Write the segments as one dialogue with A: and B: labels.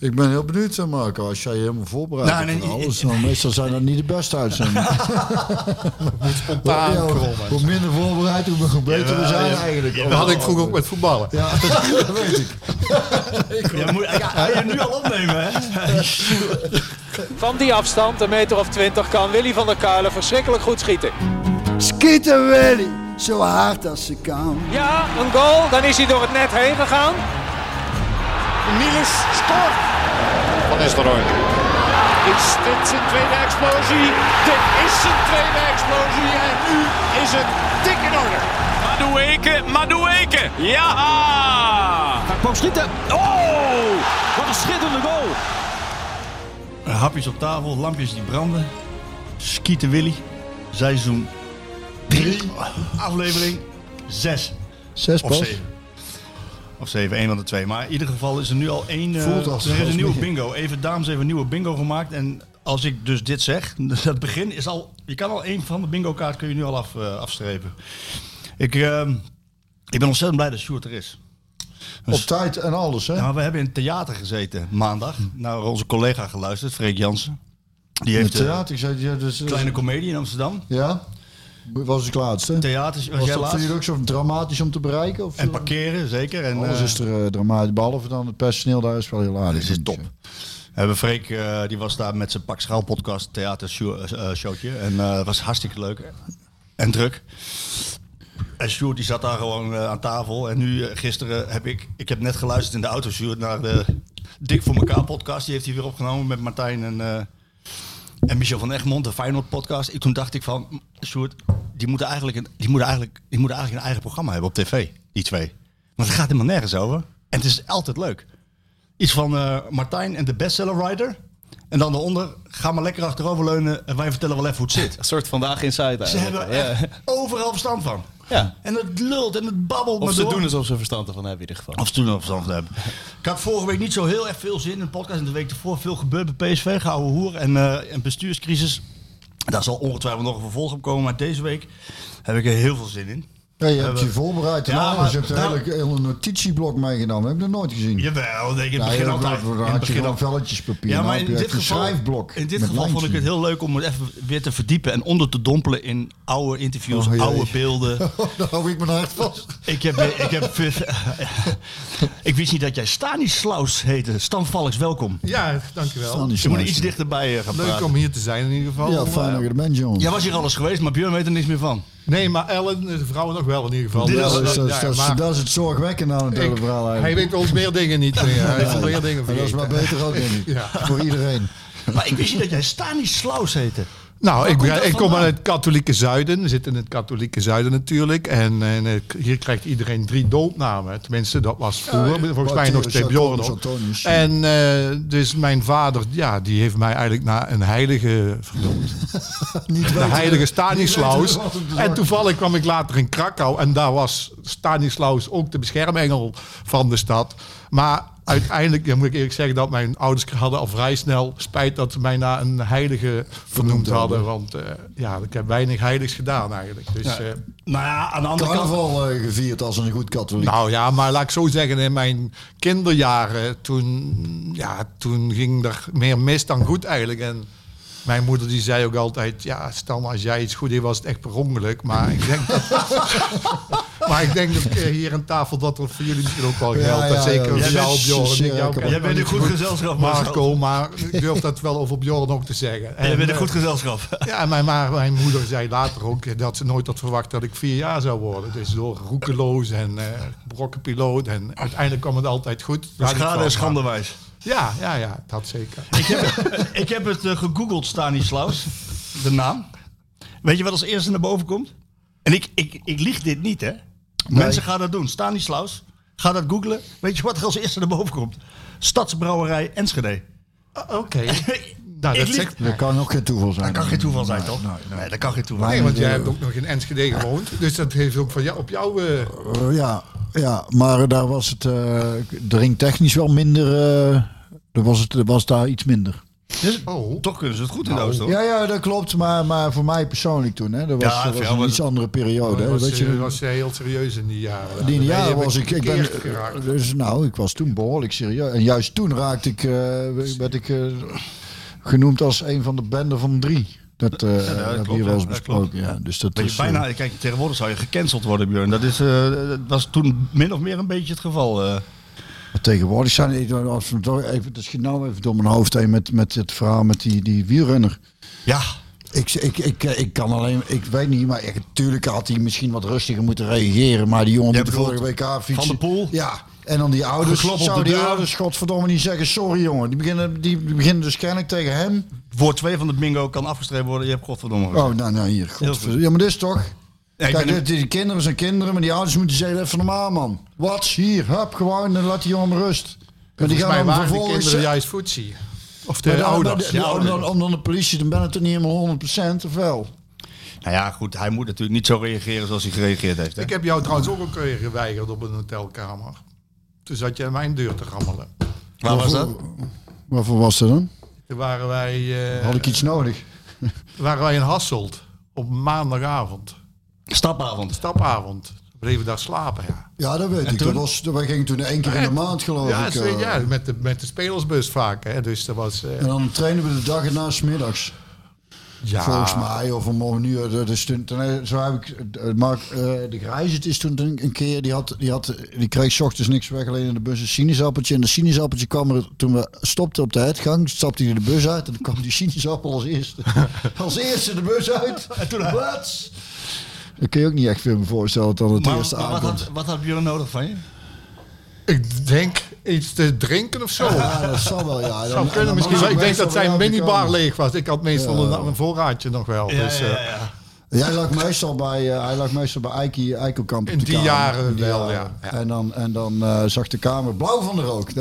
A: Ik ben heel benieuwd, zeg Marco. Als jij je helemaal voorbereidt
B: Nou, nee,
A: alles, dan meestal zijn dat niet de beste uitzendingen.
C: Spontaan
A: Ja, hoe, minder voorbereid, hoe beter we zijn eigenlijk.
C: Dat had ik vroeger ook met voetballen.
A: Ja, dat weet ik.
B: Ja, moet, ja, ga je nu al opnemen, hè?
D: Van die afstand, een meter of twintig, kan Willy van der Kuilen verschrikkelijk goed schieten.
A: Schieten Willy, zo hard als ze kan.
D: Ja, een goal, dan is hij door het net heen gegaan.
E: Niels scoort. Van Nistelrooy. Is dit zijn tweede explosie? Dit is zijn tweede explosie en nu is het dik in orde.
F: Madueke, Madueke. Ja!
G: Hij kwam schieten. Oh, wat een schitterende goal.
B: Hapjes op tafel, lampjes die branden. Skieten Willy. Seizoen 3. Aflevering 6.
A: Zes
B: Of
A: pas.
B: 7. Of 7, één van de twee. Maar in ieder geval is er nu al één. eh,
A: Voelt als-
B: er is een nieuwe bingo. Even dames heeft een nieuwe bingo gemaakt. En als ik dus dit zeg, dat begin is al. Je kan al één van de bingo kaart kun je nu al af, eh, afstrepen. Ik, ehm, ik ben ontzettend blij dat Sjoerd er is.
A: Op tijd en alles, hè?
B: Nou, we hebben in het theater gezeten maandag. Naar onze collega geluisterd, Freek Jansen. Die heeft
A: het
B: een
A: theater, ik zei, ja, dus,
B: kleine komedie in Amsterdam.
A: Ja? Was ik laatste.
B: Theater was
A: Was
B: jij
A: dat jullie ook zo dramatisch om te bereiken? Of
B: En parkeren, zeker. En,
A: Alles
B: eh,
A: is er uh, dramatisch, behalve dan het personeel daar is wel heel aardig.
B: Dit is top. Hebben Freek, eh, die was daar met zijn Pak Schaal podcast, theater show- eh, showtje. En eh, het was hartstikke leuk. En druk. En Sjoerd die zat daar gewoon eh, aan tafel. En nu, eh, gisteren heb ik, ik heb net geluisterd in de auto, Sjoerd, naar de Dik voor elkaar podcast. Die heeft hij weer opgenomen met Martijn en, eh, en Michel van Egmond, de Feyenoord podcast. Ik, toen dacht ik van, Sjoerd, die moeten, eigenlijk een, die, moeten eigenlijk, die moeten eigenlijk een eigen programma hebben op tv, die twee. Want het gaat helemaal nergens over. En het is altijd leuk. Iets van eh, Martijn en de bestseller writer. En dan daaronder, ga maar lekker achteroverleunen en wij vertellen wel even hoe het zit.
G: Een soort vandaag inside
B: Ze hebben
G: Ja.
B: echt overal verstand van.
G: Ja.
B: En het lult en het babbelt
G: Of
B: maar
G: ze
B: door.
G: doen alsof ze verstand ervan hebben in ieder geval.
B: Of ze doen er verstand van hebben. Ik had vorige week niet zo heel erg veel zin in de podcast. En de week ervoor veel gebeurd bij PSV, gouden hoer en, eh en bestuurscrisis. Daar zal ongetwijfeld nog een vervolg op komen. Maar deze week heb ik er heel veel zin in.
A: Ja, je hebt je voorbereid
B: Ja, maar-
A: Je hebt een
B: nou-
A: hele, hele notitieblok meegenomen. Heb ik nog nooit gezien.
B: Jawel, nee, in het
A: Ja,
B: begin altijd.
A: dan had je
B: al-
A: velletjespapier.
B: Ja,
A: Nou
B: maar in
A: je
B: dit geval,
A: schrijfblok.
B: in dit geval vond ik het heel leuk om het even weer te verdiepen en onder te dompelen in oude interviews,
A: Oh,
B: oude beelden.
A: Daar hou ik mijn hart vast.
B: ik heb, ik heb, ik wist niet dat jij Stanislaus heette. Stan Valks, welkom.
C: Ja, dankjewel.
B: Je moet er iets dichterbij eh, gaan
C: Leuk
B: praten.
C: om hier te zijn in ieder geval.
A: Ja, fijn
C: eh,
A: dat je er bent, John.
B: Jij was hier alles geweest, maar Björn weet er niks meer van.
C: Nee, maar Ellen, de vrouw nog wel in ieder geval.
B: Is-
A: dat, is, dat, is-
C: ja,
A: dat is-
C: maar
A: dat is het zorgwekkende aan het hele verhaal
C: Hij
A: eigenlijk.
C: weet ons meer dingen niet meer. Hij heeft meer dingen
A: Maar dat is maar
C: vergeten.
A: beter ook, denk ik.
C: Ja.
A: Voor iedereen.
B: Maar ik wist niet dat jij Stanislaus heette.
C: Nou, ik, ik kom uit het katholieke zuiden. We zitten in het katholieke zuiden natuurlijk. En, en eh, hier krijgt iedereen drie doopnamen. Tenminste, dat was vroeger. Volgens mij nog steeds ook.
A: Antonius.
C: En eh, dus mijn vader, ja, die heeft mij eigenlijk naar een heilige vernoemd. De heilige Stanislaus. En toevallig kwam ik later in Krakau. En daar was Stanislaus ook de beschermengel van de stad. Maar uiteindelijk, ja, moet ik eerlijk zeggen, dat mijn ouders hadden al vrij snel spijt dat ze mij naar een heilige vernoemd
A: hadden.
C: hadden. Want eh, ja, ik heb weinig heiligs gedaan eigenlijk. Dus, eh,
B: Nou ja, aan de andere kant...
A: Carnaval eh, gevierd als een goed katholiek.
C: nou ja, maar laat ik zo zeggen, in mijn kinderjaren, toen, ja, toen ging er meer mis dan goed eigenlijk. En mijn moeder die zei ook altijd, ja, stel maar als jij iets goed deed, was het echt per ongeluk. Maar ik denk dat, maar ik denk dat eh, hier aan tafel dat er voor jullie misschien ook wel geldt.
A: ja,
C: zeker
A: ja.
C: voor jou,
A: Jij bent
C: Bjorn.
B: Jij bent een goed gezelschap,
C: Marco, maar ik durf dat wel over Bjorn ook te zeggen.
B: Jij
C: En,
B: bent een
C: eh,
B: goed gezelschap.
C: ja, mijn, maar mijn moeder zei later ook dat ze nooit had verwacht dat ik vier jaar zou worden. Dus door roekeloos en eh brokkenpiloot. En uiteindelijk kwam het altijd goed.
B: Schade en schandewijs.
C: Ja, ja, ja, dat zeker.
B: Ik heb, ik heb het eh, gegoogeld, Stanislaus. De naam. Weet je wat als eerste naar boven komt? En ik, ik, ik lieg dit niet, hè? Mensen gaan dat doen. Stanislaus, ga dat googlen. Weet je wat er als eerste naar boven komt? Stadsbrouwerij Enschede.
C: Oké. Nou, dat.
A: Dat kan ook geen toeval zijn.
B: Dat kan geen toeval zijn,
A: Nee,
B: toch?
A: nee, nee.
B: Nee, dat kan geen toeval
C: Nee,
B: zijn.
C: want jij hebt ook nog in Enschede gewoond. Dus dat heeft ook van jou, op jou... eh,
A: Eh, ja, ja, maar daar was het uh, drinktechnisch wel minder. eh er was het er was daar iets minder.
B: Dus,
C: Oh.
B: Toch kunnen ze het goed in Oost, hoor.
A: Ja, ja, dat klopt. Maar, maar voor mij persoonlijk toen, hè, dat was,
B: Ja,
A: dat was
B: voor jou
A: een iets andere periode. hè.
C: Dat was,
A: Weet je,
C: eh, was eh, heel serieus in die jaren.
A: die jaren was ik, ik ben,
C: geraakt.
A: dus nou, ik was toen behoorlijk serieus. En juist toen raakte ik, eh, werd ik eh, genoemd als een van de bende van drie. Dat eh
B: dat
A: hier wel eens
B: dat
A: besproken. Ja, dus dat
B: Dat
A: is, eh,
B: bijna, kijk, tegenwoordig zou je gecanceld worden, Björn. Dat, is, eh, dat was toen min of meer een beetje het geval.
A: Tegenwoordig zijn even, het schiet nou even door mijn hoofd heen met, met het verhaal met die, die wielrenner.
B: ja,
A: Ik, ik, ik, ik kan alleen, ik weet niet, maar natuurlijk had hij misschien wat rustiger moeten reageren. Maar die jongen met de vorige WK fietsen.
B: Van der Poel?
A: Ja. En dan die ouders,
B: op
A: zou
B: de
A: die
B: deur.
A: ouders godverdomme niet zeggen, sorry jongen. Die beginnen, die beginnen dus kennelijk tegen hem.
B: woord 2 van de bingo kan afgestreept worden. Je hebt godverdomme gezegd.
A: Oh, nou, nou hier. Godverdomme. Ja, maar dit is toch...
B: Ja,
A: Kijk, dit- die, kinderen zijn kinderen, maar die ouders moeten zeggen, even normaal man. Wat? Hier, hup, gewoon, en laat die jongen maar rust. Maar die
C: Volgens mij
A: gaan dan
C: waren die
A: vervolgens...
C: kinderen juist voetsie. Of de
A: Maar dan-
C: ouders.
A: de- dan, om dan de politie, dan ben het toch niet helemaal 100% of wel?
B: Nou ja, goed, hij moet natuurlijk niet zo reageren zoals hij gereageerd heeft. Hè?
C: Ik heb jou trouwens ook een keer geweigerd op een hotelkamer. Toen zat je aan mijn deur te rammelen.
B: Waar was dat?
A: Waarvoor was dat dan?
C: Toen waren wij, eh,
A: Had ik iets nodig?
C: waren wij in Hasselt op maandagavond.
B: Stapavond.
C: Stapavond. We bleven daar slapen, ja.
A: Ja, dat weet ik.
B: toen?
A: Dat was, wij gingen toen één keer in de maand, geloof
C: ja,
A: ik. eh.
C: ja met, de, met de spelersbus vaak. Hè. Dus dat was... eh,
A: En dan trainen we de dag erna 's middags.
C: Ja,
A: Volgens mij, of om een uur. de- Dus toen, toen, eh, zo heb ik, eh, Mark eh, de Grijs, het is toen een keer, die, had, die, had, die kreeg ochtends niks weg, alleen in de bus een sinaasappeltje. En de sinaasappeltje kwam er, toen we stopten op de uitgang, stapte hij de bus uit en dan kwam die sinaasappel als eerste. als eerste de bus uit. En toen, wat? Dat kun je ook niet echt veel meer voorstellen dan het
B: Maar,
A: eerste
B: maar wat, had, wat had Björn nodig van je?
C: Ik denk iets te drinken of zo.
A: Ja, dat zal wel, ja.
C: Zou
A: Dan-
C: kunnen
A: dan
C: misschien. Ik denk dat zijn minibar
A: komen.
C: leeg was. Ik had meestal een, een voorraadje nog wel. dus, eh,
A: Jij lag meestal bij, eh, hij lag meestal bij Eiki, Eikelkamp op
C: In
A: de
C: die
A: kamer.
C: jaren
A: In die
C: wel,
A: jaren.
C: ja. Ja.
A: En dan, en dan eh, zag de kamer blauw van de rook.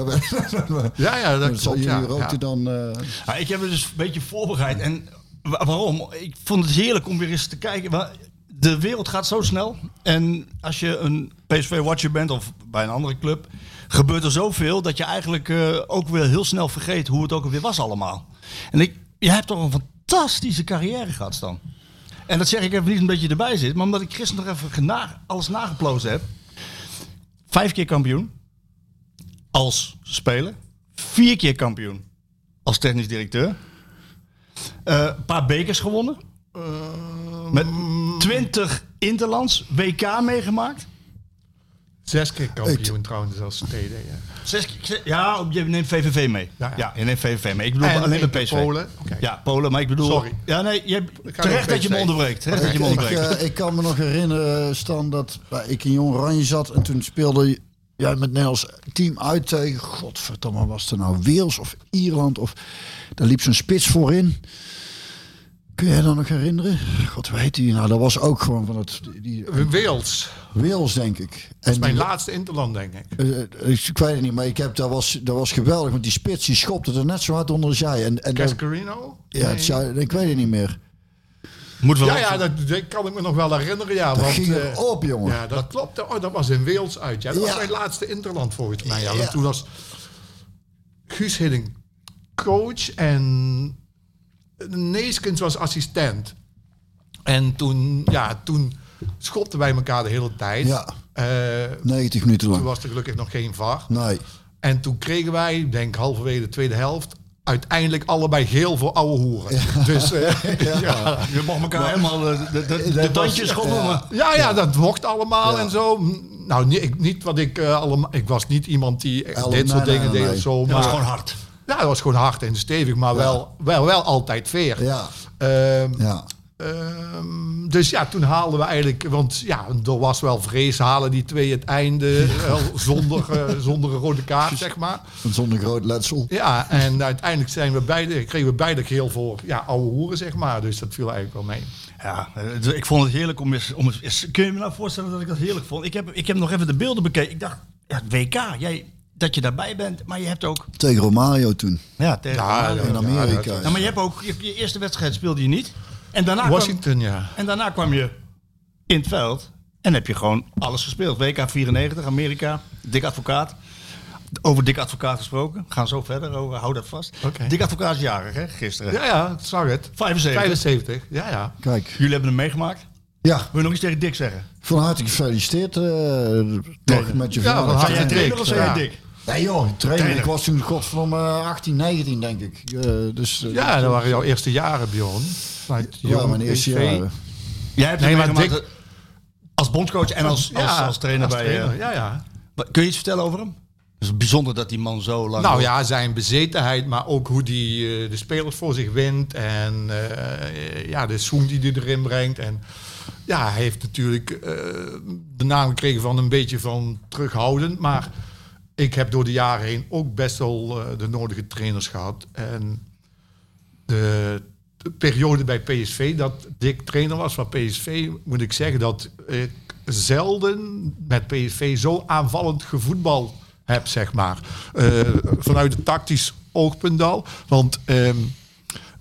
C: Ja, ja, dat
A: Dus
C: klopt.
A: jullie
C: Ja,
A: rookten
C: ja.
A: dan... eh,
B: Ja, ik heb het dus een beetje voorbereid. En wa- waarom? Ik vond het heerlijk om weer eens te kijken. De wereld gaat zo snel. En als je een PSV-watcher bent of bij een andere club... gebeurt er zoveel dat je eigenlijk eh, ook weer heel snel vergeet hoe het ook weer was allemaal. En ik, je hebt toch een fantastische carrière gehad, Stan. En dat zeg ik even niet omdat je erbij zit, maar omdat ik gisteren nog even alles nageplozen heb. Vijf keer kampioen als speler. Vier keer kampioen als technisch directeur. Eh, Een paar bekers gewonnen. Met 20 Interlands, WK meegemaakt.
C: Zes keer kampioen trouwens als TD. Ja.
B: Zes keer, ja, je neemt VVV mee. Ja,
C: Ja, ja.
B: je neemt VVV mee. Ik bedoel
C: En
B: alleen
C: keer
B: PSV.
C: Polen. Oké.
B: Ja, Polen, maar ik bedoel...
C: Sorry.
B: Ja, nee, je, terecht dat je me onderbreekt. Terecht dat je me
A: ik,
B: onderbreekt.
A: eh, ik kan me nog herinneren, Stan, dat bij- ik in Jong Oranje zat en toen speelde jij met Nederlands team uit tegen, godverdomme, was het nou Wales of Ierland of daar liep zo'n spits voorin. Kun je dat nog herinneren? God, weet die? Nou, dat was ook gewoon van het die,
C: Wales.
A: Wales, denk ik.
C: Dat is
A: En
C: mijn
A: die-
C: laatste Interland, denk ik.
A: eh, ik weet het niet, maar ik heb, dat, was, dat was geweldig. Want die spits die schopte er net zo hard onder als jij. En, en
C: Cascarino?
A: ja, zou- ik weet het niet meer.
B: Moet wel
C: Ja, ja, dat, dat kan ik me nog wel herinneren. Ja,
A: Dat
C: want,
A: ging
C: eh,
A: erop, jongen.
C: Ja, dat klopt. Oh, dat was in Wales uit. Ja. Dat
A: Ja.
C: was mijn laatste Interland volgens mij. Ja. Toen was Guus Hidding coach en Neeskens was assistent. En toen, ja, toen schopten wij elkaar de hele tijd.
A: Ja.
C: Eh,
A: 90 minuten
C: toen
A: lang.
C: was er gelukkig nog geen VAR.
A: Nee.
C: En toen kregen wij, ik denk halverwege de tweede helft, uiteindelijk allebei geel voor oude hoeren. Dus eh, ja.
B: Je mag elkaar helemaal de, de, de, de tandjes
C: Ja, ja, dat mocht allemaal
A: Ja.
C: en zo. Nou, niet, ik- niet wat ik eh, allemaal. Ik was niet iemand die dit soort
A: nee,
C: dingen
A: nee,
C: deed
A: nee.
C: of zo.
B: Dat
C: Maar
B: was gewoon hard.
C: Ja, dat was gewoon hard en stevig, maar wel, wel, wel altijd veer.
A: Ja.
C: Ehm,
A: Ja.
C: ehm, dus ja, toen haalden we eigenlijk, want ja, er was wel vrees, halen die twee het einde eh, zonder, eh, zonder een rode kaart, zeg maar.
A: Zonder groot letsel.
C: Ja, en uiteindelijk zijn we beide, kregen we beide geel voor ja, oude hoeren, zeg maar. Dus dat viel eigenlijk wel mee.
B: Ja, eh, ik vond het heerlijk om eens, om eens... Kun je me nou voorstellen dat ik dat heerlijk vond? Ik heb, ik heb nog even de beelden bekeken. Ik dacht, ja, WK, jij, dat je daarbij bent. Maar je hebt ook...
A: Tegen Romario toen.
B: Ja, tegen
C: Ja,
A: In Amerika.
B: Ja, maar je hebt ook... Je, je eerste wedstrijd speelde je niet. En daarna, kwam,
C: Washington, ja.
B: en daarna kwam je in het veld. En heb je gewoon alles gespeeld. WK 94, Amerika, dik advocaat. Over Dick Advocaat gesproken. We gaan zo verder. Over, hou dat vast.
C: Oké.
B: Dick Advocaat is jarig, hè? Gisteren.
C: Ja, ja, ik zag het.
B: 75.
C: 75, ja, ja.
A: Kijk,
B: Jullie hebben hem meegemaakt.
A: ja,
B: Wil je nog iets tegen Dick zeggen?
A: van harte gefeliciteerd. eh toch met je
C: Ja,
A: verjaardag.
C: van harte Dick,
B: of
C: ja.
B: Dick?
A: Nee joh, trainer.
B: Trainer.
A: Ik was toen godverdomme 18, 19 denk ik. Eh, dus, eh,
C: Ja, dat waren jouw eerste jaren, Bjorn.
A: Ja, mijn eerste jaren.
B: Jij hebt
C: Nee,
B: hem
C: maar
B: meegemaakt
C: Dick-
B: als bondscoach en als, als,
C: Ja,
B: als trainer
C: als
B: bij...
C: trainer,
B: eh,
C: ja, ja.
B: wat- Kun je iets vertellen over hem? Het is bijzonder dat die man zo lang...
C: Nou ja, zijn bezetenheid, maar ook hoe hij de spelers voor zich wint. En eh, ja, de zoen die hij erin brengt. En ja, hij heeft natuurlijk eh, de naam gekregen van een beetje van terughoudend. Maar ik heb door de jaren heen ook best wel eh, de nodige trainers gehad. En de, de periode bij PSV, dat Dick trainer was van PSV, moet ik zeggen dat ik zelden met PSV zo aanvallend gevoetbal heb, zeg maar. Eh, vanuit het tactisch oogpunt al. Want ehm,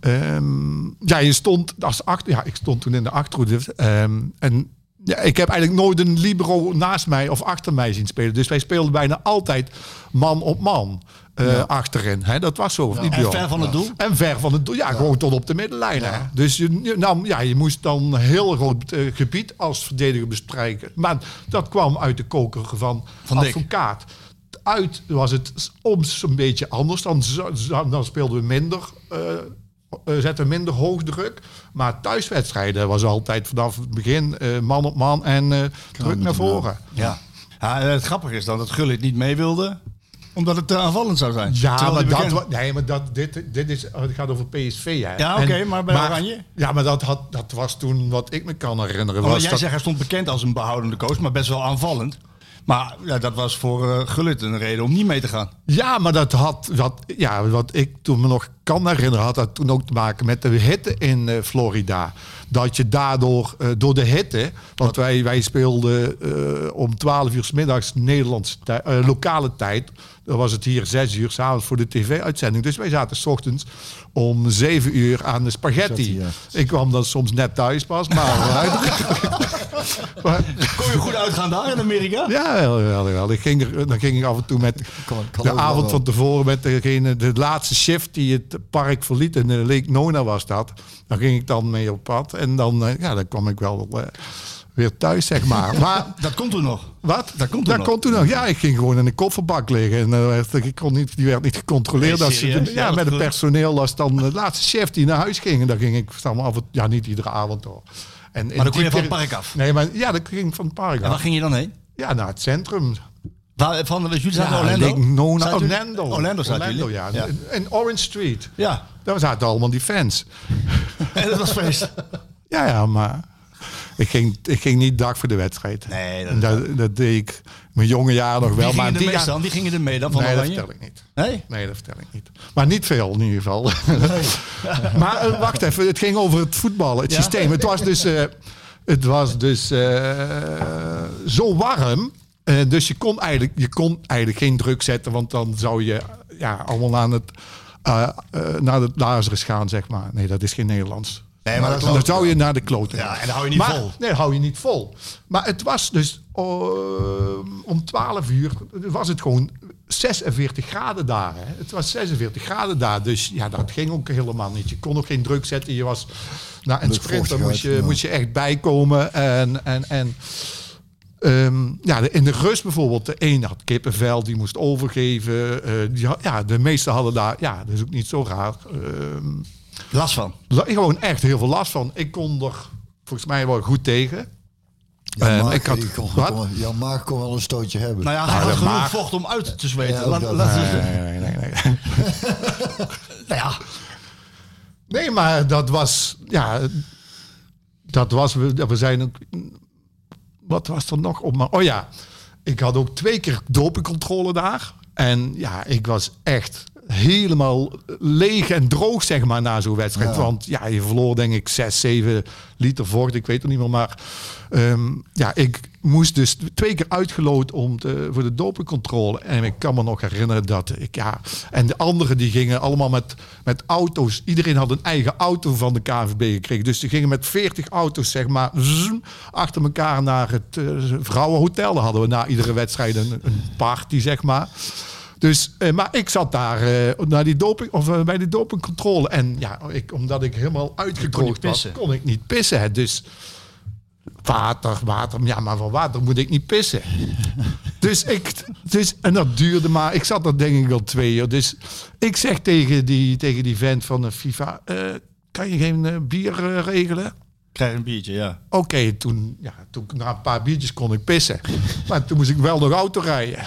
C: ehm, ja, je stond als achter, ja, ik stond toen in de achterhoede. ehm, en ja, ik heb eigenlijk nooit een libero naast mij of achter mij zien spelen. Dus wij speelden bijna altijd man op man eh, achterin. Hè? Dat was zo, niet
B: En ver van het doel?
C: En ver van het doel, ja, gewoon tot op de middenlijn. Hè? Dus je, je- nou, ja, je moest dan een heel groot eh, gebied als verdediger bestrijken. Maar dat kwam uit de koker van,
B: Van Dick.
C: advocaat. Uit was het soms een beetje anders. Dan, dan speelden we minder, eh, eh, zetten minder hoog druk. Maar thuiswedstrijden was altijd vanaf het begin eh, man op man en eh, druk naar voren.
B: Ja. ja. Het grappige is dan dat Gullit niet mee wilde, omdat het te aanvallend zou zijn.
C: Ja, maar, dat, nee, maar dat, dit, dit is, het gaat over PSV. Hè.
B: Ja, oké, maar bij Oranje?
C: Ja, maar dat, had, dat was toen wat ik me kan herinneren. Was
B: jij
C: dat,
B: zegt, hij stond bekend als een behoudende coach, maar best wel aanvallend. Maar ja, dat was voor Gullit een reden om niet mee te gaan.
C: Ja, maar dat had, dat, ja, wat ik toen me nog kan herinneren, had dat toen ook te maken met de hitte in eh, Florida. Dat je daardoor, eh, door de hitte, want wij, wij speelden om 12 uur s middags Nederlandse tij- lokale tijd. Dan was het hier 6 uur s'avonds voor de tv-uitzending. Dus wij zaten 's ochtends om 7 uur aan de spaghetti.
A: Spaghetti,
C: Ik kwam dan soms net thuis pas, maar... maar
B: Kon je goed uitgaan daar in Amerika?
C: ja, wel, wel, wel. Ik ging er, dan ging ik af en toe met
A: Kan- kan
C: de avond
A: wel.
C: van tevoren met degene, de laatste shift die het park verliet. En Lake Nona was dat. Dan ging ik dan mee op pad. En dan, eh, ja, dan kwam ik wel eh, weer thuis, zeg maar. Maar
B: Dat komt toen nog.
C: wat?
B: Dat komt toen nog.
C: kon toen nog. Ja, ik ging gewoon in de kofferbak liggen. En eh, werd- ik kon niet, die werd niet gecontroleerd.
B: Nee,
C: als ze, ja,
B: Ja, dat
C: met het personeel als dan de laatste chef die naar huis ging. En dan ging ik dan af en ja, niet iedere avond hoor. En
B: Maar dan kon je van het park af.
C: Nee, maar ja, dan ging ik van het park
B: En
C: af.
B: waar ging je dan heen?
C: Ja, naar het centrum.
B: Waar, van, jullie zaten
C: Ja,
B: Orlando?
C: Lake Nona,
B: Zaten jullie-
C: Orlando.
B: Orlando zaten
C: Orlando,
B: jullie?
C: ja.
B: ja.
C: In Orange Street.
B: Ja,
C: Daar zaten allemaal die fans.
B: en dat was feest.
C: Ja, ja, maar ik ging, ik ging niet dag voor de wedstrijd.
B: Nee, dat-
C: En dat, dat deed ik mijn jonge jaren nog wel.
B: Wie
C: maar die jaar-
B: dan? Wie gingen er mee dan van
C: Nee, dat vertel ik niet.
B: Nee?
C: Nee, dat vertel ik niet. Maar niet veel in ieder geval. maar eh, wacht even, het ging over het voetballen, het
B: Ja?
C: systeem. Het was dus, eh, het was dus eh, zo warm. dus je kon, eigenlijk, je kon eigenlijk geen druk zetten, want dan zou je ja, allemaal aan het, naar Lazarus gaan, zeg maar. Nee, dat is geen Nederlands.
B: Nee, maar dat
C: dan zou je naar de kloten.
B: Ja, en dan hou je niet
C: maar,
B: vol.
C: Nee, hou je niet vol. Maar het was dus om 12 uur was het gewoon 46 graden daar. Hè. Het was 46 graden daar. Dus ja, dat ging ook helemaal niet. Je kon ook geen druk zetten. Je was na een sprinter moest je,
A: ja.
C: moest je echt bijkomen. En, en, en ehm, ja, in de rust bijvoorbeeld, de een had kippenvel, die moest overgeven. eh, die ja, de meesten hadden daar, ja, dat is ook niet zo raar. ehm,
B: Last van.
C: gewoon echt heel veel last van. Ik kon er volgens mij wel goed tegen.
A: Jan
C: En
A: Maag,
C: ik had-
A: kon,
C: wat?
A: kon- Jan Maag kon wel een stootje hebben.
B: Nou ja, hij had genoeg vocht om uit te zweten.
A: Ja,
B: Laat-
C: Nee, nee, nee, nee, nee.
B: Nou ja,
C: Nee, maar dat was, ja, dat was, we, we zijn ook, wat was er nog op? Maar, oh ja, ik had ook twee keer dopingcontrole daar. En ja, ik was echt helemaal leeg en droog, zeg maar, na zo'n wedstrijd.
A: Ja.
C: Want ja, je verloor denk ik 6, 7 liter vocht, ik weet het niet meer. Maar ehm, ja, ik moest dus twee keer uitgeloot om te, voor de dopingcontrole. En ik kan me nog herinneren dat ik, ja... En de anderen die gingen allemaal met, met auto's. Iedereen had een eigen auto van de KNVB gekregen. Dus die gingen met 40 auto's, zeg maar, zoom, achter elkaar naar het eh, vrouwenhotel. Daar hadden we na iedere wedstrijd een, een party, zeg maar. Dus, eh, maar ik zat daar eh, naar die doping, of, eh, bij die dopingcontrole. En ja, ik, omdat ik helemaal uitgedroogd was, kon ik niet pissen. hè. Dus water, water. Ja, maar van water moet ik niet pissen. dus ik, dus, en dat duurde maar. Ik zat daar denk ik al twee uur. Dus ik zeg tegen die, tegen die vent van de FIFA, kan je geen bier regelen?
B: Krijg een biertje, ja.
C: Oké, toen, ja, toen na een paar biertjes kon ik pissen. Maar toen moest ik wel nog auto rijden.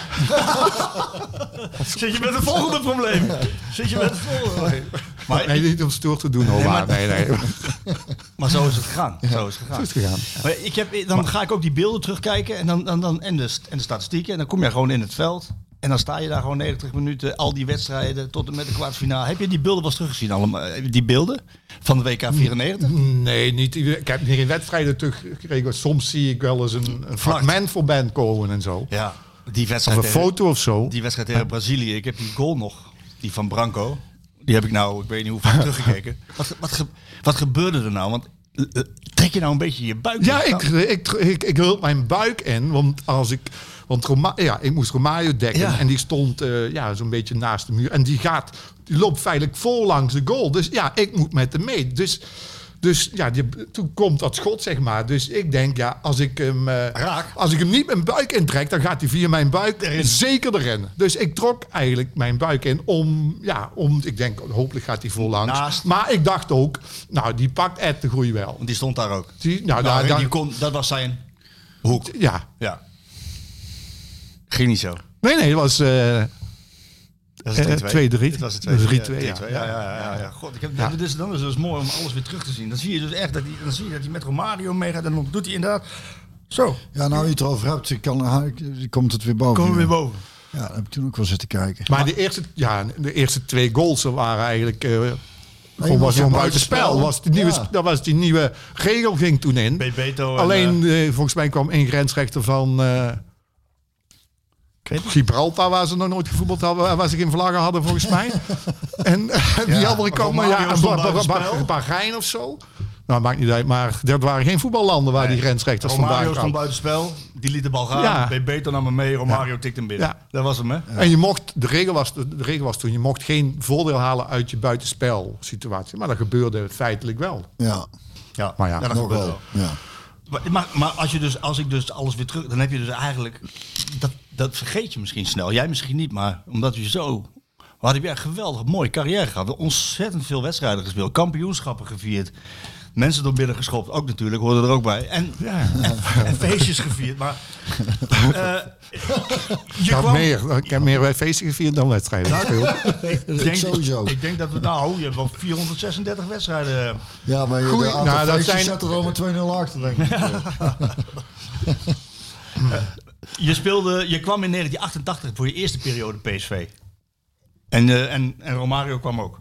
B: Zit je met het volgende probleem? Zit je met het volgende probleem? Maar,
C: Nee, niet om stoer te doen, hoor.
B: maar-
C: Nee, nee.
B: maar zo is het gegaan. Zo is het gegaan.
C: Zo is het gegaan.
B: Maar ik heb, dan ga ik ook die beelden terugkijken en, dan, dan, dan, en, de, en de statistieken. En dan kom je gewoon in het veld. En dan sta je daar gewoon 90 minuten, al die wedstrijden tot en met de kwartfinale. Heb je die beelden wel eens teruggezien? Allemaal, eh, die beelden van de WK 94?
C: Nee, niet, ik heb geen wedstrijden teruggekregen. Soms zie ik wel eens een, een fragment voorbij komen en zo.
B: Ja, die
C: Of
B: wedstrijd,
C: een
B: tegen,
C: foto of zo.
B: die wedstrijd tegen Brazilië. Ik heb die goal nog, die van Branco. Die heb ik nou, ik weet niet hoe vaak teruggekeken. Wat, wat, wat gebeurde er nou? Want trek je nou een beetje je buik?
C: Ja,
B: in?
C: ik, ik, ik, ik hield mijn buik in, want als ik... Want Roma, ja, ik moest Romario dekken
B: Ja.
C: en die stond eh, ja, zo'n beetje naast de muur. En die gaat, die loopt feitelijk vol langs de goal. Dus ja, ik moet met hem mee. Dus, dus ja, die, toen komt dat schot, zeg maar. Dus ik denk, ja, als ik hem, eh,
B: Raak.
C: als ik hem niet mijn buik intrek, dan gaat hij via mijn buik zeker erin. Dus ik trok eigenlijk mijn buik in om, ja, om, ik denk, hopelijk gaat hij vol langs.
B: Naast.
C: Maar ik dacht ook, nou, die pakt Ed de Groei wel.
B: Want die stond daar ook.
C: Die, nou,
B: Nou,
C: daar, daar-
B: die kon, dat was zijn hoek.
C: ja.
B: Ja. Ging niet zo.
C: Nee, nee, het was... eh,
B: Dat
C: Eh, 2-3.
B: Het was het
C: Dat is
B: 2-3.
C: 3-2,
B: Ja,
C: ja.
B: ja, ja. God, ik heb,
C: Ja.
B: Dus, dan is het dus mooi om alles weer terug te zien. Dan zie je dus echt dat hij, dan zie je dat hij met Romario meegaat. En dan doet hij inderdaad zo.
A: Ja, nou je het erover hebt, ik kan, komt het weer boven.
B: Komen we weer boven.
A: Ja, dat heb ik toen ook wel zitten kijken.
C: maar de eerste, ja, de eerste twee goals waren eigenlijk... eh gewoon
A: was
C: was
A: een
C: gewoon
A: buitenspel.
C: Was die nieuwe,
A: Ja.
C: Dat was die nieuwe regel ging toen in.
B: Bebeto. en,
C: Alleen,
B: eh,
C: eh, volgens mij kwam één grensrechter van eh,
B: weet.
C: Gibraltar, waar ze nog nooit gevoetbald hadden, waar ze geen vlaggen hadden volgens mij. en eh, die
B: Ja,
C: andere
B: Romario
C: ja. Bahrein of zo. Nou, maakt niet uit, maar dat waren geen voetballanden waar die grensrechters vandaan
B: Romario stond
C: kwamen.
B: buitenspel. Die liet de bal gaan.
C: Ja.
B: Bebeto nam hem mee. Romario tikte hem binnen.
C: Ja.
B: Dat was hem, hè?
C: En je mocht, de regel, was, de regel was toen, je mocht geen voordeel halen uit je buitenspel situatie. Maar dat gebeurde feitelijk wel.
A: Ja,
B: Ja,
C: Maar ja,
B: dat
A: nog
B: gebeurt
A: wel. Ja.
B: Maar, maar, maar als, je dus, als ik dus alles weer terug... Dan heb je dus eigenlijk... Dat, dat vergeet je misschien snel. Jij misschien niet, maar omdat je zo... Wat heb je een geweldig mooie carrière gehad. Ontzettend veel wedstrijden gespeeld. Kampioenschappen gevierd. Mensen door binnen geschopt. Ook natuurlijk, hoorde er ook bij. En, en, en feestjes gevierd. Maar eh, je
C: Ik, had
B: kwam...
C: meer, ik heb meer feesten gevierd dan wedstrijden gespeeld.
B: Ik denk,
A: Sowieso.
B: ik denk dat we nou... Je hebt wel 436 wedstrijden.
A: Ja, maar je
C: Goeie- nou, dat
A: feestjes
C: zijn-
A: zet er al met 2-0 achter, denk ik.
B: Je speelde... Je kwam in 1988 voor je eerste periode PSV. En, eh, en, en Romario kwam ook.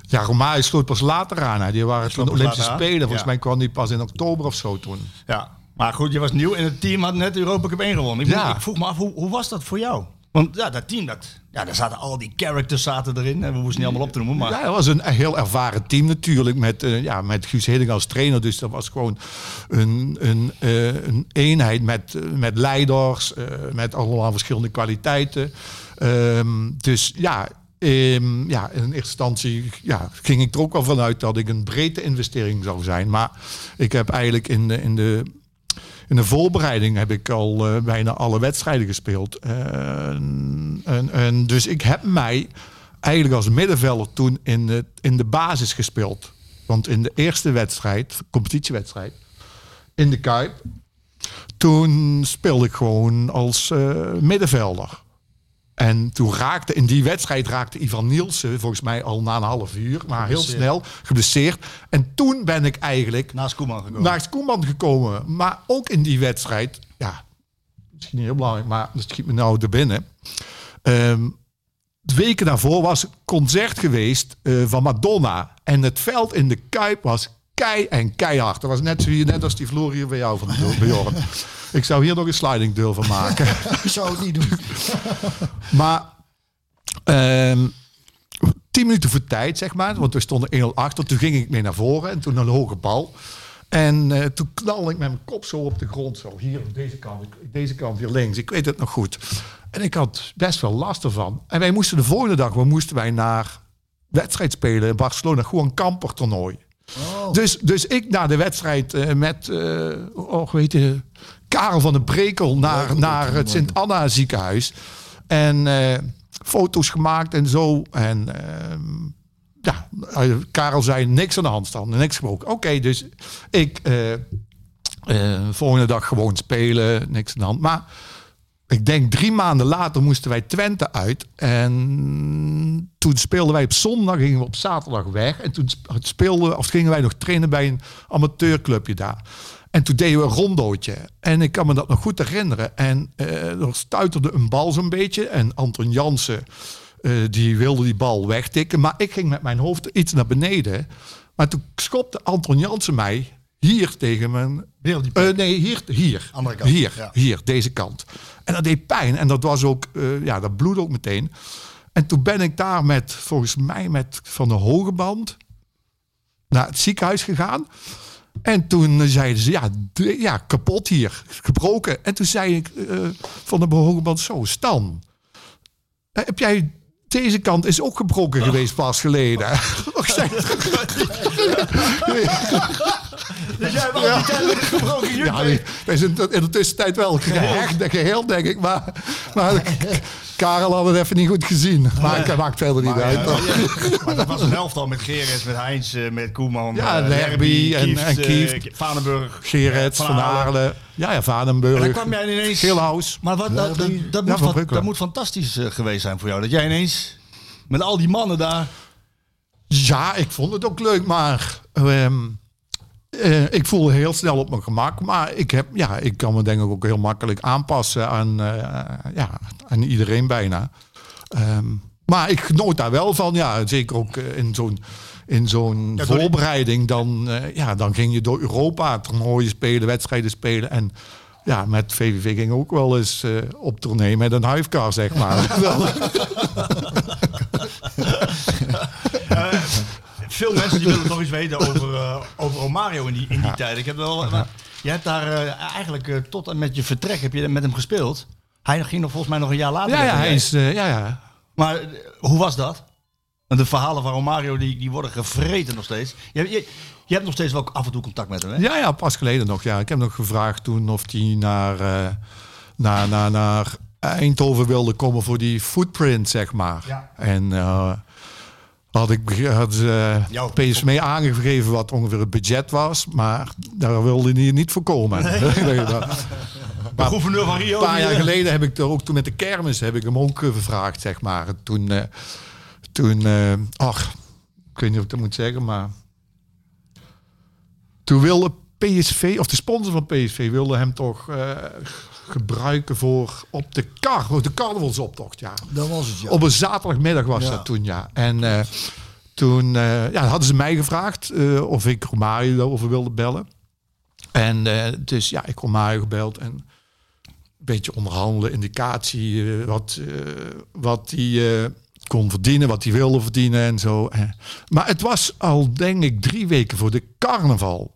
C: Ja, Romario sloot pas later aan. Hè. Die waren toen Olympische? Spelen. Volgens
B: Ja.
C: mij kwam die pas in oktober of zo toen.
B: Ja, maar goed, je was nieuw en het team had net de Europa Cup 1 gewonnen. Ik,
C: Ja.
B: ik vroeg me af, hoe, hoe was dat voor jou? Want ja, dat team, dat, ja, daar zaten al die characters zaten erin. En we hoesten niet allemaal op te noemen, maar...
C: Ja, dat was een heel ervaren team natuurlijk. Met, eh, ja, met Guus Hiddink als trainer. Dus dat was gewoon een, een, eh, een eenheid met, eh, met leiders. met allemaal verschillende kwaliteiten. Ehm, dus ja, ehm, ja, in eerste instantie ja, ging ik er ook wel vanuit dat ik een breedte investering zou zijn. Maar ik heb eigenlijk in de, in de in de voorbereiding heb ik al eh, bijna alle wedstrijden gespeeld. En, en, en dus ik heb mij eigenlijk als middenvelder toen in de, in de basis gespeeld. Want in de eerste wedstrijd, competitiewedstrijd, in de Kuip, toen speelde ik gewoon als eh, middenvelder. En toen raakte in die wedstrijd raakte Ivan Nielsen volgens mij al na een half uur, maar heel snel geblesseerd. En toen ben ik eigenlijk
B: Naast Koeman gekomen.
C: naast Koeman gekomen. Maar ook in die wedstrijd, ja, misschien niet heel belangrijk, maar dat schiet me nou er binnen. De weken daarvoor was een concert geweest eh, van Madonna. En het veld in de Kuip was kei en keihard. Dat was net, net als die vloer hier bij jou van Bjorn. Ik zou hier nog een sliding deur van maken.
A: Ik zou het niet doen.
C: Maar ehm 10 minuten voor tijd, zeg maar. Want we stonden 1-0 achter. Toen ging ik mee naar voren en toen een hoge bal. En eh, toen knalde ik met mijn kop zo op de grond. Zo hier op deze kant, deze kant weer links. Ik weet het nog goed. En ik had best wel last ervan. En wij moesten de volgende dag, we moesten wij naar wedstrijd spelen in Barcelona. Gewoon een kampertoernooi. Dus, dus ik na de wedstrijd eh, met, eh oh, weet je, Karel van den Brekel naar, naar het Sint-Anna ziekenhuis. En eh, foto's gemaakt en zo. En ehm, ja, Karel zei niks aan de hand staan, niks gesproken. Oké, dus ik volgende dag gewoon spelen, niks aan de hand. Maar ik denk drie maanden later moesten wij Twente uit. En toen speelden wij op zondag, gingen we op zaterdag weg. En toen speelden of gingen wij nog trainen bij een amateurclubje daar. En toen deden we een rondootje. En ik kan me dat nog goed herinneren. En eh, er stuiterde een bal zo'n beetje. En Anton Jansen, eh, die wilde die bal wegtikken. Maar ik ging met mijn hoofd iets naar beneden. Maar toen schopte Anton Jansen mij hier tegen mijn... Eh, nee, hier, hier.
B: Andere kant,
C: Hier,
B: ja.
C: hier, deze kant. En dat deed pijn. En dat was ook, eh, ja, dat bloedde ook meteen. En toen ben ik daar met, volgens mij, met van de hoge band naar het ziekenhuis gegaan. En toen zeiden ze, ja, de- ja kapot hier, gebroken. En toen zei ik eh, van de hoge band, zo, Stan, heb jij... Deze kant is ook gebroken geweest pas geleden.
B: Dus jij hebt al die tijd met een gebroken juk.
C: Ja, wij zijn in de tussentijd wel gehecht en geheel, denk ik. Maar, maar Karel had het even niet goed gezien. Maar ik maakt verder niet uit.
B: Maar dat was een helft al met Gerrits, met Heinz, eh, met Koeman.
C: Ja,
B: eh,
C: Lerby en-
B: Kieft,
C: en
B: eh,
C: Kieft.
B: Vanenburg.
C: Gerets,
B: Van Aarle.
C: Ja, ja,
B: En
C: Vadenburg.
B: dan kwam jij ineens...
C: Geelhuis.
B: Maar wat, dat, dat, dat,
C: Ja,
B: moet, dat moet fantastisch eh, geweest zijn voor jou. Dat jij ineens met al die mannen daar...
C: Ja, ik vond het ook leuk, maar ehm, eh, ik voelde heel snel op mijn gemak. Maar ik, heb, ja, ik kan me denk ik ook heel makkelijk aanpassen aan, eh, ja, aan iedereen bijna. Ehm, maar ik genoot daar wel van, ja, zeker ook eh, in zo'n in zo'n
B: Ja,
C: voorbereiding. Dan, ja, dan ging je door Europa toernooien spelen, wedstrijden spelen en... Ja, met VVV ging ook wel eens op tournee met een huifkar, zeg maar.
B: Veel mensen die willen nog iets weten over, eh, over Romario in die, in die tijd. Ik heb wel... maar je hebt daar eh, eigenlijk eh, tot en met je vertrek heb je met hem gespeeld. Hij ging nog volgens mij nog een jaar later.
C: ja, ja, hij is, ja, ja.
B: Maar hoe was dat? Want de verhalen van Romario die, die worden gevreten nog steeds. Je, je, je hebt nog steeds wel af en toe contact met hem, hè?
C: Ja, ja, pas geleden nog. Ja. Ik heb nog gevraagd toen of hij naar, naar, naar, naar Eindhoven wilde komen voor die footprint, zeg maar.
B: Ja.
C: En had ik had,
B: Jouw-
C: PSV aangegeven wat ongeveer het budget was, maar daar wilde hij niet voor komen. Nee, dat-
B: De gouverneur van Rio.
C: een paar jaar
B: eh,
C: geleden heb ik er ook toen met de kermis heb ik hem ook eh, gevraagd, zeg maar. Toen, toen ach, ik weet niet of ik dat moet zeggen, maar toen wilde PSV, of de sponsor van PSV, wilde hem toch eh, gebruiken voor op de kar, op de carnavalsoptocht, ja.
A: Dat was het, ja.
C: Op een zaterdagmiddag was
A: Ja.
C: dat toen, ja. En eh, toen eh, ja, hadden ze mij gevraagd of ik Romario daarover wilde bellen. En dus ja, ik Romario gebeld en een beetje onderhandelen, indicatie, wat, wat hij eh, kon verdienen, wat hij wilde verdienen en zo. Maar het was al, denk ik, drie weken voor de carnaval.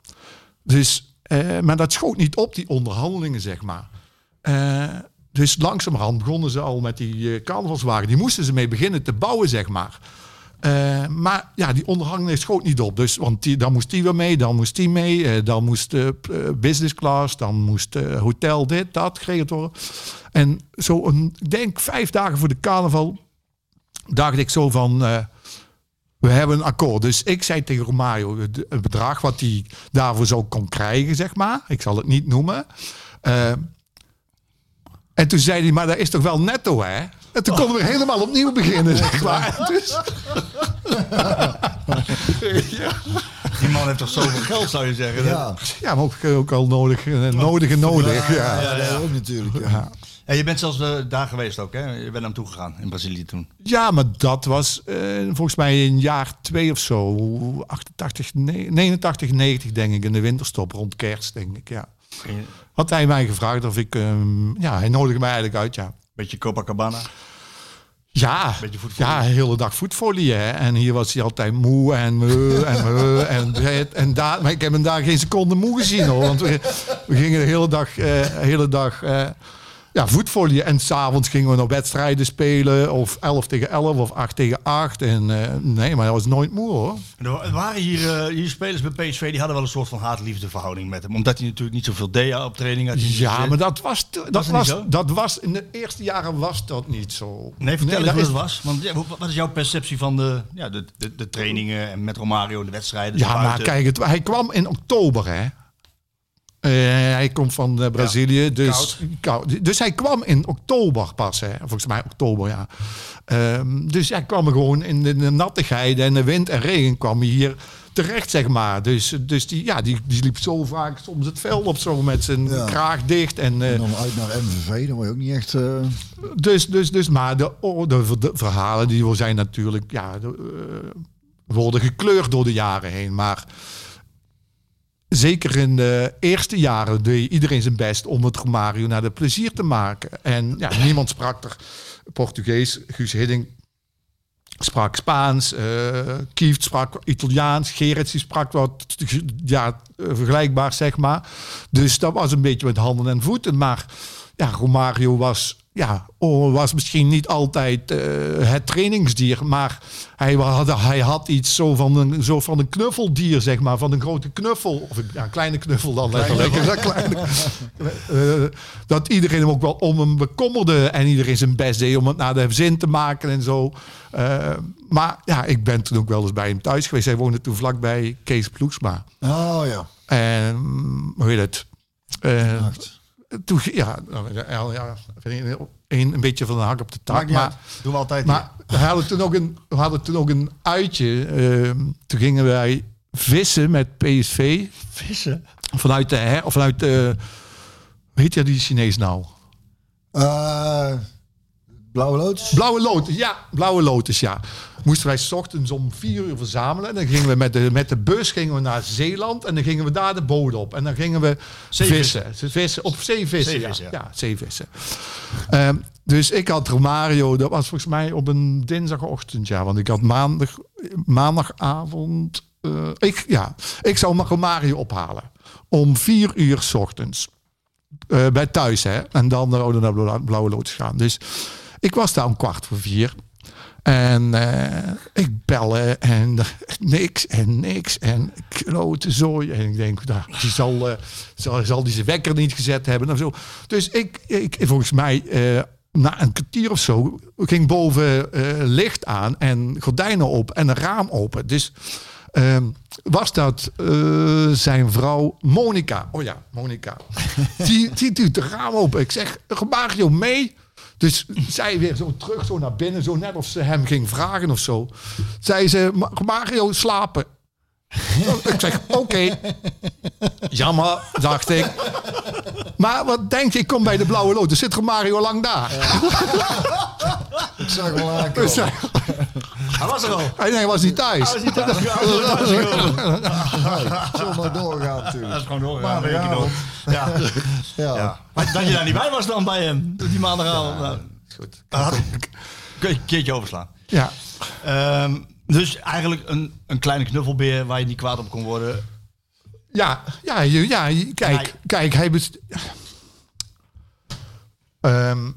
C: Dus, eh, maar dat schoot niet op, die onderhandelingen, zeg maar. Eh, dus langzamerhand begonnen ze al met die eh, carnavalswagen. Die moesten ze mee beginnen te bouwen, zeg maar. Eh, maar ja, die onderhandeling schoot niet op. Dus, want die, dan moest die weer mee, dan moest die mee. dan moest eh, business class, dan moest hotel dit, dat geregeld worden. En zo, een, ik denk vijf dagen voor de carnaval, dacht ik zo van... we hebben een akkoord. Dus ik zei tegen Romario het bedrag wat hij daarvoor zou kon krijgen, zeg maar. Ik zal het niet noemen. Eh, en toen zei hij, maar dat is toch wel netto, hè? En toen konden we helemaal opnieuw beginnen, zeg maar. Dus,
B: Die man heeft toch zoveel geld, zou je zeggen.
A: Ja,
C: ja, maar ook, ook al nodig, eh, nodig en nodig. Ja.
A: ja, dat ook natuurlijk. Ja.
B: En je bent zelfs eh, daar geweest ook, hè? Je bent naar hem toegegaan in Brazilië toen.
C: Ja, maar dat was eh, volgens mij in jaar twee of zo. 88, nee, 89, 90 denk ik. In de winterstop rond kerst, denk ik. Ja. Had hij mij gevraagd of ik... ehm, ja, hij nodigde mij eigenlijk uit, ja.
B: Beetje Copacabana.
C: Ja, ja, de hele dag voetvolleyen. hè. En hier was hij altijd moe en moe en moe. En, dit en daar, maar ik heb hem daar geen seconde moe gezien hoor. Want we, we gingen de hele dag, eh, hele dag eh, ja, voetvolleyen. En s'avonds gingen we nog wedstrijden spelen. Of 11 tegen 11 of 8 tegen 8. En eh, nee, maar hij was nooit moe hoor.
B: Er waren hier, eh, hier spelers bij PSV die hadden wel een soort van haat-liefde verhouding met hem. Omdat hij natuurlijk niet zoveel deed op training. had
C: Ja,
B: zoveel-
C: maar dat was, dat, was, dat was in de eerste jaren was dat niet zo.
B: Nee, vertel eens
C: dat is-
B: het was. Want ja, wat is jouw perceptie van de, ja, de, de, de trainingen en met Romario, de wedstrijden?
C: Ja, maar
B: buiten?
C: kijk, het, hij kwam in oktober, hè. Eh, hij komt van eh, Brazilië, dus, koud. dus hij kwam in oktober pas, hè. volgens mij oktober, ja. Ehm, dus hij kwam gewoon in de, de nattigheid en de wind en regen kwam hier terecht, zeg maar. Dus, dus die, ja, die, die liep zo vaak soms het veld op zo met zijn
A: Ja.
C: kraag dicht. En,
A: En dan uit naar MVV, dan word je ook niet echt...
C: dus, dus, dus, maar de, de, ver- de verhalen die zijn natuurlijk, ja, de, worden gekleurd door de jaren heen. Maar zeker in de eerste jaren deed iedereen zijn best om het Romario naar de plezier te maken. En ja, niemand sprak er Portugees. Guus Hidding sprak Spaans, eh Kieft sprak Italiaans, Gerrits sprak wat ja, vergelijkbaar, zeg maar. Dus dat was een beetje met handen en voeten. Maar ja, Romario was, ja, was misschien niet altijd eh, het trainingsdier, maar hij had, hij had iets zo van, een, zo van een knuffeldier, zeg maar, van een grote knuffel. Of een ja, een kleine knuffel dan letterlijk. Eh, dat iedereen hem ook wel om hem bekommerde en iedereen zijn best deed om het naar de zin te maken en zo. Eh, maar ja, ik ben toen ook wel eens bij hem thuis geweest. Hij woonde toen vlakbij Kees Ploegsma.
A: Oh ja.
C: En hoe heet het?
A: Acht.
C: Toen, ja, ja, ja, een, een beetje van de hak op de tak. Maar.
B: Doen we altijd.
C: maar we hadden toen ook een, we hadden toen ook een uitje. eh, toen gingen wij vissen met PSV.
B: vissen.
C: Vanuit de, of vanuit de, hoe heet ja die Chinees nou?
A: Eh, Blauwe Lotus?
C: Blauwe Lotus, ja. Blauwe Lotus, ja. Moesten wij 's ochtends om vier uur verzamelen. En dan gingen we met de, met de bus gingen we naar Zeeland. En dan gingen we daar de bodem op. En dan gingen we
B: Zeevissen.
C: vissen. vissen. Op zeevissen,
B: Zeevissen,
C: ja.
B: ja.
C: ja. zeevissen. Ehm, dus ik had Romario, dat was volgens mij op een dinsdagochtend, ja. Want ik had maandag, maandagavond... eh, ik, ja, ik zou Romario ophalen. Om vier uur 's ochtends. Eh, bij thuis, hè. En dan naar Rode naar Blauwe- Blauwe Lotus gaan. Dus ik was daar om kwart voor vier. En eh, ik bellen en niks en niks en klote zooi. En ik denk, nou, die zal, eh, zal, zal die zijn wekker niet gezet hebben of zo. Dus ik, ik volgens mij, eh, na een kwartier of zo, ging boven licht aan en gordijnen op en een raam open. Dus ehm, was dat zijn vrouw Monica. Oh ja, Monica. die, die doet de raam open. Ik zeg, Mario mee. Dus zij weer zo terug, zo naar binnen, zo net of ze hem ging vragen of zo. Zei ze, "Ma- Mario, slapen. Ik zeg, oké. Jammer, dacht ik. Maar wat denk je, ik kom bij de Blauwe Lotus. Zit Mario lang daar?
A: Ik zag wel aankomen.
C: Dus hij,
B: Hij was er al.
C: hij nee, hij was niet thuis.
B: Hij was niet thuis. Hij was thuis gekomen.
A: Zullen maar doorgaan natuurlijk.
B: Dat is gewoon doorgegaan. Door. Ja.
A: Ja.
B: ja. Maar dat je daar niet bij was dan bij hem, die maandagavond. Nou,
C: Goed.
B: ik kun je een keertje overslaan.
C: Ja.
B: Ehm, dus eigenlijk een, een kleine knuffelbeer waar je niet kwaad op kon worden.
C: Ja, ja, ja je- kijk,
B: Hij-
C: kijk, hij best... Ehm,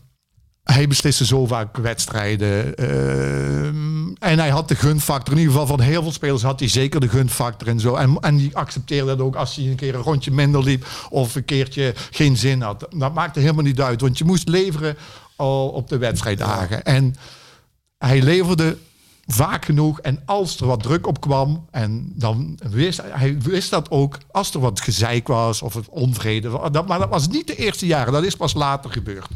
C: hij besliste zo vaak wedstrijden. ehm, en hij had de gunfactor. In ieder geval van heel veel spelers had hij zeker de gunfactor en zo. En, en die accepteerde dat ook als hij een keer een rondje minder liep. Of een keertje geen zin had. Dat maakte helemaal niet uit. Want je moest leveren al op de wedstrijddagen. En hij leverde vaak genoeg. En als er wat druk op kwam, en dan wist hij wist dat ook, als er wat gezeik was of het onvrede. Dat, maar dat was niet de eerste jaren, dat is pas later gebeurd.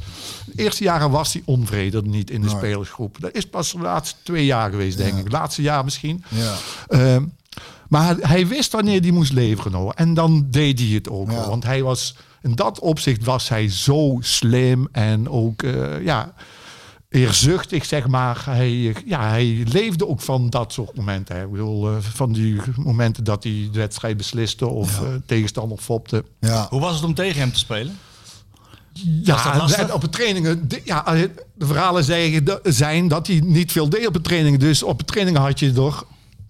C: De eerste jaren was die onvrede niet in de
A: Nee.
C: spelersgroep. Dat is pas de laatste twee jaar geweest, denk ik. Laatste jaar misschien.
A: Ja.
C: Ehm, maar hij- wist wanneer hij moest leveren. Hoor. En dan deed hij het ook.
A: Ja.
C: Want hij was, in dat opzicht was hij zo slim en ook eh, ja, eerzuchtig, zeg maar. Hij, ja, hij leefde ook van dat soort momenten. Hè. Ik bedoel, eh, van die momenten dat hij de wedstrijd besliste of eh, tegenstander fopte.
A: Ja.
B: Hoe was het om tegen hem te spelen?
C: Ja, en op de trainingen, de- ja, de verhalen zeggen, zijn dat hij niet veel deed op de trainingen. Dus op de trainingen had je er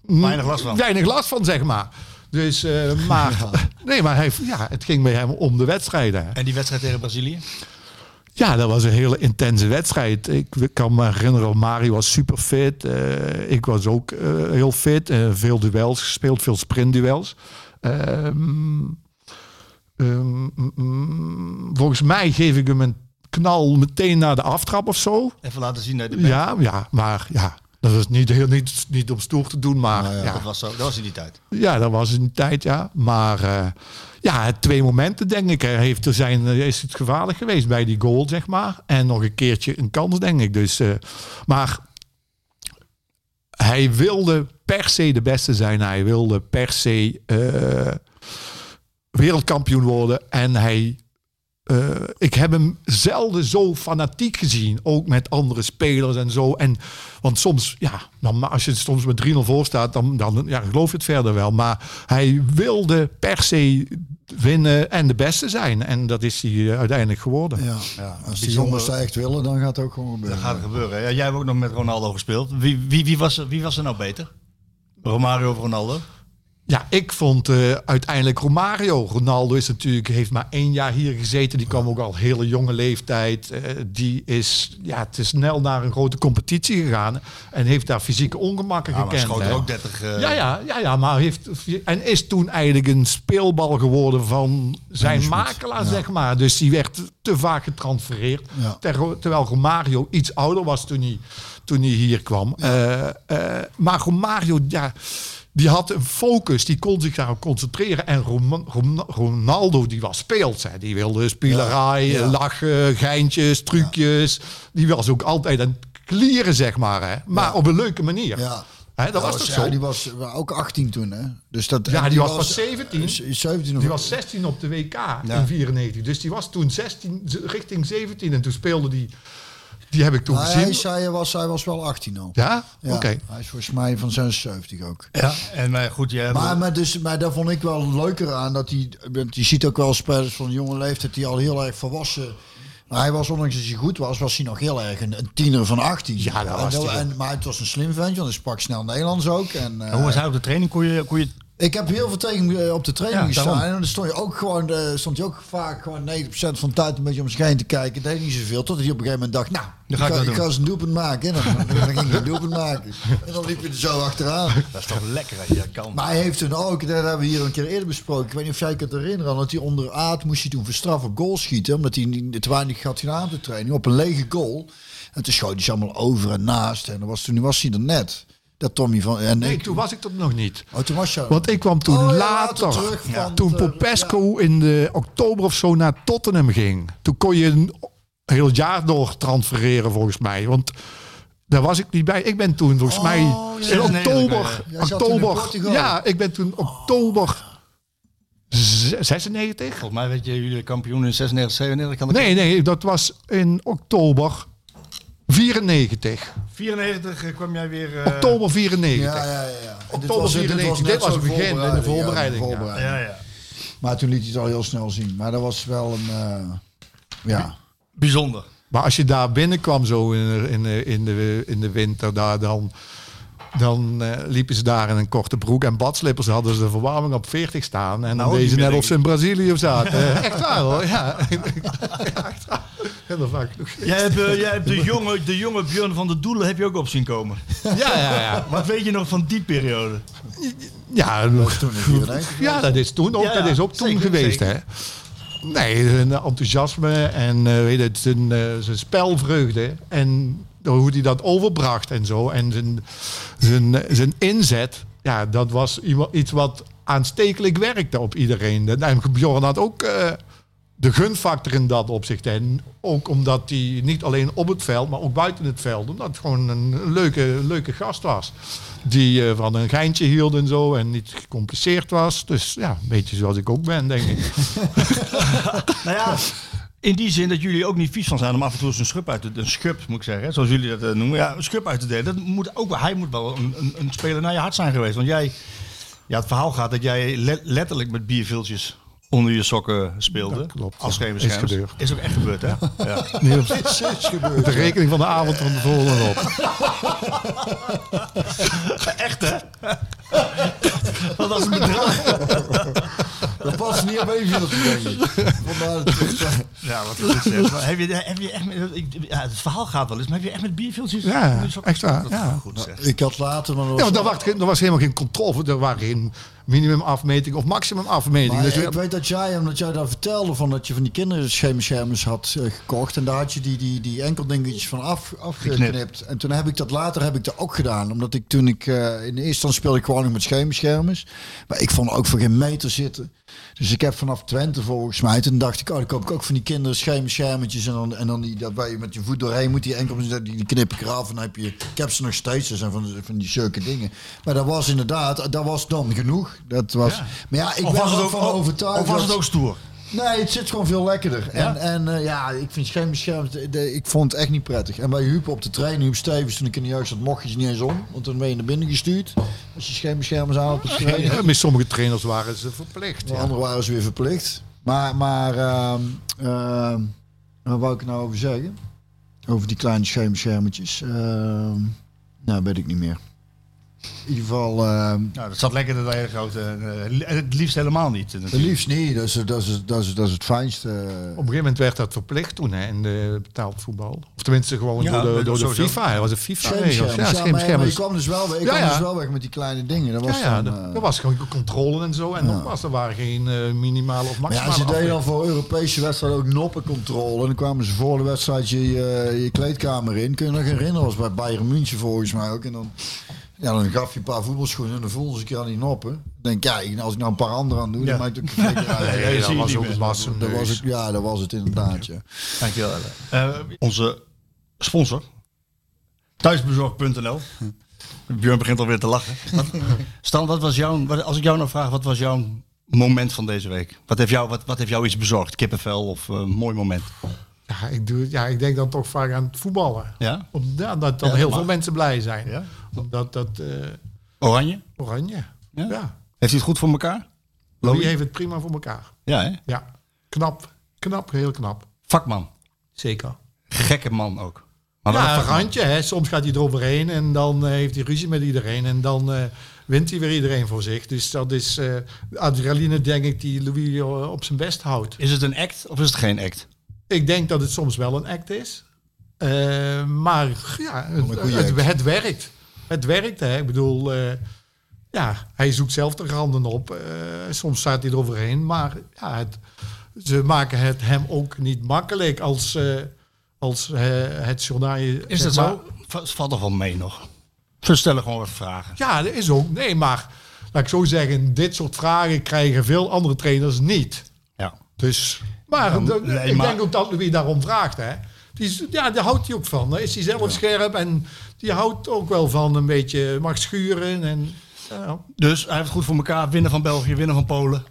B: Weinig last van.
C: weinig last van, zeg maar. Dus, eh, maar, nee, maar hij, ja, het ging bij hem om de wedstrijden. hè.
B: En die wedstrijd tegen Brazilië?
C: Ja, dat was een hele intense wedstrijd. Ik kan me herinneren, Mario was super fit. Eh, ik was ook eh, heel fit. Eh, veel duels gespeeld, veel sprintduels. Mm, volgens mij geef ik hem een knal meteen na de aftrap of zo.
B: Even laten zien dat de
C: Ja, ja maar ja, dat is niet, heel, niet, niet om stoer te doen. Maar
A: Nou ja,
C: ja,
B: Dat was, zo, dat was in die tijd.
C: ja, dat was een tijd, ja. Maar eh, ja, twee momenten, denk ik. Heeft er zijn, eh, is het gevaarlijk geweest bij die goal, zeg maar. En nog een keertje een kans, denk ik. Dus, eh, maar hij wilde per se de beste zijn. Hij wilde per se wereldkampioen worden. En hij... eh, ik heb hem zelden zo fanatiek gezien. Ook met andere spelers en zo. En, want soms, ja, dan, als je soms met 3-0 voor staat, dan, dan ja, geloof je het verder wel. Maar hij wilde per se winnen en de beste zijn. En dat is hij eh, uiteindelijk geworden.
A: Ja. Als die jongens dat echt willen, dan gaat het ook gewoon gebeuren.
B: Dat gaat gebeuren. Ja, jij hebt ook nog met Ronaldo gespeeld. Wie, wie, wie, was, er- wie was er nou beter? Romario of Ronaldo?
C: Ja, ik vond eh, uiteindelijk Romario. Ronaldo is natuurlijk, heeft maar één jaar hier gezeten. Die kwam ook al hele jonge leeftijd. Eh, die is ja, te snel naar een grote competitie gegaan. En heeft daar fysieke ongemakken
B: Ja, maar
C: gekend.
B: schoot er
C: hè.
B: ook 30... eh,
C: Ja, ja, ja, ja, maar heeft, en is toen eigenlijk een speelbal geworden van zijn makelaar, zeg maar. Dus die werd te vaak getransfereerd.
A: Ja.
C: Ter- terwijl Romario iets ouder was toen hij, toen hij hier kwam. Maar Romario, ja, die had een focus, die kon zich daarop concentreren. En Ronaldo, die was speels. Hè. Die wilde spielerij,
A: Ja, ja.
C: lachen, geintjes, trucjes. Die was ook altijd aan het klieren, zeg maar. Hè. Maar op een leuke manier.
A: Ja.
C: Hè, dat was toch
A: ja,
C: zo?
A: Die was ook 18 toen, hè? Dus dat,
C: Ja, die was pas 17.
A: eh, 17 of
C: Die was 16 op de WK
B: Ja.
C: in 94. Dus die was toen 16, z- richting 17. En toen speelde die... Die heb ik toen
A: Nou,
C: gezien.
A: hij, zei, hij, was, hij was wel 18 al.
C: Ja?
A: Ja,
C: Oké.
A: Hij is volgens mij van 76 ook.
B: Ja, en maar goed, jij hebt-
A: Maar, maar, dus, maar daar vond ik wel leuker aan dat hij. want Je ziet ook wel spelers van jonge leeftijd die al heel erg volwassen. Maar hij was, ondanks dat hij goed was, was hij nog heel erg een, een tiener van 18.
C: Ja, dat was hij.
A: en, Maar het was een slim ventje, want hij sprak snel Nederlands ook. En, eh,
B: hoe was hij op de training? Kon je, kon je
A: ik heb heel veel tegen hem, eh, op de training
B: Ja,
A: gestaan.
B: daarom.
A: En dan stond je ook gewoon, eh, stond je ook vaak gewoon 90% van de tijd een beetje om zich heen te kijken. Deed niet zoveel. Tot hij op een gegeven moment dacht, nou,
B: Dan
A: ik
B: ga ik
A: ga, ik eens een doelpunt maken. En dan, dan ging hij een doelpunt maken. En dan liep je er zo achteraan.
B: Dat is toch lekker als je dat kan.
A: Maar hij heeft toen ook, dat hebben we hier een keer eerder besproken. Ik weet niet of jij kunt herinneren, dat hij onder Aad moest hij toen voor straf op goal schieten. Omdat hij te weinig had gedaan op de training. Op een lege goal. En toen schoot hij ze allemaal over en naast. En dan was, toen was hij er net. Dat Tommy van... En
C: Nee,
A: ik,
C: toen was ik er nog niet.
A: oh, toen was je...
C: Want ik kwam toen
A: Oh, ja,
C: later,
A: later terug van
C: toen
A: de-
C: Popesco in de oktober of zo naar Tottenham ging. Toen kon je een heel jaar door transfereren volgens mij. Want daar was ik niet bij. Ik ben toen volgens mij
A: ja,
C: in oktober,
A: in
C: oktober, ja, ik ben toen oktober z- 96.
B: Volgens mij weet je, jullie kampioen in 96, 97. Kan dat
C: Nee, nee, dat was in oktober 94.
B: 94 eh, kwam jij weer... eh,
C: Oktober 94.
A: Ja, ja, ja.
C: Oktober 94, dit was het begin, in de voorbereiding, ja.
A: voorbereiding.
B: Ja, ja.
A: Maar toen liet hij het al heel snel zien. Maar dat was wel een... eh, ja.
B: Bijzonder.
C: Maar als je daar binnenkwam zo in, de- in, de- in, de, in de winter, daar, dan, dan eh, liepen ze daar in een korte broek en badslippers. Hadden ze de verwarming op 40 staan. En dan
B: Nou,
C: deden
B: niet
C: ze
B: meer,
C: net of
B: denk
C: ze in Brazilië zaten. Eh, echt waar hoor, ja. ja echt waar. Heel vaak.
B: Jij hebt, eh, jij hebt de, jonge, de jonge Björn van de Doelen heb je ook op zien komen.
C: Ja, ja, ja.
B: Wat weet je nog van die periode?
C: Ja,
A: toen in 94
C: ja, dat is toen ook,
B: Ja, ja,
C: dat is ook toen
B: zeker,
C: geweest,
B: zeker.
C: hè. Nee, zijn enthousiasme en eh, weet het, zijn, eh, zijn spelvreugde en hoe hij dat overbracht en zo. En zijn, zijn, zijn inzet, ja, dat was iemand- iets wat aanstekelijk werkte op iedereen. En Bjorn had ook eh, de gunfactor in dat opzicht. En ook omdat hij niet alleen op het veld, maar ook buiten het veld. Omdat het gewoon een leuke, leuke gast was. Die eh, van een geintje hield en zo. En niet gecompliceerd was. Dus ja, een beetje zoals ik ook ben, denk ik.
B: Nou ja, in die zin dat jullie ook niet vies van zijn om af en toe eens een schub uit te een schub, moet ik zeggen, zoals jullie dat eh, noemen. Ja, een schub uit te delen. Dat moet ook, hij moet wel een, een, een speler naar je hart zijn geweest. Want jij, ja, het verhaal gaat dat jij le- letterlijk met bierviltjes onder je sokken speelde.
C: Dat klopt,
B: Als
C: ja.
B: geen
C: Is gebeurd.
B: Is ook echt gebeurd, hè? Ja.
C: Niet op
A: Is is gebeurd.
C: de rekening van de avond van tevoren op.
B: echt, hè? Wat was een bedrag?
A: Dat past niet op filmpje, denk ik. Vandaar dat het-
B: Ja, wat goed zeg. Maar heb, je, heb je echt met, ik- ja, het verhaal gaat wel eens, maar heb je echt met bierviltjes?
C: Ja, ja.
B: Dat is Goed zeg.
A: Ik had later, maar
C: Ja, er was, geen- er was helemaal geen controle. Er waren geen minimumafmeting of maximumafmeting.
A: Maar
C: Dus
A: ik weet dat jij, omdat jij daar vertelde van dat je van die kinderschermschermers had eh, gekocht. En daar had je die, die, die enkeldingetjes van af, afgeknipt. En toen heb ik dat later heb ik dat ook gedaan. Omdat ik toen ik, eh, in de eerste instantie speelde ik gewoon nog met schermschermers. Maar ik vond ook voor geen meter zitten. Dus ik heb vanaf Twente volgens mij. Toen dacht ik, oh, dan koop ik ook van die kinderschermschermetjes. En dan, en dan die, dat waar je met je voet doorheen moet. Die enkel, die, die knip ik eraf. En dan heb je, ik heb ze nog steeds. Dat zijn van, van die zulke dingen. Maar dat was inderdaad, dat was dan genoeg. Dat was, Maar ja, ik
B: Of
A: ben
B: was
A: er ook van overtuigd.
B: of was het ook stoer?
A: Nee, het zit gewoon veel lekkerder. En, en eh, ja, ik vind schermbeschermd, de- ik vond het echt niet prettig. En bij Huub op de training, Huub Stevens, toen ik in de jeugd zat, mocht je ze niet eens om. Want dan ben je naar binnen gestuurd. Als je schermbeschermers aan op de
C: ja, met sommige trainers waren ze verplicht.
A: De
C: Ja.
A: anderen waren ze weer verplicht. Maar, maar ehm, ehm, wat wou ik nou over zeggen? Over die kleine schermbeschermertjes. Ehm nou, weet ik niet meer. In ieder geval, ehm,
B: Nou, dat zat lekker in dat hele grote. eh, li- het liefst helemaal niet.
A: het liefst niet. Dat is, dat is, dat is, dat is het fijnste.
C: Op een gegeven moment werd dat verplicht toen hè, in de betaald voetbal. Of tenminste gewoon
B: Ja,
C: door de, door de. FIFA. Dat was een FIFA-regel.
A: Schermschermers.
C: Ja,
A: Ja, maar, maar je kwam dus wel, weg- ik
C: Ja,
A: kwam dus wel weg met die kleine dingen. Dat was
C: Ja, ja,
A: dan,
C: dat,
A: eh,
C: was gewoon controle en zo. En nogmaals, er waren geen eh, minimale of
A: maar ja,
C: maximale
A: ze deden dan voor Europese wedstrijden ook noppencontrole. En dan kwamen ze voor de wedstrijd je, je, je kleedkamer in. Kun je nog herinneren? was bij Bayern München volgens mij ook. En dan, ja, dan gaf je een paar voetbalschoenen en dan voelden ze keer aan die noppen. Dan denk ja, als ik nou een paar andere aan doe,
B: Ja.
A: dan maakt het ook geen uit.
B: Nee,
C: Nee,
B: dat
C: was
B: niet
C: ook
B: meer.
C: was
A: Dat was het, ja, dat was het inderdaad. Ja.
B: Dankjewel. Elle. Eh, onze sponsor, thuisbezorg.nl. Björn begint alweer te lachen. Wat- Stan, wat was jouw, als ik jou nou vraag, wat was jouw moment van deze week? Wat heeft jou, wat, wat heeft jou iets bezorgd? Kippenvel of een mooi moment?
C: Ja, ik, doe, ja, ik denk dan toch vaak aan het voetballen.
B: Ja?
C: Omdat dat dan
B: Ja,
C: heel
B: mag.
C: veel mensen blij zijn.
B: Ja?
C: Omdat dat eh,
B: Oranje?
C: oranje.
B: Ja?
C: Ja.
B: Heeft hij het goed voor elkaar?
C: Louis heeft het prima voor elkaar.
B: Ja, hè?
C: Ja. Knap. Knap, heel knap.
B: Vakman.
C: Zeker.
B: Gekke man ook. Maar
C: ja,
B: een
C: randje. Hè. Soms gaat hij eroverheen en dan eh, heeft hij ruzie met iedereen. En dan eh, wint hij weer iedereen voor zich. Dus dat is eh, adrenaline, denk ik, die Louis op zijn best houdt.
B: Is het een act of is het geen act?
C: Ik denk dat het soms wel een act is. Eh, maar ja, het, het, werkt. Het werkt, hè. Ik bedoel, eh, ja, hij zoekt zelf de randen op. Eh, soms staat hij eroverheen. Maar ja, het, ze maken het hem ook niet makkelijk als, als het journaal...
B: Is dat
C: maar-
B: zo? Va- Valt toch wel mee nog? We stellen gewoon wat vragen.
C: Ja, dat is ook. Nee, maar laat ik zo zeggen, dit soort vragen krijgen veel andere trainers niet.
B: Ja.
C: Dus, maar,
B: Ja, nee,
C: ik
B: maar-
C: denk ook dat Louis daarom vraagt. Hè. Die, is- ja, daar houdt hij ook van. Daar is hij zelf scherp en die houdt ook wel van een beetje mag schuren. En, ja.
B: Dus hij heeft het goed voor elkaar. Winnen van België, winnen van Polen.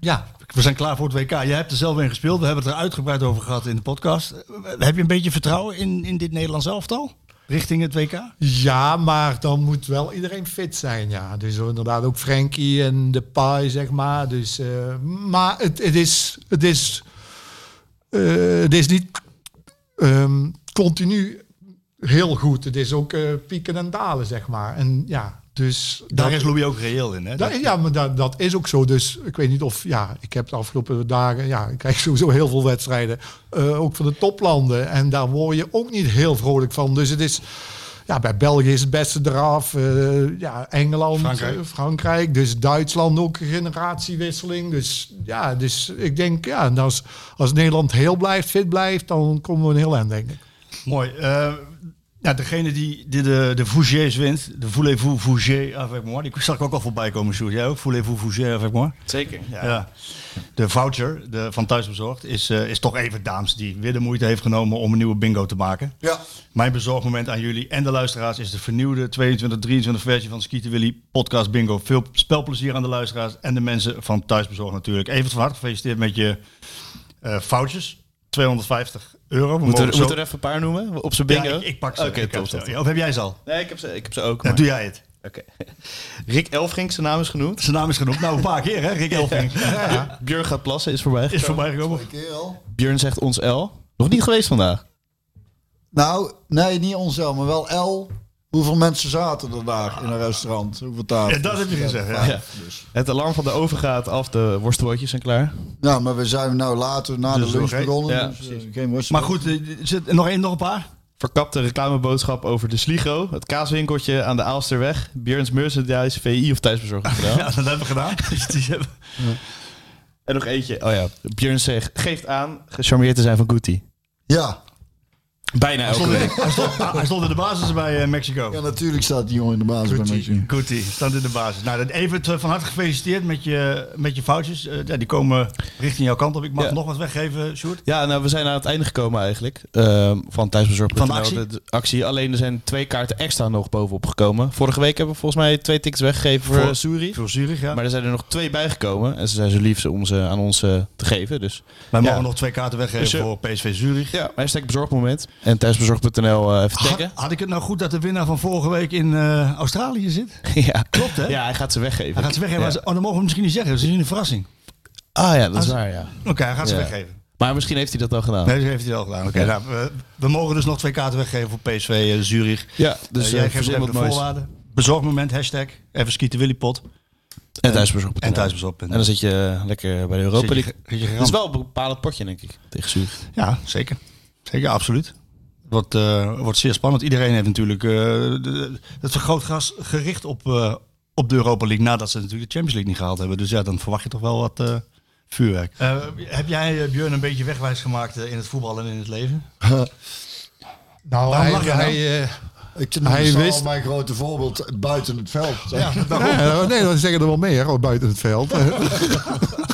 C: ja,
B: We zijn klaar voor het WK. Jij hebt er zelf in gespeeld. We hebben het er uitgebreid over gehad in de podcast. Heb je een beetje vertrouwen in, in dit Nederlands elftal? Richting het WK?
C: ja, maar dan moet wel iedereen fit zijn. Ja. Dus inderdaad ook Frenkie en de Pai, zeg maar. Dus, eh, maar het, het is... Het is het is niet ehm, continu heel goed. Het is ook eh, pieken en dalen, zeg maar. En ja, dus...
B: Daar
C: dat-
B: is Louis ook reëel in. Hè?
C: Ja, maar dat, dat is ook zo. Dus ik weet niet of... Ja, ik heb de afgelopen dagen... Ja, ik krijg sowieso heel veel wedstrijden. eh, ook van de toplanden. En daar word je ook niet heel vrolijk van. Dus het is... Ja, bij België is het beste eraf. eh, ja, Engeland,
B: Frankrijk.
C: eh, Frankrijk. Dus Duitsland ook een generatiewisseling. Dus ja, dus ik denk... Ja, als, als Nederland heel blijft, fit blijft... dan komen we een heel eind, denk ik.
B: Mooi. Eh, ja, degene die, die de, de Fougères wint, de Voulez-vous Fougère avec moi, die zag ik ook al voorbij komen, Sjoerd. Jij ook? Voulez-vous Fougère avec moi?
F: Zeker.
B: Ja. De voucher de, van Thuisbezorgd is, eh, is toch even dames die weer de moeite heeft genomen om een nieuwe bingo te maken.
A: Ja.
B: Mijn bezorgmoment aan jullie en de luisteraars is de vernieuwde 22-23 versie van Skieten Willy podcast bingo. Veel spelplezier aan de luisteraars en de mensen van Thuisbezorgd natuurlijk. Even van harte gefeliciteerd met je eh foutjes. 250 euro. We
F: Moet er,
B: mogen zo-
F: moet er even een paar noemen op zijn bingo?
B: Ja, ik, ik pak ze.
F: Oké, top.
B: Ja, Of heb jij ze al?
F: Nee, ik heb ze, ik heb ze ook.
B: Ja,
F: maar-
B: doe jij het.
H: Oké. Rick Elfrink, zijn naam is genoemd.
B: Zijn naam is genoemd. Nou, een paar keer hè, Rick Elfing.
H: Björn gaat plassen, is voorbij.
B: Is voorbij gekomen.
A: keer al.
H: Björn zegt ons L. Nog niet geweest vandaag.
A: Nou, nee, niet onszelf, maar wel L. Hoeveel mensen zaten er daar in een restaurant? Hoeveel tafels?
B: Ja, dat heb je gezegd, ja.
H: Ja.
A: Dus.
H: Het alarm van de oven gaat af, de worstbroodjes zijn klaar.
A: Ja, maar we zijn nou later na
B: Dus
A: de lunch begonnen.
H: ja,
A: dus, eh,
H: precies.
A: geen worst.
B: Maar goed, eh, zit nog één, nog een paar?
H: Verkapte reclameboodschap over de Sligo, het kaaswinkeltje aan de Aalsterweg, Björns Merchandise, VI of thuisbezorgd gedaan.
B: Ja, dat hebben we gedaan. Dus hebben-
H: En nog eentje. Oh ja, Björn zegt, geeft aan gecharmeerd te zijn van Guti.
A: Ja.
H: Bijna elke week.
B: Hij stond, hij stond in de basis bij eh, Mexico.
A: ja, natuurlijk staat die jongen in de basis bij Mexico.
B: Guti, staat in de basis. Nou, dan even het, eh, van harte gefeliciteerd met je, met je foutjes. Eh, ja, die komen richting jouw kant op. Ik mag
H: Ja.
B: nog wat weggeven, Sjoerd.
H: Ja, nou, we zijn aan het einde gekomen eigenlijk. ehm, van thuisbezorgd.nl.
B: Van de actie?
H: de actie. Alleen er zijn twee kaarten extra nog bovenop gekomen. Vorige week hebben we volgens mij twee tickets weggegeven voor,
B: Voor-
H: voor
B: Zurich, ja.
H: Maar er zijn er nog twee bijgekomen. En ze zijn zo lief om ze aan ons eh, te geven. Dus
B: Wij
H: Ja.
B: mogen nog twee kaarten weggeven
H: Dus, eh,
B: voor PSV Zurich.
H: ja, hashtag bezorgmoment. En thuisbezorgd.nl eh, even
B: Had,
H: taggen.
B: had ik het nou goed dat de winnaar van vorige week in eh, Australië zit?
H: ja.
B: Klopt, hè?
H: Ja, hij gaat ze weggeven.
B: Hij gaat ze weggeven.
H: Ja.
B: Oh, dan mogen we misschien niet zeggen. Dat is een verrassing.
H: Ah ja, dat is
B: Als-
H: waar, ja.
B: Oké, hij gaat ze
H: Ja.
B: weggeven.
H: Maar misschien heeft hij dat al gedaan.
B: Nee, dat heeft hij al gedaan. Oké, nou, we, we mogen dus nog twee kaarten weggeven voor PSV eh, Zurich.
H: Ja, dus eh,
B: jij geeft even de
H: moois.
B: voorwaarden. Bezorgmoment, hashtag. Even skieten Willypot.
H: En thuisbezorgd.nl.
B: En thuisbezorgd.nl.
H: En dan zit je lekker bij de Europa League. Het is wel een bepalend potje, denk ik, tegen Zurich.
B: Ja, zeker. Zeker, absoluut. Wordt, eh, wordt zeer spannend. Iedereen heeft natuurlijk eh, de- de- het vergrootglas gericht op, eh, op de Europa League. Nadat ze natuurlijk de Champions League niet gehaald hebben. Dus ja, dan verwacht je toch wel wat eh, vuurwerk. Eh, heb jij, Björn, een beetje wegwijs gemaakt in het voetbal en in het leven?
C: Nou,
B: Waarom
C: hij,
B: lach je nou?
C: hij, eh,
A: Ik
C: Hij
A: hij wist
C: wist-
A: mijn grote voorbeeld buiten het veld.
B: Ja,
C: nee, dan zeggen er wel meer buiten het veld.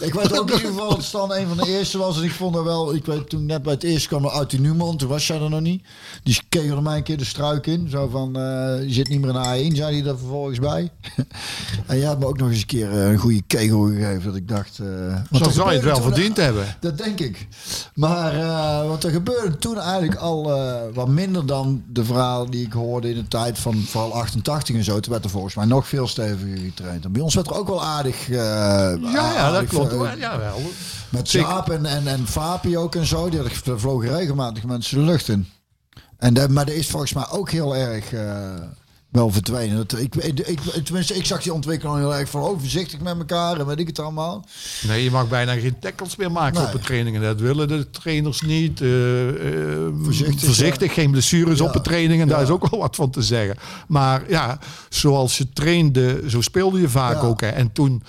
A: Ik weet ook in ieder geval dat Stan een van de eerste was. En ik vond er wel, ik weet toen net bij het eerste kwam uit die Newman, toen was jij er nog niet. Die er mij een keer de struik in. Zo van, eh, je zit niet meer in de A1, zei hij er vervolgens bij. en jij had me ook nog eens een keer eh, een goede kegel gegeven. Dat ik dacht... want
C: Zo zou je het wel verdiend hebben.
A: Dat denk ik. Maar uh, want er gebeurde toen eigenlijk al uh, wat minder dan de verhalen die ik hoorde in de tijd van vooral 88 en zo. Toen werd er volgens mij nog veel steviger getraind. En bij ons werd er ook wel aardig. Uh,
C: ja, ja, dat klopt. Ja, wel.
A: Met Jaap en, en, en Fapi ook en zo. Die vlogen regelmatig mensen de lucht in. En de, maar dat is volgens mij ook heel erg uh, wel verdwenen. Dat, ik, ik, tenminste, ik zag die ontwikkeling heel erg van voorzichtig met elkaar en weet ik het allemaal.
C: Nee, je mag bijna geen tackles meer maken nee. op de trainingen. Dat willen de trainers niet. Uh, uh, voorzichtig, voorzichtig ja. geen blessures ja. op de trainingen. Ja. Daar is ook wel wat van te zeggen. Maar ja, zoals je trainde, zo speelde je vaak ook. Hè. En toen...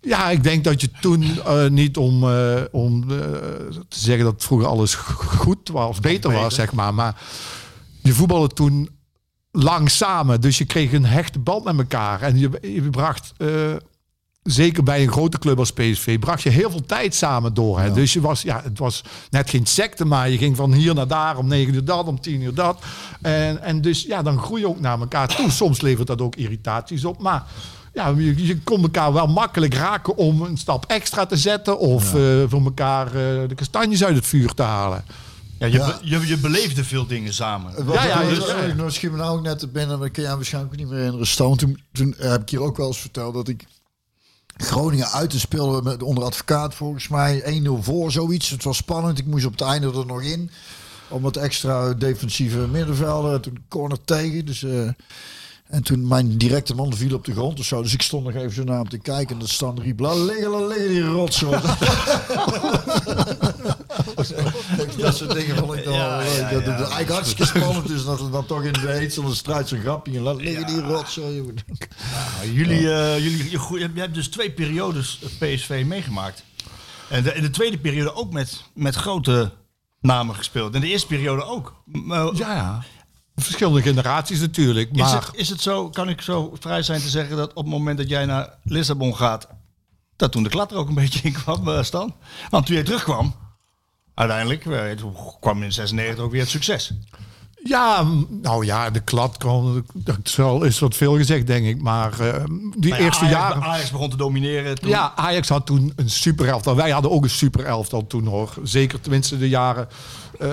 C: Ja, ik denk dat je toen uh, niet om, uh, om uh, te zeggen dat vroeger alles goed was, beter was, zeg maar. Maar je voetbalde toen lang samen. Dus je kreeg een hechte band met elkaar. En je, je bracht, zeker bij een grote club als PSV, bracht je heel veel tijd samen door. Hè? Ja. Dus je was, ja, het was net geen secte, maar je ging van hier naar daar, om negen uur dat, om tien uur dat. En, en dus ja, dan groei je ook naar elkaar toe. Soms levert dat ook irritaties op, maar ja, je, je kon elkaar wel makkelijk raken om een stap extra te zetten of ja. uh, voor elkaar uh, de kastanjes uit het vuur te halen.
B: Ja, je, ja. Be, je, je, beleefde veel dingen samen.
A: Wat ja, ja, dus, ja. Ik nog schiet me nou ook net binnen, dat kun je waarschijnlijk niet meer herinneren. Staan. Toen, toen heb ik hier ook wel eens verteld dat ik Groningen uit te spelen met onder advocaat volgens mij 1-0 voor zoiets. Het was spannend. Ik moest op het einde er nog in. Om wat extra defensieve middenvelden. Toen corner tegen. Dus uh, en toen mijn directe man viel op de grond of zo. Dus ik stond nog even zo naar hem te kijken. En dat stand riep, laat liggen, liggen die rotzooi. dat soort dingen vond ik dan ja, leuk. Ja, ja, dat het eigenlijk hartstikke spannend is dat er dan toch in de heetsel strijd zo'n grapje. Laat liggen die rotzooi.
B: Nou, jullie, uh, jullie, je, je hebt dus twee periodes PSV meegemaakt. En de, in de tweede periode ook met, met grote namen gespeeld. En de eerste periode ook.
C: Uh, ja, ja verschillende generaties natuurlijk. Maar...
B: Is, het, is het zo, kan ik zo vrij zijn te zeggen dat op het moment dat jij naar Lissabon gaat, dat toen de klat er ook een beetje in kwam, uh, Stan? Want toen jij terugkwam, uiteindelijk, uh, kwam in 96 ook weer het succes.
C: Ja, nou ja, de klad kwam, dat is wel- is wat veel gezegd, denk ik. Maar eh, die
B: ja,
C: eerste
B: Ajax,
C: jaren...
B: Ajax begon te domineren. Toen.
C: Ja, Ajax had toen een super elftal. Wij hadden ook een super elftal toen hoor. Zeker tenminste de jaren eh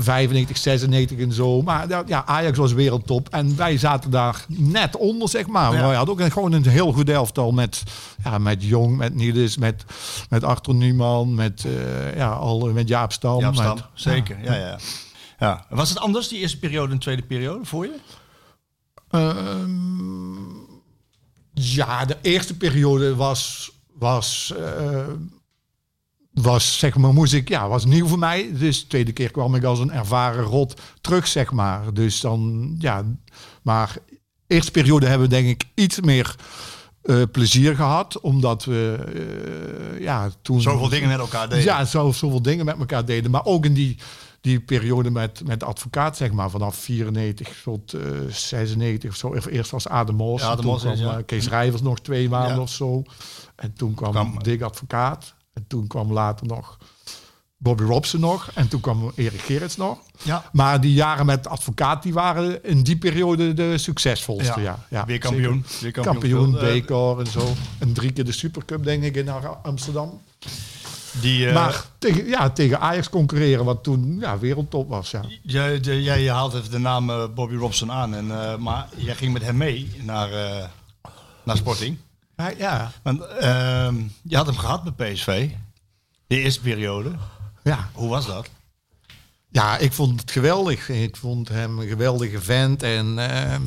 C: 95, 96 en zo. Maar ja, Ajax was wereldtop. En wij zaten daar net onder, zeg maar.
B: Ja.
C: Wij hadden ook een, gewoon een heel goed elftal. Met, ja, met Jong, met Niels, met, met Arthur Newman, met, eh, ja, al, met Jaap Stam.
B: Ja, Stam,
C: met-
B: zeker. Ja, ja. ja. Was het anders, die eerste periode en de tweede periode, voor je?
C: Ehm, ja, de eerste periode was, was, eh, was zeg maar, moest ik, ja, was nieuw voor mij. Dus de tweede keer kwam ik als een ervaren rot terug, zeg maar. Dus dan, ja, maar de eerste periode hebben we denk ik iets meer eh, plezier gehad, omdat we, eh, ja, toen...
B: Zoveel dingen met elkaar deden.
C: Ja, zo, zoveel dingen met elkaar deden. Maar ook in die, die periode met, met de advocaat, zeg maar, vanaf 94 tot eh 96 of zo. Eerst was Adem
B: Ja,
C: toen kwam
B: ja.
C: eh, Kees Rijvers nog twee maanden
B: Ja.
C: of zo. En toen kwam,
B: Kwam-
C: Dick Advocaat. En toen kwam later nog Bobby Robson nog. En toen kwam Erik Gerrits nog.
B: Ja.
C: Maar die jaren met advocaat, die waren in die periode de succesvolste.
B: Ja.
C: Ja,
B: Weer kampioen. Weer
C: Kampioen,
B: kampioen. Eh,
C: beker en zo. En drie keer de Supercup, denk ik, in Amsterdam.
B: Die, eh,
C: Maar tegen, ja, tegen Ajax concurreren, wat toen ja, wereldtop was. Ja.
B: jij, jij haalt even de naam eh, Bobby Robson aan. En, eh, maar jij ging met hem mee naar, naar Sporting.
C: Ja, ja,
B: Want, ehm, je had hem gehad bij PSV. De eerste periode.
C: ja.
B: Hoe was dat?
C: ja, ik vond het geweldig. Ik vond hem een geweldige vent. En ehm,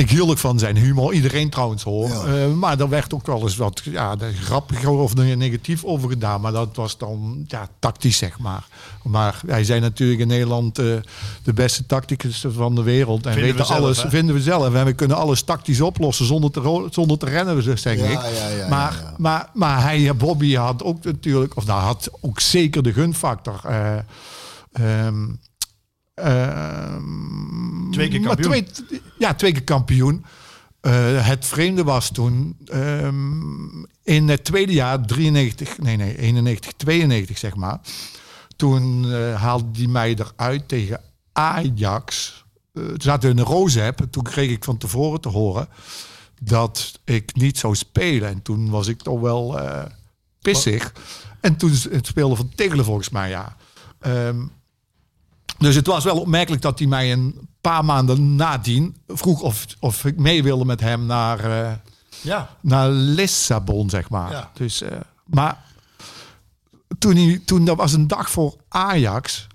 C: ik hield ook van zijn humor. Iedereen trouwens hoor.
A: Ja.
C: Eh, maar er werd ook wel eens wat ja, grappig of negatief over gedaan. Maar dat was dan ja, tactisch, zeg maar. Maar wij zijn natuurlijk in Nederland eh, de beste tacticus van de wereld. En
B: Vinden we
C: weten
B: zelf,
C: alles,
B: hè?
C: vinden we zelf. En we kunnen alles tactisch oplossen zonder te, zonder te rennen,
A: Ja,
C: ik.
A: ja,
C: maar. Maar, maar hij, Bobby had ook natuurlijk, of nou had ook zeker de gunfactor. Eh, ehm,
B: Twee keer kampioen.
C: twee- ja, twee keer kampioen. Eh, het vreemde was toen, ehm, in het tweede jaar, 93, nee, nee, 91, 92 zeg maar. Toen eh, haalde hij mij eruit tegen Ajax. Eh, toen zaten we in rozep. Toen kreeg ik van tevoren te horen dat ik niet zou spelen. En toen was ik toch wel pissig. En toen speelde van Tegelen volgens mij, ja. Ehm, dus het was wel opmerkelijk dat hij mij een paar maanden nadien vroeg of, of ik mee wilde met hem naar, eh,
B: Ja.
C: naar Lissabon, zeg maar.
B: Ja.
C: Dus, eh, maar toen, hij, toen dat was een dag voor Ajax.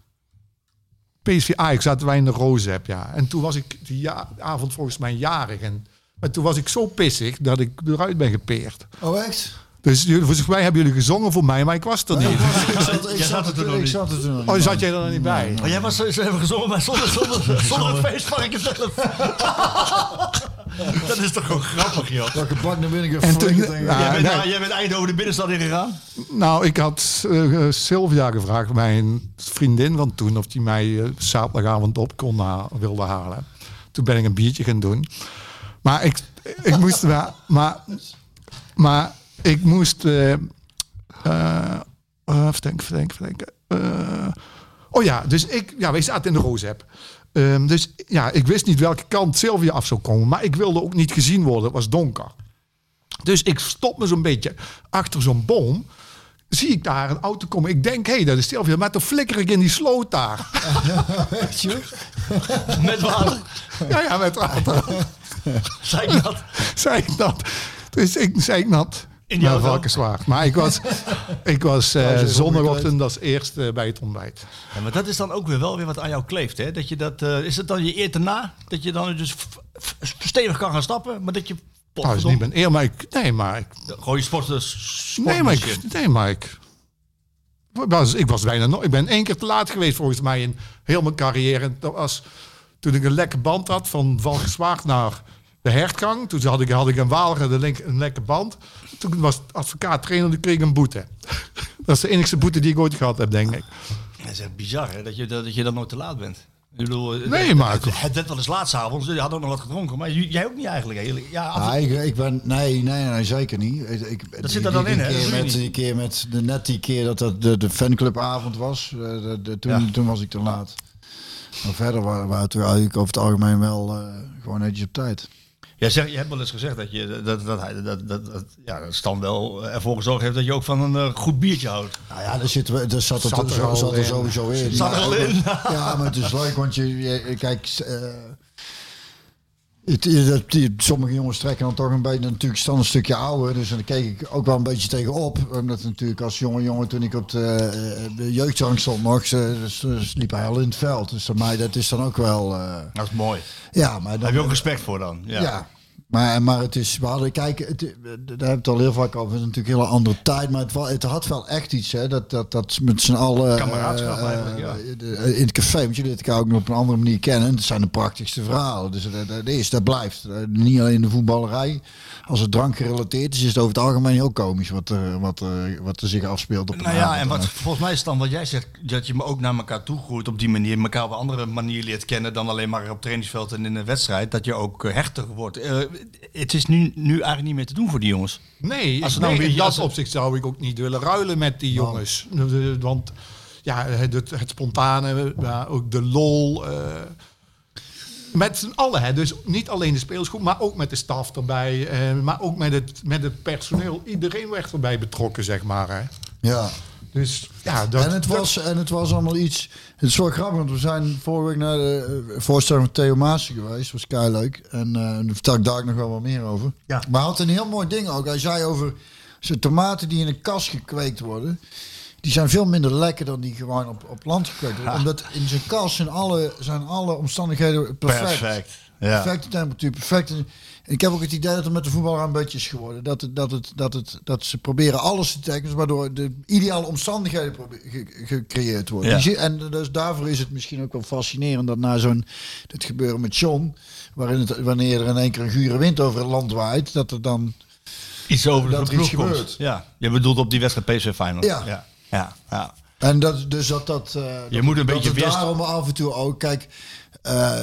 C: PSV Ajax zaten wij in de Rozep, ja. En toen was ik die ja- avond volgens mij jarig. En, maar toen was ik zo pissig dat ik eruit ben gepeerd.
A: Oh, echt?
C: Dus jullie- volgens mij hebben jullie gezongen voor mij, maar ik was er niet.
A: Ik zat, ik
B: zat er toen nog
A: ik
B: niet.
A: zat er toen nog
C: Oh, zat jij er dan niet bij?
B: Maar jij was, ze hebben gezongen maar zonder, zonder, zonder het feestvarken zelf. dat is toch gewoon grappig, joh.
A: Welke bak naar binnen
C: En toen- Ja,
B: jij, bent,
C: nee.
B: naar- jij bent Eindhoven de binnenstad ingegaan?
C: Nou, ik had eh, Sylvia gevraagd, mijn vriendin van toen, of die mij eh, zaterdagavond op kon ha- wilde halen. Toen ben ik een biertje gaan doen. Maar ik, ik moest, maar, maar, maar ik moest, eh eh, eh, even denken, even denken, even denken. Eh, oh ja, dus ik, ja, wij zaten in de Rozep. Ehm, dus ja, ik wist niet welke kant Sylvia af zou komen, maar ik wilde ook niet gezien worden. Het was donker. Dus ik stop me zo'n beetje achter zo'n boom. Zie ik daar een auto komen. Ik denk, hé, hey, dat is Sylvia. Maar toen flikker ik in die sloot daar.
A: Weet je?
B: Met water.
C: ja, ja, met water.
B: Zei ik dat?
C: zei ik dat. Dus ik zei ik dat.
B: In
C: Nou? Valkenswaard. Maar ik was, ik was eh,
A: even
C: zondagochtend als eerste bij het ontbijt.
B: Ja, maar dat is dan ook weer wel weer wat aan jou kleeft, hè? Dat je dat, eh, is het dan je eer te na? Dat je dan dus stevig kan gaan stappen, maar dat je...
C: Nou, is niet mijn eer, maar ik... Nee, maar ik...
B: Gewoon je sporters...
C: Nee, maar ik... Nee, maar ik... Was, ik was bijna nog... Ik ben één keer te laat geweest volgens mij in heel mijn carrière. En dat was toen ik een lekke band had van Valkenswaard naar de hertgang. Toen had ik, had ik een Waalre de link, een lekke band. Toen was advocaat trainer, die kreeg ik een boete. Dat is de enige boete die ik ooit gehad heb, denk ik.
B: Dat is echt bizar, hè? Dat je, dat, dat je dan nooit te laat bent. Ik bedoel, eh,
C: Nee,
B: het,
C: maar-
B: Het, het werd wel eens laatstavond, dus je had ook nog wat gedronken. Maar jij ook niet eigenlijk. hè? Ja, af en-
A: Ja, ik, ik ben, nee, nee, nee, zeker niet. Ik,
B: Dat zit er dan
A: die
B: in, hè?
A: met, die keer met de, net die keer dat dat de, de fanclubavond was. eh, de, de- toen,
B: Ja.
A: toen was ik te laat. Maar verder waren we het eigenlijk over het algemeen wel eh, gewoon netjes op tijd.
B: Jij zegt, je hebt wel eens gezegd dat, je, dat, dat, hij- dat, dat, dat, ja, dat Stan wel ervoor gezorgd heeft dat je ook van een eh, goed biertje houdt.
A: Nou ja, daar, zitten we, daar zat, het,
C: Zat er
A: zo- zat er
C: in.
A: sowieso in.
B: Zat er
A: Maar-
B: al in.
A: Ja, maar het is leuk, want je, je kijk, eh, het, het- die- sommige jongens trekken dan toch een beetje natuurlijk staan een stukje ouder. Dus daar keek ik ook wel een beetje tegenop. Omdat natuurlijk als jonge jongen, toen ik op de, eh, de jeugdrank stond nog, eh, dus, dus liep hij al in het veld. Dus voor mij, dat is dan ook wel... eh,
B: Dat is mooi.
A: ja, maar dan,
B: Daar heb je ook respect voor dan. Ja.
A: ja. Maar, maar het is, we hadden, kijk, het, daar hebben we het al heel vaak over. Het is natuurlijk een hele andere tijd, maar het, het had wel echt iets, hè. Dat, dat, dat met z'n allen.
B: Kameraadschap
A: eh,
B: eigenlijk, ja.
A: eh, de- in het café, want jullie elkaar ook nog op een andere manier kennen. Dat zijn de prachtigste verhalen. Dus dat, dat is, dat blijft. Eh, Niet alleen de voetballerij. Als het drank gerelateerd is, is het over het algemeen heel komisch wat er, wat er, wat er zich afspeelt op een
B: Nou ja,
A: avond.
B: en wat volgens mij is het dan wat jij zegt, dat je me ook naar elkaar toe groeit op die manier, elkaar op een andere manier leert kennen dan alleen maar op trainingsveld en in een wedstrijd, dat je ook eh, hechter wordt. Eh, het is nu, nu eigenlijk niet meer te doen voor die jongens.
C: Nee,
B: Als nou
C: nee,
B: weer-
C: in dat opzicht zou ik ook niet willen ruilen met die jongens. Want ja, het, het, het spontane, maar ook de lol. Met z'n allen, hè. dus niet alleen de speelsgroep, maar ook met de staf erbij. eh, maar ook met het, met het personeel. Iedereen werd erbij betrokken, zeg maar. Hè.
A: Ja.
C: Dus ja, dat,
A: en, het
C: dat-
A: was, en het was allemaal iets. Het is wel grappig, want we zijn vorige week naar de eh, voorstelling van Theo Maassen geweest. was kei leuk. En eh daar vertel ik daar nog wel wat meer over.
B: Ja.
A: Maar hij had een heel mooi ding ook. Hij zei over zijn tomaten die in een kas gekweekt worden. Die zijn veel minder lekker dan die gewoon op, op land gekweekt worden. Omdat in zijn kas zijn alle, zijn alle omstandigheden perfect.
B: Perfect. Ja.
A: Perfecte temperatuur, perfect. En ik heb ook het idee dat het met de voetballer een beetje is geworden. Dat, het, dat, het, dat, het, dat ze proberen alles te tekenen, waardoor de ideale omstandigheden gecreëerd worden.
B: Ja.
A: En dus daarvoor is het misschien ook wel fascinerend dat na zo'n het gebeuren met John, waarin het, wanneer er in één keer een gure wind over het land waait, dat er dan
B: Iets over
A: Dat
B: de
A: er iets gebeurt.
B: Ja, je bedoelt op die wedstrijd PSV Feyenoord.
A: Ja.
B: ja. Ja, ja.
A: En dat, dus dat dat. eh, dat-
B: moet een
A: dat
B: beetje
A: daarom af en toe ook. Kijk, eh,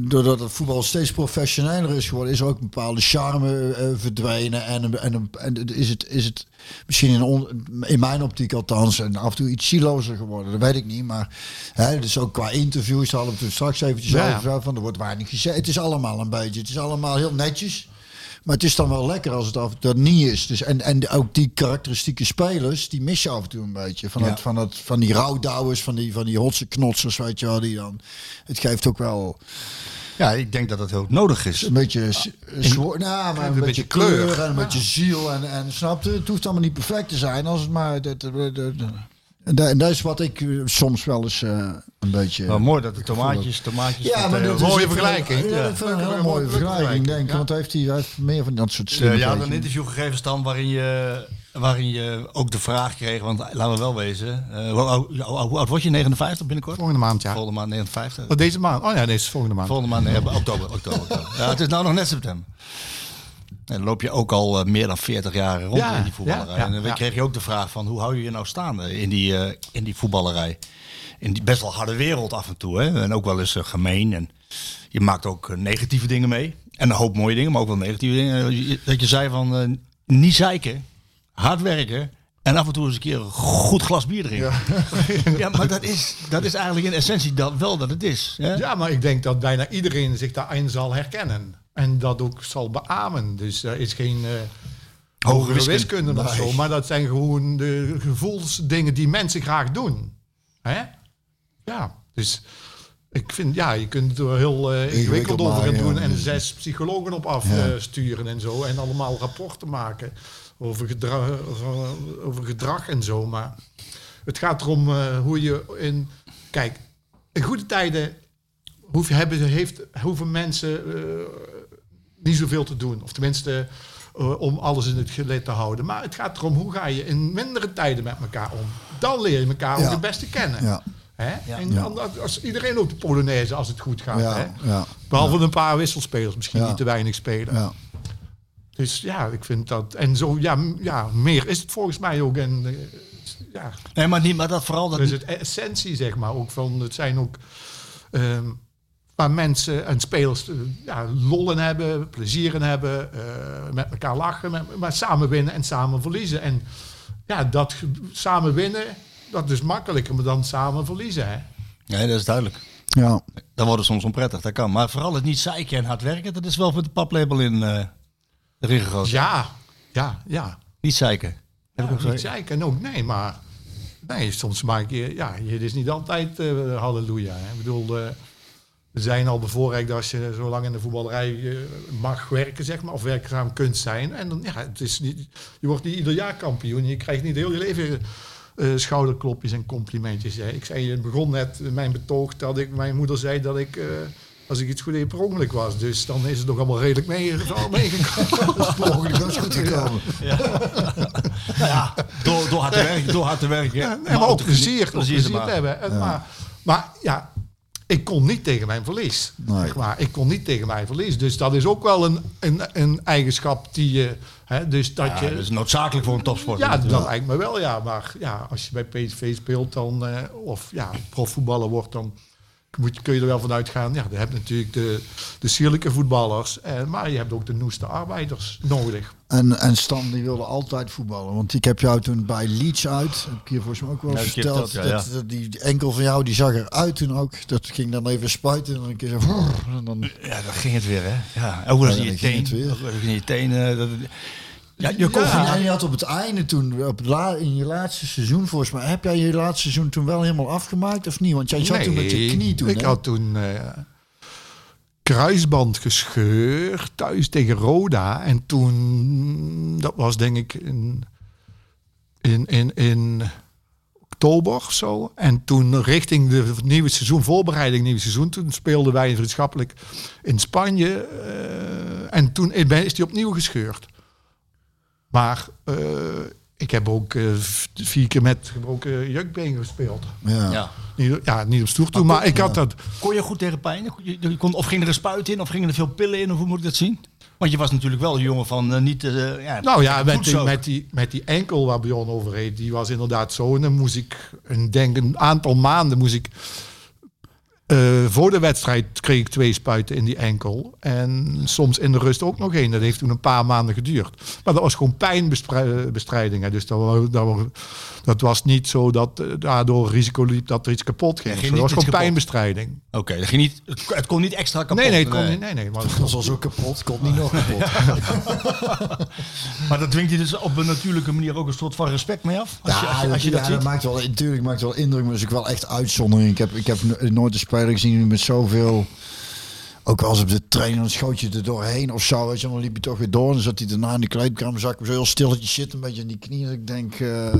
A: doordat het voetbal steeds professioneler is geworden, is er ook een bepaalde charme eh, verdwenen. En, en, en is, het, is het misschien in, on- in mijn optiek althans en af en toe iets silozer geworden. Dat weet ik niet. Maar hè, dus ook qua interviews hadden we het straks eventjes
C: Ja.
A: over. Van, er wordt weinig gezegd. Het is allemaal een beetje. Het is allemaal heel netjes. Maar het is dan wel lekker als het af en toe niet is. Dus en, en ook die karakteristieke spelers, die mis je af en toe een beetje. Van,
B: Ja.
A: het, van, het, van die rouwdouwers, van die, van die hotse knotsers, weet je wel. Die dan, het geeft ook wel
B: ja, ik denk dat dat heel nodig is.
A: een beetje, zwo- nou, maar een,
C: een
A: beetje
C: beetje
A: kleur,
C: kleur.
A: en een beetje ziel. En, en snap je, het hoeft allemaal niet perfect te zijn. Als het maar... en dat, dat is wat ik eh, soms wel eens eh, een beetje...
B: Wel mooi dat de tomaatjes, tomaatjes...
A: Ja, maar dat is
C: mooie vergelijking.
A: Ja,
C: Ja.
A: het een hele
C: mooie
A: vergelijking, denk ik.
C: ja.
A: Want heeft, hij heeft meer van dat soort
B: je had een
A: dingen.
B: interview gegeven, Stan, waarin je, waarin je ook de vraag kreeg, want laten we wel wezen, eh, hoe, oud- word je? 59 binnenkort?
C: Volgende maand, ja.
B: Volgende maand 59.
C: Oh, deze maand? Oh ja, deze volgende maand.
B: Volgende maand, nee, oktober, oktober, oktober. Ja, het is nou nog net september. En dan loop je ook al eh, meer dan 40 jaar rond
C: Ja,
B: in die voetballerij.
C: ja, ja,
B: en dan kreeg je ook de vraag van, hoe hou je je nou staande in die, eh, in die voetballerij? In die best wel harde wereld af en toe. Hè? En ook wel eens eh, gemeen. En je maakt ook negatieve dingen mee. En een hoop mooie dingen, maar ook wel negatieve dingen. Dat je zei van, niet zeiken, hard werken... En af en toe eens een keer een goed glas bier drinken. Ja, maar dat is, dat is eigenlijk in essentie dat, wel dat het is. Hè?
C: Ja, maar ik denk dat bijna iedereen zich daarin zal herkennen. En dat ook zal beamen. Dus er is geen eh hogere
B: wiskunde.
C: wiskunde, of zo. Maar dat zijn gewoon de gevoelsdingen die mensen graag doen. Hè? Ja, dus ik vind, ja, je kunt er heel eh, ingewikkeld over gaan doen.
A: ja.
C: En zes psychologen op afsturen en zo. En allemaal rapporten maken over, gedra over, gedrag en zo. Maar het gaat erom eh, hoe je in... Kijk, in goede tijden hoef, hebben, heeft, hoeven mensen eh, niet zoveel te doen. Of tenminste, eh, om alles in het gelid te houden. Maar het gaat erom, hoe ga je in mindere tijden met elkaar om? Dan leer je elkaar
A: Ja.
C: ook het beste kennen.
A: Ja.
C: Hè? En dan, als iedereen ook de Polonaise als het goed gaat. Hè? Behalve een paar wisselspelers misschien die te weinig spelen.
A: ja.
C: Dus ja, ik vind dat... En zo, ja, ja meer is het volgens mij ook. En, eh, ja,
B: Nee, maar, niet, maar dat vooral... Dat,
C: dus het essentie, zeg maar, ook van... Het zijn ook... ehm, waar mensen en spelers eh, ja, lollen hebben, plezier in hebben, eh, met elkaar lachen, met, maar samen winnen en samen verliezen. En ja, dat samen winnen, dat is makkelijker dan samen verliezen. Hè?
B: Nee, dat is duidelijk.
A: Ja.
B: Dan wordt het soms onprettig, dat kan. Maar vooral het niet zeiken en hard werken, dat is wel met de paplepel in eh erin gegoten.
C: Ja, ja, ja.
B: Niet zeiken. Heb ik ook
C: Niet zeiken ook, nee, maar... Nee, soms maak je... Ja, het is niet altijd eh, halleluja. Hè. Ik bedoel, eh, zijn al bevoorrecht als je zo lang in de voetballerij eh, mag werken, zeg maar. Of werkzaam kunt zijn. En dan, ja, het is niet... Je wordt niet ieder jaar kampioen. Je krijgt niet heel je leven... eh, schouderklopjes en complimentjes. Hè. Ik zei, het begon net in mijn betoog dat ik, mijn moeder zei dat ik, eh, als ik iets goed deed, per ongeluk was. Dus dan is het nog allemaal redelijk mee, meegekomen.
A: Mogelijk was goed gekomen.
B: Nou ja, door, door hard te werken. Door hard te werken.
C: Ja, nee, maar ook plezier, plezier
B: te
C: hebben. En Maar, maar ja, ik kon niet tegen mijn verlies.
A: Nee.
C: Zeg maar. Ik kon niet tegen mijn verlies. Dus dat is ook wel een, een, een eigenschap die je... Hè, dus dat
B: Ja,
C: je
B: dat is noodzakelijk voor een topsport.
C: ja, dat lijkt me wel, ja. Maar ja, als je bij PSV speelt dan, eh, of ja, profvoetballer wordt, dan moet, kun je er wel van uitgaan. Ja, je hebt natuurlijk de, de sierlijke voetballers, eh, maar je hebt ook de noeste arbeiders nodig.
A: En, en Stan die wilde altijd voetballen. Want ik heb jou toen bij Leeds uit, heb ik hier volgens mij ook wel
B: Ja,
A: eens verteld.
B: ja,
A: dat, dat die enkel van jou, die zag eruit toen ook. Dat ging dan even spuiten en dan een keer zo... En dan,
B: Ja, dan ging het weer, hè? Ja, ook in je
A: weer.
B: Ook je tenen. Ja, je kon
A: Ja, en je had op het einde toen, op la, in je laatste seizoen volgens mij, heb jij je laatste seizoen toen wel helemaal afgemaakt of niet? Want jij zat toen met je knie toen.
C: Ik
A: hè?
C: had toen eh, kruisband gescheurd thuis tegen Roda. En toen, dat was denk ik in, in, in, in oktober of zo. En toen richting de nieuwe seizoen, voorbereiding nieuwe seizoen, toen speelden wij vriendschappelijk in Spanje. eh, en toen is die opnieuw gescheurd. Maar eh, ik heb ook eh, vier keer met gebroken jukbeen gespeeld.
A: Ja.
B: ja.
C: Niet, ja, niet op stoer toe, maar ik had dat.
B: Kon je goed tegen pijn? Je, je kon, of ging er een spuit in? Of gingen er veel pillen in? Of hoe moet ik dat zien? Want je was natuurlijk wel een jongen van eh, niet... eh ja,
C: Nou ja, met die, met, die, met die enkel waar Bjorn over reed, die was inderdaad zo. En dan moest ik, een, denk een aantal maanden moest ik... eh, voor de wedstrijd kreeg ik twee spuiten in die enkel. En soms in de rust ook nog één. Dat heeft toen een paar maanden geduurd. Maar dat was gewoon pijnbestrijding. hè. Dus dat, dat, wa- dat was niet zo dat eh, daardoor risico liep dat er iets kapot ging. Of
B: ging
C: dat was gewoon
B: kapot.
C: pijnbestrijding.
B: Oké, dat ging niet, het, het kon niet extra kapot.
C: Nee, nee, het kon niet. Nee, nee, maar het
A: Dat was zo kapot, kon niet nog kapot.
B: Maar dat dwingt je dus op een natuurlijke manier ook een soort van respect mee af? Als je, als je, als je
A: ja,
B: dat
A: maakt wel, natuurlijk maakt wel indruk, maar dat is ook wel echt uitzondering. Ik heb, ik heb no- nooit een speler gezien die met zoveel... Ook wel eens op de trainer, dan schoot je er doorheen of zo. Weet je, dan liep je toch weer door. En dan zat hij daarna in de kleedkamer, zag ik hem zo heel stilletjes zitten, een beetje in die knieën. Ik denk, eh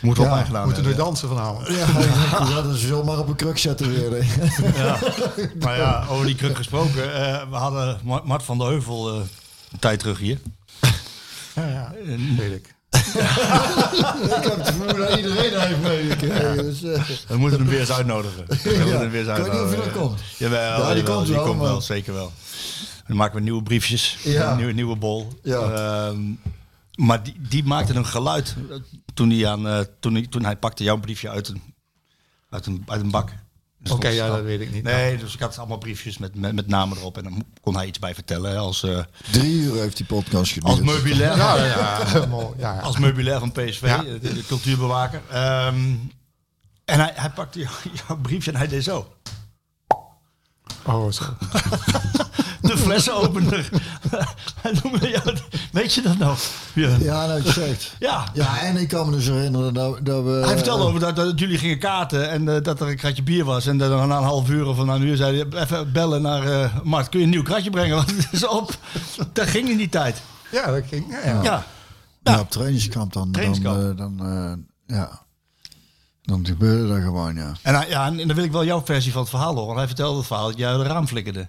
B: Moet wel
A: Ja,
C: moeten we
B: hebben.
C: dansen vanavond.
A: ja, denk, ja, dat zullen maar op een kruk zetten weer. hè.
B: Ja. Maar ja, over die kruk gesproken. eh, we hadden Ma- Mart van der Heuvel eh, een tijd terug hier.
C: Ja, ja, weet ik.
A: ik heb het vermoeden dat iedereen heeft meegekregen. Dus,
B: We moeten hem weer eens uitnodigen. We moeten hem weer eens
A: Ik weet niet of hij
B: uitnodigen.
A: er komt.
B: Jawel,
A: Ja, die komt
B: die
A: wel,
B: komt wel,
A: maar-
B: zeker wel. Dan maken we nieuwe briefjes,
A: Ja.
B: een nieuwe, nieuwe bol.
A: Ja.
B: Ehm, maar die, die maakte een geluid toen hij, aan, eh, toen hij, toen hij pakte jouw briefje uit een, uit een, uit een bak. Er
C: Oké, ja, dat weet ik niet.
B: Nee, dus ik had allemaal briefjes met, met, met namen erop en dan kon hij iets bij vertellen. Als, eh,
A: Drie uur heeft die podcast geduurd.
B: als meubilair.
C: Ja, ja.
B: Als meubilair van PSV,
C: Ja.
B: de, de cultuurbewaker. Ehm, en hij, hij pakte jouw, jouw briefje en hij deed zo.
C: Oh, zo.
B: De flessenopener. Weet je dat nou? Ja.
A: Ja, nou,
B: ja.
A: Ja, en ik kan me dus herinneren dat, dat we...
B: Hij vertelde over dat, dat jullie gingen kaarten en eh, dat er een kratje bier was. En dan na een half uur of na een uur zei hij, even bellen naar eh Mart, kun je een nieuw kratje brengen? Want het is op. Dat ging in die tijd.
C: Ja, dat ging. Ja, ja.
B: Ja.
A: Ja, op trainingskamp dan.
B: Trainingskamp.
A: Dan, eh, dan eh, ja. Dan gebeurde dat gewoon, ja.
B: En, hij- ja, en dan wil ik wel jouw versie van het verhaal horen. Want hij vertelde het verhaal dat jij uit het raam flikkerde.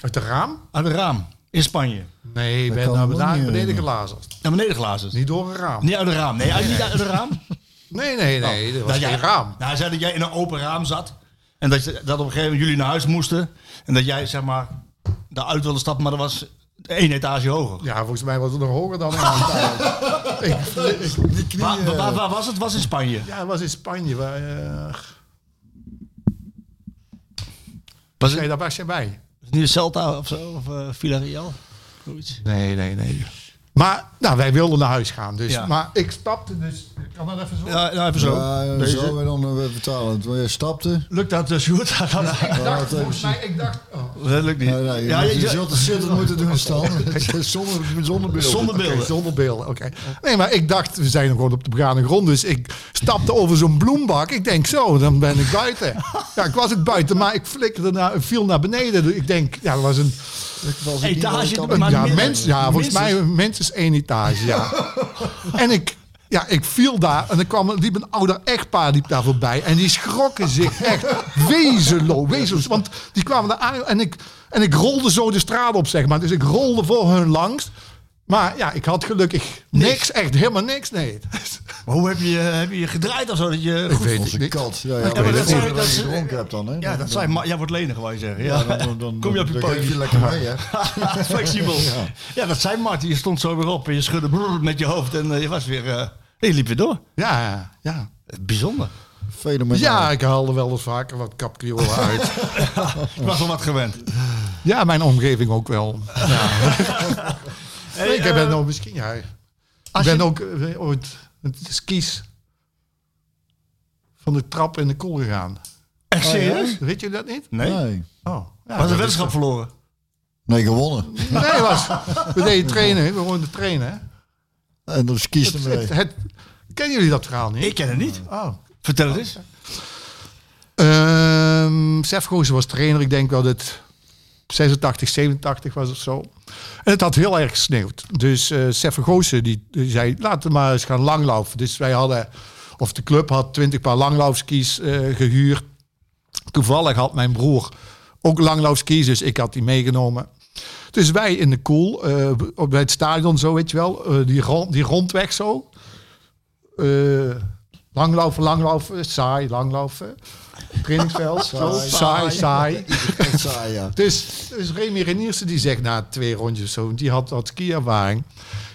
C: Uit de raam?
B: Uit het raam. In Spanje.
C: Nee, ik ben
A: kan
C: naar
A: me ook
C: beneden,
A: niet
C: beneden
A: herinneren.
C: gelazerd.
B: Naar beneden glazen.
C: Niet door een raam.
B: Niet uit het raam. Nee, uit, niet uit het raam.
C: Nee, nee, nee. Dat was
B: Nou,
C: geen
B: jij-
C: raam.
B: Nou, hij zei dat jij in een open raam zat. En dat, je, dat op een gegeven moment jullie naar huis moesten. En dat jij, zeg maar, daaruit wilde stappen. Maar dat was één etage hoger.
C: Ja, volgens mij was het nog hoger dan een. Ik- ik-
B: Waar, waar, waar was het? Was in Spanje.
C: Ja, het was in Spanje. Waar, eh,
B: Was
C: nee,
B: het
C: daar was je bij.
B: niet de Celta of zo? Of eh Villarreal? Zoiets.
C: Nee, nee, nee. Maar nou, wij wilden naar huis gaan. Dus,
B: Ja.
C: Maar ik stapte dus... Kan dat even zo?
B: Ja, nou even zo.
A: Ja,
B: Deze.
A: zo en dan eh, we vertalen. Toen je stapte.
B: Lukt dat, uh, Sjoerd?
C: Ik
A: Ja,
C: dacht, volgens
A: even
C: mij, ik dacht... oh.
B: Dat lukt niet.
A: Nee, nee,
B: ja,
A: je,
B: je,
A: je zult het zitten moeten doen staan. zonder, zonder beeld.
B: zonder beelden.
C: zonder beelden, oké. Nee, maar ik dacht, we zijn gewoon op de begane grond. Dus ik stapte over zo'n bloembak. Ik denk zo, dan ben ik buiten. Ja, ik was het buiten, maar ik flikkerde naar, ik viel naar beneden. Ik denk, ja, dat was een...
B: Etage,
C: Een,
B: maar
C: ja, mens, ja, volgens mij
B: minstens
C: één etage, ja. en ik, ja, ik viel daar en er kwam liep een ouder echtpaar liep daar voorbij. En die schrokken zich echt wezenloos, wezenloos. Want die kwamen daar aan en ik, en ik rolde zo de straat op, zeg maar. Dus ik rolde voor hun langs. Maar ja, ik had gelukkig niks, echt helemaal niks, nee.
B: Maar hoe heb je, heb je je gedraaid of zo? Dat je
C: Ik
B: goed-
C: weet
A: Onze
C: het niet.
A: kat. Ja, ja,
B: maar dat zijn-
A: zijn
B: dat
A: je
B: is-
A: gedronken hebt dan, hè?
B: Ja, dat zijn maar. Jij wordt lenig, wou je zeggen.
A: Ja,
B: Ja,
A: dan, dan, dan,
B: Kom je op je pootje.
A: je lekker mee, hè?
B: Flexibel. Ja. dat zei Martin. Je stond zo weer op en je schudde brrr met je hoofd en eh, je was weer... eh, je liep weer door.
C: Ja, ja.
B: Bijzonder.
A: Fenomenaal.
C: Ja, ik haalde wel eens vaker wat capriolen uit.
B: Ik was wel wat gewend.
C: Ja, mijn omgeving ook wel. Ja.
B: Hey,
C: ik ben
B: eh,
C: nou misschien, ja. Ik ben
B: je-
C: ook eh, ooit met de skis van de trap in de koel gegaan.
B: Echt serieus?
C: Weet je dat niet?
B: Nee.
A: Nee.
C: Oh. Ja,
B: Was een
C: dat
B: wedstrijd verloren?
A: Nee, gewonnen.
C: Nee, was, we deden trainen. We woonden trainen.
A: En dan kiest
C: Het, het,
A: mee.
C: het- kennen jullie dat verhaal niet?
B: Ik ken het niet.
C: Oh.
B: Vertel het eens.
C: Ehm Sef Goosen was trainer. Ik denk wel dat 86, 87 was of zo. En het had heel erg gesneeuwd. Dus eh Sef Goosen die, zei, laten we maar eens gaan langlaufen. Dus wij hadden, of de club had 20 paar langlaufskis eh, gehuurd. Toevallig had mijn broer ook langlaufskis, dus ik had die meegenomen. Dus wij in de koel, eh, op- bij het stadion zo, weet je wel, eh, die, rond, die rondweg zo. Eh, langlopen, langlopen, saai, langlopen. Trainingsveld, zo,
A: Saai.
C: saai, saai.
A: Echt saai, ja.
C: Dus, dus Remy Reniersen die zegt na twee rondjes zo, die had wat ski-ervaring.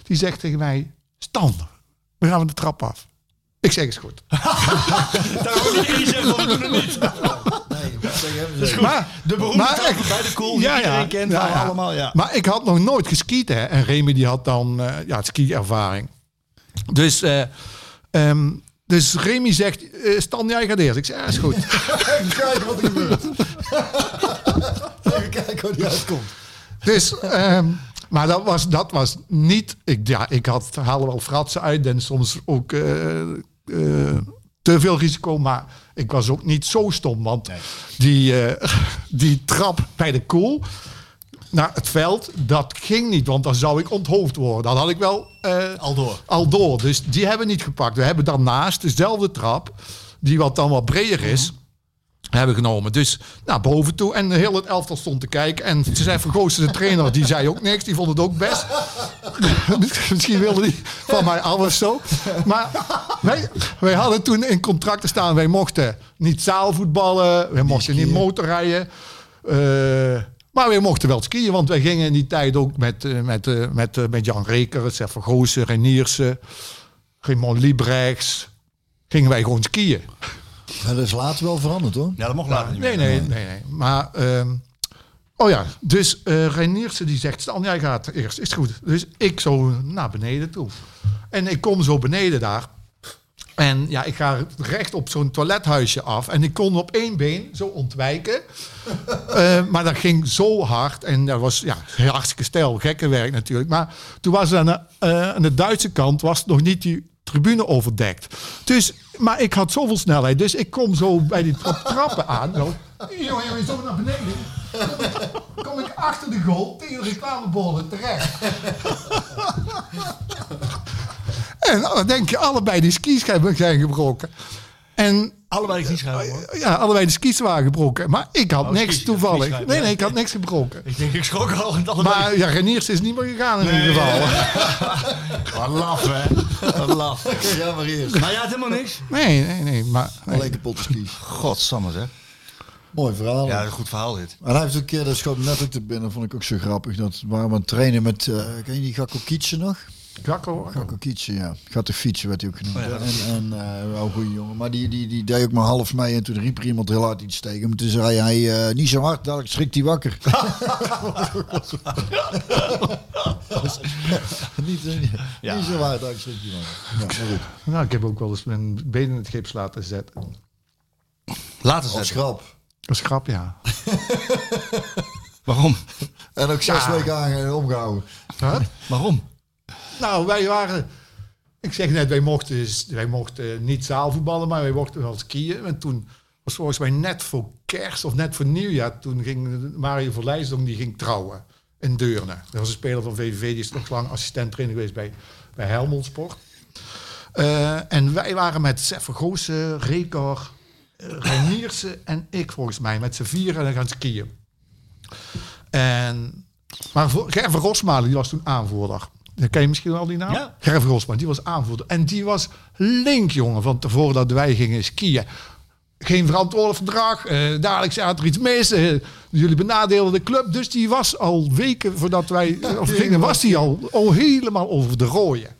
C: Die zegt tegen mij, Stan, we gaan de trap af. Ik zeg, is goed.
B: Daar wil ik niet zeggen van we doen het niet.
C: Maar,
B: De beroemde
C: maar ik-
B: bij de koel, die iedereen kent,
C: ja, ja.
B: allemaal. Ja.
C: Maar ik had nog nooit geskiet, hè. En Remy die had dan eh, ja, ski-ervaring. Dus, eh, ehm, dus Remy zegt, eh, Stan, jij gaat eerst. Ik zeg, ja, is goed.
A: Even kijken wat er gebeurt. Even kijken hoe die uitkomt.
C: Dus, ehm, maar dat was, dat was niet. Ik, ja, ik had haalde wel fratsen uit en soms ook eh, eh, te veel risico. Maar ik was ook niet zo stom. Want die, die trap bij de koel naar het veld, dat ging niet. Want dan zou ik onthoofd worden. Dan had ik wel eh,
B: Al door.
C: al door. Dus die hebben we niet gepakt. We hebben daarnaast dezelfde trap, die wat dan wat breder is, hebben genomen. Dus naar boven toe. En heel het elftal stond te kijken. En ze zei van Goossen, de trainer, die zei ook niks. Die vond het ook best. Misschien wilde hij van mij af of zo. Maar wij, wij hadden toen in contracten staan. Wij mochten niet zaalvoetballen. Wij mochten niet motorrijden. Eh, maar wij mochten wel skiën. Want wij gingen in die tijd ook met, eh, met, eh, met, eh, met Jan Reker, Sef van Goossen, Reniersen, Raymond Liebrechts. Gingen wij gewoon skiën.
A: Ja, dat is later wel veranderd, hoor.
B: Ja, dat mocht later niet
C: Nee,
B: meer.
C: nee, nee, nee. Maar, ehm, oh ja, dus eh Reniersen die zegt, Stan, jij gaat eerst, is goed. Dus ik zo naar beneden toe. En ik kom zo beneden daar. En ja, ik ga recht op zo'n toilethuisje af. En ik kon op één been zo ontwijken. Eh, maar dat ging zo hard. En dat was ja, hartstikke stijl. Gekke werk natuurlijk. Maar toen was aan de, eh, aan de Duitse kant was nog niet die tribune overdekt. Dus, maar ik had zoveel snelheid. Dus ik kom zo bij die trap, trappen aan. Zo. Jongen, zo naar beneden. Kom ik achter de goal tegen de reclameborden terecht. En dan denk je, allebei die skischijven zijn gebroken. En
B: Allebei niet schrijven hoor.
C: ja, allebei de skis waren gebroken. Maar ik had
B: Oh,
C: niks
B: skis-
C: toevallig. Nee,
B: ja.
C: nee, ik had niks gebroken.
B: Ik denk, ik schrok al. allebei.
C: Maar ja, Reniers is niet meer gegaan in ieder geval.
B: Wat laf, hè? Wat laf.
A: Ja, maar eerst.
B: Maar ja, het helemaal niks.
C: Nee, nee, nee. Maar, nee.
A: Alleen kapot skis.
B: Godsamme, zeg.
A: Mooi verhaal.
B: Ja, een goed verhaal dit.
A: En hij heeft een keer, dat schoot net ook te binnen, vond ik ook zo grappig. Dat waren we aan het trainen met, eh ken je die Gakko Kietsen nog?
C: Gakko.
A: Ga ook fietsen, ja. Gaat de fietsen, werd hij ook genoemd.
B: Oh, ja.
A: En, en eh, wel een goede jongen. Maar die, die, die deed ook maar half mee. En toen riep er iemand heel hard iets tegen hem. Toen zei hij, eh, niet zo hard, dadelijk schrikt hij wakker. niet,
B: Ja.
A: niet zo hard, dadelijk schrikt hij wakker. Ja.
C: Nou, ik heb ook wel eens mijn been in het gips laten zetten.
B: Laten
A: Als
B: zetten.
C: Dat is grap, ja.
B: Waarom?
A: En ook zes
C: Ja.
A: weken aan opgehouden.
C: Huh?
B: Waarom?
C: Nou, wij waren... Ik zeg net, wij mochten, wij mochten niet zaalvoetballen, maar wij mochten wel skiën. En toen was volgens mij net voor kerst of net voor nieuwjaar... toen ging Mario Verlijsdong, die ging trouwen in Deurne. Dat was een speler van VVV, die is nog lang assistent trainer geweest bij, bij Helmond Sport. Eh, en wij waren met Sef Goossen, Rekor, Reiniersen en ik volgens mij... met z'n vieren gaan skiën. En, maar voor, Gerver Rosmalen, die was toen aanvoerder. Dat ken je misschien wel die naam?
B: Ja.
C: Gerver Rosmalen, die was aanvoerder. En die was link, jongen, van tevoren dat wij gingen skiën. Geen verantwoordelijk verdrag. eh dadelijk zat er iets mis. eh, jullie benadeelden de club. Dus die was al weken voordat wij of gingen, was die al, al helemaal over de rooien.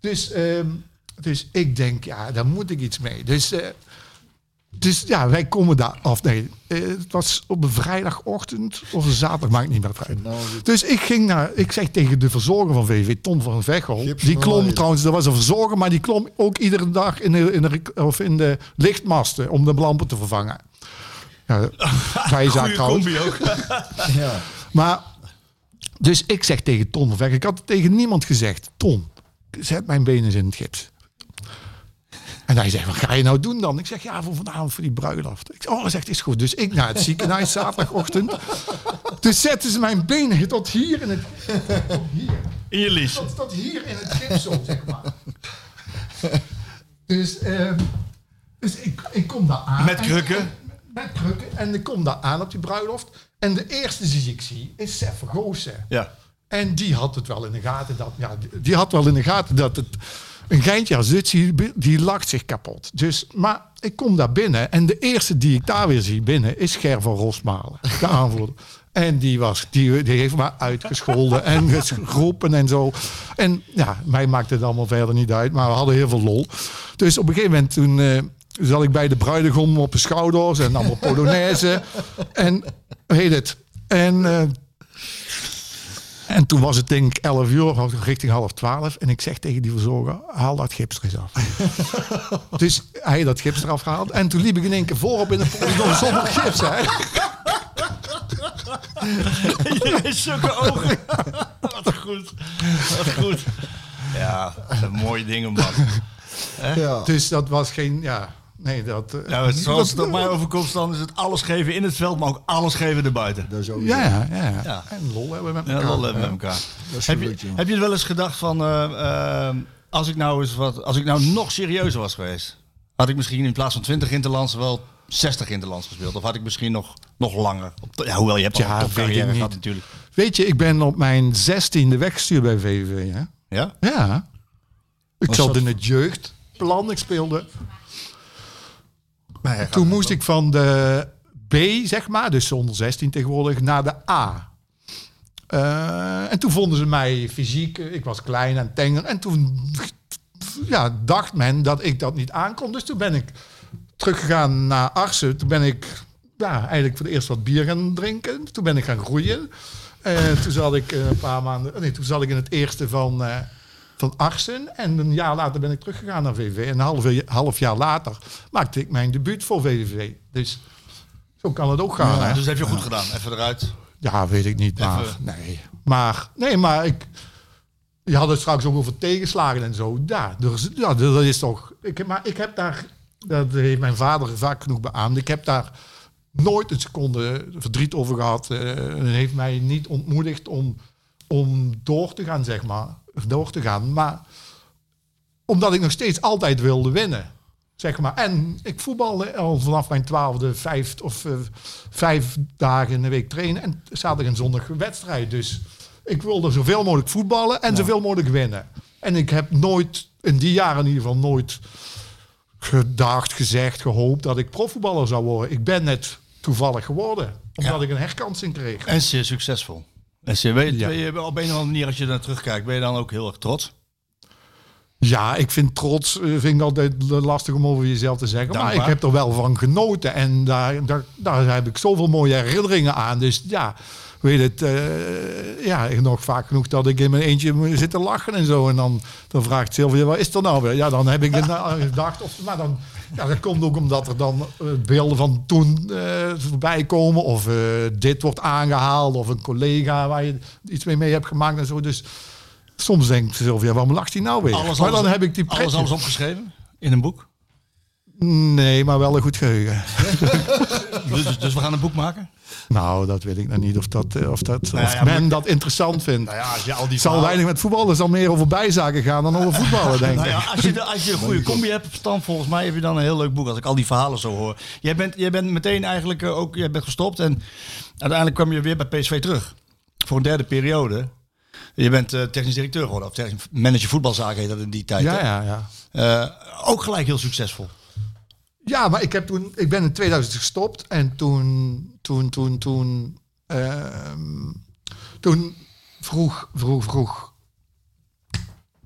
C: Dus, ehm, dus ik denk, ja, daar moet ik iets mee. Dus, eh, dus ja, wij komen daar af. Nee, eh, het was op een vrijdagochtend of een zaterdag, maakt niet meer uit.
A: Nou,
C: Dus ik ging naar, ik zeg tegen de verzorger van VV, Ton van Vechel. Die klom trouwens, dat was een verzorger, maar die klom ook iedere dag in de, in de, of in de lichtmasten om de lampen te vervangen. Ja, vrije zaak
B: Goeie
C: trouwens.
B: ook.
A: ja.
C: Maar, dus ik zeg tegen Ton van Vechel, ik had het tegen niemand gezegd. Ton, zet mijn benen in het gips. En hij zegt, wat ga je nou doen dan? Ik zeg, ja, voor vanavond voor die bruiloft. Ik zeg, oh, hij zegt, is goed. Dus ik naar het ziekenhuis zaterdagochtend. Dus zetten ze mijn benen tot hier in het... Tot hier.
B: In je lies.
C: Tot, tot hier in het gips zo, zeg maar. Dus, ehm, dus ik, ik kom daar aan.
B: Met
C: En-
B: krukken?
C: en- met krukken. En ik kom daar aan op die bruiloft. En de eerste die ik zie is Sef Goossen.
B: Ja.
C: En die had het wel in de gaten dat, ja, die had wel in de gaten dat het een geintje als dit, die, die lacht zich kapot. Dus, maar ik kom daar binnen en de eerste die ik daar weer zie binnen is Ger van Rosmalen, de aanvoerder. En die, was, die, die heeft me uitgescholden en geroepen en zo. En ja, mij maakte het allemaal verder niet uit, maar we hadden heel veel lol. Dus op een gegeven moment toen eh, zat ik bij de bruidegom op de schouders en allemaal polonaise. en heet het? En eh, en toen was het denk ik 11 uur, of richting half 12. En ik zeg tegen die verzorger, haal dat gips er eens af. dus hij had dat gips eraf gehaald. En toen liep ik in één keer voorop in een polygon zonder gips. Hè.
B: Je hebt zulke ogen. Wat goed. Wat goed. Ja, mooie dingen, man.
A: Ja.
C: Dus dat was geen, ja, nee, dat... eh,
B: Nou, het, zoals het op mij overkomt, dan is het alles geven in het veld, maar ook alles geven erbuiten.
A: Dat is ook
C: ja, ja, ja, ja.
B: Ja.
C: En lol hebben we met
B: Ja,
C: elkaar.
B: lol hebben we met elkaar.
A: is
B: Heb je, heb je wel eens gedacht van, eh, eh, als ik nou eens wat, als ik nou nog serieuzer was geweest, had ik misschien in plaats van 20 interlands wel 60 interlands gespeeld, of had ik misschien nog, nog langer? Ja, hoewel je hebt al
C: Ja,
B: een topcarrière
C: niet.
B: gehad natuurlijk.
C: Weet je, ik ben op mijn zestiende weggestuurd bij VVV. Hè?
B: Ja?
C: Ja. Ik zat in het jeugdplan, ik speelde Toen moest ik van de B, zeg maar, dus onder 16 tegenwoordig, naar de A. Eh, en toen vonden ze mij fysiek, eh, ik was klein en tenger. En toen ja, dacht men dat ik dat niet aankon. Dus toen ben ik teruggegaan naar Arsen. Toen ben ik ja, eigenlijk voor het eerst wat bier gaan drinken. Toen ben ik gaan groeien. En toen zat ik een paar maanden, nee, toen zat ik in het eerste van, van Arsen. En een jaar later ben ik teruggegaan naar VVV. En een half, half jaar later maakte ik mijn debuut voor VVV. Dus zo kan het ook gaan.
B: Ja,
C: hè?
B: dus dat heb je goed gedaan. Even eruit.
C: Ja, weet ik niet. Maar
B: Even-
C: nee. Maar, nee, maar ik. Je had het straks ook over tegenslagen en zo. Ja, dus, ja dat is toch. Ik, heb- maar ik heb daar. Dat heeft mijn vader vaak genoeg beaamd. Ik heb daar nooit een seconde verdriet over gehad. eh, En heeft mij niet ontmoedigd om, om door te gaan, zeg maar. Door te gaan. Maar omdat ik nog steeds altijd wilde winnen. Zeg maar. En ik voetbalde al vanaf mijn twaalfde vijf of eh, vijf dagen in de week trainen. En zaterdag en zondag wedstrijd. Dus ik wilde zoveel mogelijk voetballen en zoveel mogelijk winnen. En ik heb nooit, in die jaren in ieder geval, nooit gedacht, gezegd, gehoopt dat ik profvoetballer zou worden. Ik ben net toevallig geworden. Omdat
B: Ja.
C: ik een herkansing kreeg.
B: En zeer succesvol. Weet,
C: Ja.
B: ben je op een of andere manier, als je naar terugkijkt, ben je dan ook heel erg trots?
C: Ja, ik vind trots eh, vind ik altijd lastig om over jezelf te zeggen. Maar ik heb er wel van genoten. En daar, daar, daar heb ik zoveel mooie herinneringen aan. Dus ja, weet het, eh, ja, nog vaak genoeg dat ik in mijn eentje zit te lachen en zo. En dan, dan vraagt Sylvia, wat is er nou weer? Ja, dan heb ik aan gedacht. Of, maar dan, ja, dat komt ook omdat er dan eh, beelden van toen eh, voorbij komen. Of eh, dit wordt aangehaald. Of een collega waar je iets mee, mee hebt gemaakt en zo. Dus soms denkt Sylvia, waarom lacht hij nou weer?
B: Alles,
C: maar dan
B: alles-
C: heb ik die
B: Alles, alles opgeschreven? In een boek?
C: Nee, maar wel een goed geheugen.
B: Dus, dus we gaan een boek maken?
C: Nou, dat weet ik nog niet of, dat, eh, of, dat,
B: Nou
C: of men dat interessant vindt.
B: Nou ja, als je al die
C: zal
B: verhalen-
C: weinig met voetballen, het zal meer over bijzaken gaan dan over voetballen, denk ik.
B: Nou ja, als je, als je een goede combi hebt, Stan, volgens mij heb je dan een heel leuk boek. Als ik al die verhalen zo hoor. Jij bent, jij bent meteen eigenlijk eh, ook jij bent gestopt. En uiteindelijk kwam je weer bij PSV terug. Voor een derde periode. Je bent eh, technisch directeur geworden. Of manager voetbalzaken heet dat in die tijd.
C: Ja,
B: hè?
C: ja, ja.
B: Eh, ook gelijk heel succesvol.
C: Ja, maar ik, heb toen, ik ben in 2000 gestopt en toen, toen, toen, toen, ehm, toen vroeg, vroeg, vroeg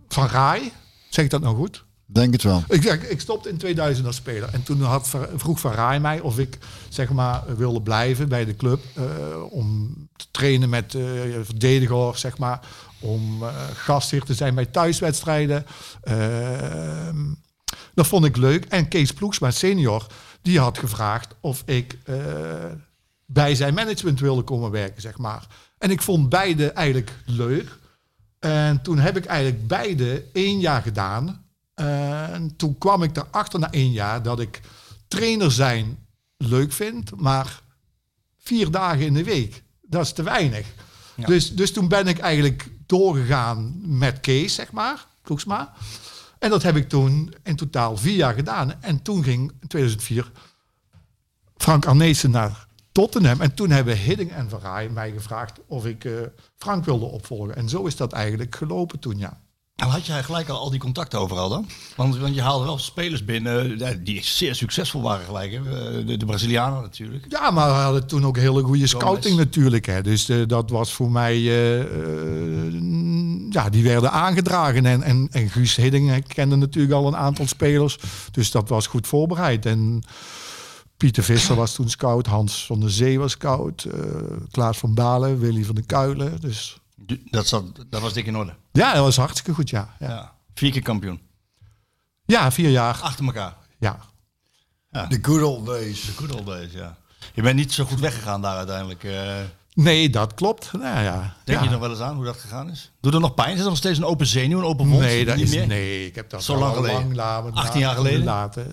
C: Van Raai, zeg ik dat nou goed?
A: Denk het wel.
C: Ik, ik, stopte in 2000 als speler. En toen had, vroeg Van Raai mij of ik zeg maar, wilde blijven bij de club. eh, om te trainen met eh verdedigers, zeg maar. Om eh gastheer te zijn bij thuiswedstrijden. Ehm, dat vond ik leuk. En Kees Ploegsma, senior, die had gevraagd of ik bij zijn management wilde komen werken, zeg maar. En ik vond beide eigenlijk leuk. En toen heb ik eigenlijk beide één jaar gedaan. En toen kwam ik erachter na één jaar dat ik trainer zijn leuk vind, maar vier dagen in de week, dat is te weinig. Dus, dus toen ben ik eigenlijk doorgegaan met Kees, zeg maar, Ploegsma. En dat heb ik toen in totaal vier jaar gedaan. En toen ging in 2004 Frank Arnezen naar Tottenham. En toen hebben Hidding en Verraai mij gevraagd of ik eh, Frank wilde opvolgen. En zo is dat eigenlijk gelopen toen, ja.
B: Nou, had jij gelijk al, al die contacten overal dan? Want, want je haalde wel spelers binnen eh, die zeer succesvol waren gelijk. Hè? Eh, De, de Brazilianen natuurlijk.
C: Ja, maar we hadden toen ook hele goede scouting natuurlijk. Hè. Dus eh, dat was voor mij... ja, die werden aangedragen. En, en, en Guus Hidding kende natuurlijk al een aantal spelers. Dus dat was goed voorbereid. En Pieter Visser was toen scout. Hans van der Zee was scout. Klaas van Balen, Willy van der Kuilen. Dus
B: Dat, zat, dat was dik in orde.
C: ja, dat was hartstikke goed, ja. Ja,
B: Ja. Vier keer kampioen.
C: ja vier jaar.
B: Achter elkaar.
C: Ja.
A: The good old days.
B: Good old days, ja. Je bent niet zo goed weggegaan daar uiteindelijk. eh.
C: Nee, dat klopt. Nou, ja.
B: denk
C: ja.
B: je nog wel eens aan hoe dat gegaan is? Doet er nog pijn? Is er nog steeds een open zenuw, een open wond?
C: Nee, dat
B: Niet
C: is,
B: meer?
C: nee, ik heb dat
B: Zo
C: al
B: lang geleden?
C: lang laten.
B: 18 jaar geleden?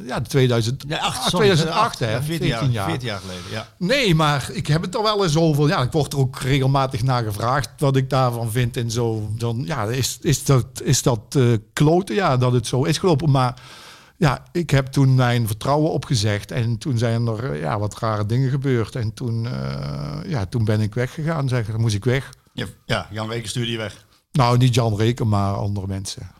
C: Ja, 2000,
B: Ja, acht,
C: ah,
B: sorry,
C: 2008, hè.
B: Ja, 14,
C: 14
B: jaar, 14 jaar geleden, ja.
C: Nee, maar ik heb het er wel eens over. Ja, ik word er ook regelmatig naar gevraagd wat ik daarvan vind en zo. Dan ja, is, is dat, is dat eh, kloten, ja, dat het zo is gelopen. Maar ja, ik heb toen mijn vertrouwen opgezegd en toen zijn er eh, ja, wat rare dingen gebeurd. En toen, eh, ja, toen ben ik weggegaan, zeg. Dan moest ik weg.
B: Ja, ja, Jan Weken stuurde je weg.
C: Nou, niet Jan Reken, maar andere mensen.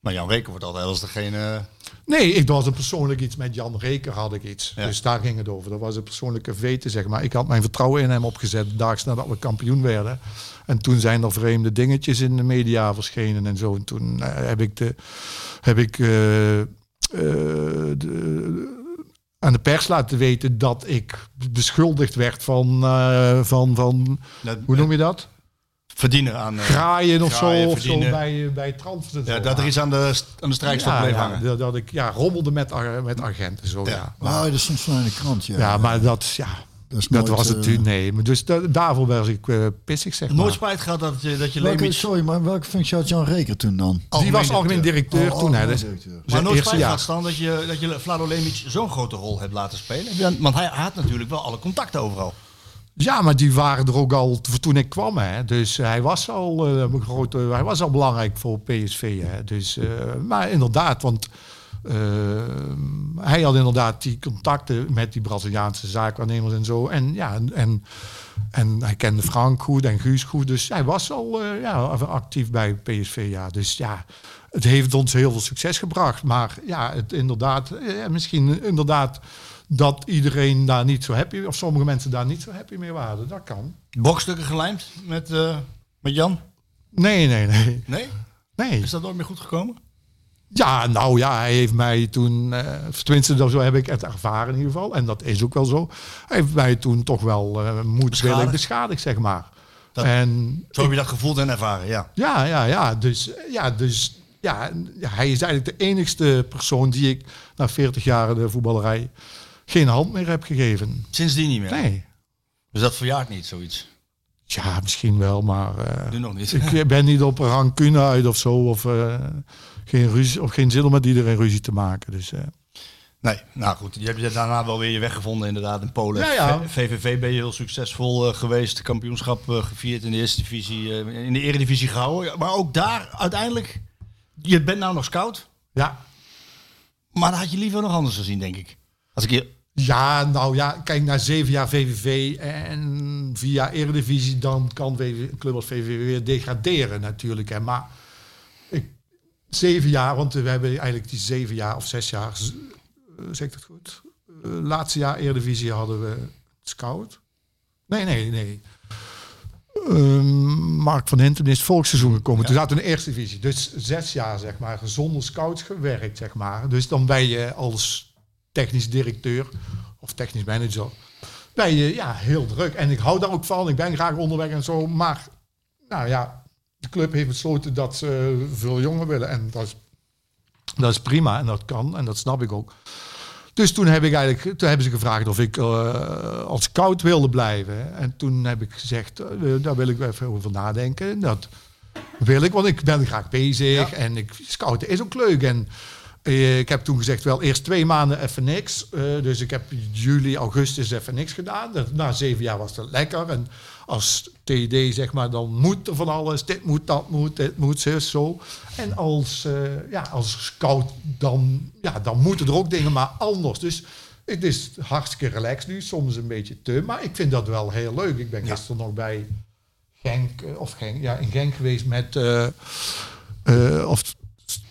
B: Maar Jan Weken wordt altijd als degene...
C: Nee, ik was een persoonlijk iets met Jan Reker had ik iets.
B: Ja.
C: Dus daar ging het over. Dat was een persoonlijke vete, zeg maar. Ik had mijn vertrouwen in hem opgezet, daags nadat we kampioen werden. En toen zijn er vreemde dingetjes in de media verschenen en zo. En toen eh, heb ik, de, heb ik eh, eh, de, aan de pers laten weten dat ik beschuldigd werd van, eh, van, van
B: Dat-
C: hoe noem je dat?
B: Verdienen aan... eh,
C: Graaien of
B: graaien,
C: zo, of zo bij, bij en
B: ja,
C: zo.
B: dat er iets aan de, aan de strijkstok
C: ja,
B: bleef
C: ja,
B: hangen.
C: dat, dat ik ja, rommelde met, met agenten. Zo, ja.
B: Ja.
C: Maar-
A: Ah, dat stond van in de krant, ja.
C: ja, maar dat, ja,
A: dat, is
C: dat
A: nooit,
C: was het natuurlijk. Nee, maar dus da- daarvoor was ik eh, pissig, zeg maar.
B: Nooit spijt gehad dat je, dat je
A: Welke, sorry, maar welke functie had Jan Reker toen dan?
C: Die was algemeen directeur
A: Oh,
C: toen, hè. Dus,
A: directeur.
B: Maar
C: zijn
B: nooit
C: eerste
B: spijt gehad staan dat je, dat je Vlado Lemic zo'n grote rol hebt laten spelen. Want hij had natuurlijk wel alle contacten overal.
C: Ja, maar die waren er ook al toen ik kwam. Hè. Dus hij was al een grote, hij was al belangrijk voor PSV. Hè. Dus, eh, maar inderdaad, want eh, hij had inderdaad die contacten met die Braziliaanse zaakwaarnemers en zo. En ja, en, en, hij kende Frank goed en Guus goed. Dus hij was al eh, ja, actief bij PSV. Ja. Dus ja, het heeft ons heel veel succes gebracht. Maar ja, het inderdaad, eh, misschien inderdaad dat iedereen daar niet zo happy, of sommige mensen daar niet zo happy mee waren. Dat kan.
B: Bokstukken gelijmd met, eh, met Jan?
C: Nee, nee, nee.
B: Nee?
C: Nee.
B: Is dat nooit meer goed gekomen?
C: Ja, nou ja, hij heeft mij toen, eh tenminste dat zo heb ik het ervaren in ieder geval, en dat is ook wel zo. Hij heeft mij toen toch wel eh moedwillig
B: Beschadigd?
C: zeg maar.
B: Dat-
C: en
B: Zo heb je dat gevoeld en ervaren, ja.
C: ja, ja, ja, dus ja, dus ja, hij is eigenlijk de enigste persoon die ik na 40 jaar de voetballerij geen hand meer heb gegeven.
B: Sindsdien niet meer.
C: Nee.
B: Dus dat verjaart niet, zoiets.
C: Ja, misschien wel, maar eh,
B: Nu nog niet.
C: ik ben niet op een rancune uit of zo, of uh, geen ruzie, of geen zin om met iedereen ruzie te maken. Dus uh,
B: Nee, nou goed. Je hebt daarna wel weer je weg gevonden inderdaad in Polen.
C: Ja, ja.
B: VVV ben je heel succesvol uh, geweest. Kampioenschap uh, gevierd in de eerste divisie. In de eredivisie gehouden. Maar ook daar uiteindelijk... Je bent nou nog scout.
C: Ja.
B: Maar dat had je liever nog anders gezien, denk ik. Als ik je...
C: Ja, nou ja, kijk naar zeven jaar VVV en via Eredivisie, dan kan een club als VVV weer degraderen natuurlijk. Hè. Maar zeven jaar, want we hebben eigenlijk die zeven jaar of zes jaar, zeg ik dat goed? Uh, laatste jaar Eredivisie hadden we scout. Nee, nee, nee. Uh, Mark van Hintem is volksseizoen gekomen. Ja. Toen zaten we in de eerste divisie. Dus zes jaar, zeg maar, zonder scouts gewerkt, zeg maar. Dus dan ben je als technisch directeur of technisch manager, ben je ja, heel druk. En ik hou daar ook van. Ik ben graag onderweg en zo. Maar, nou ja, de club heeft besloten dat ze veel jongen willen. En dat is, dat is prima en dat kan. En dat snap ik ook. Dus toen heb ik eigenlijk, toen hebben ze gevraagd of ik uh, als scout wilde blijven. En toen heb ik gezegd, uh, daar wil ik even over nadenken. Dat wil ik, want ik ben graag bezig. Ja. En ik, scouten is ook leuk. En ik heb toen gezegd, wel eerst twee maanden even niks. dus ik heb juli, augustus even niks gedaan. Na zeven jaar was het lekker. En als TD zeg maar, dan moet er van alles. Dit moet, dat moet, dit moet, zus, zo. En als, uh, ja, als scout, dan, ja, dan moeten er ook dingen, maar anders. Dus het is hartstikke relaxed nu, soms een beetje te. Maar ik vind dat wel heel leuk. Ik ben gisteren nog bij Genk, of Genk, ja, in Genk geweest met... Uh, of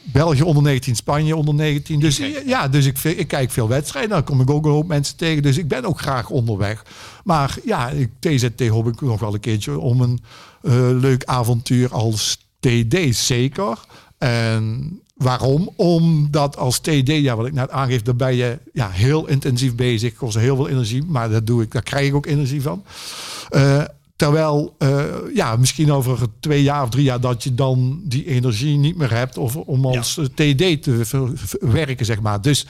C: België onder 19, Spanje onder 19. Dus ja, dus ik, ik kijk veel wedstrijden. Dan kom ik ook een hoop mensen tegen. Dus ik ben ook graag onderweg. Maar ja, ik, TZT hoop ik nog wel een keertje om een uh, leuk avontuur als TD zeker. En waarom? Omdat als TD, ja, wat ik net aangeef, daar ben je ja, heel intensief bezig. Kost heel veel energie, maar dat doe ik, daar krijg ik ook energie van. Uh, Terwijl, uh, ja, misschien over twee jaar of drie jaar dat je dan die energie niet meer hebt of om als ja. TD te werken, zeg maar. Dus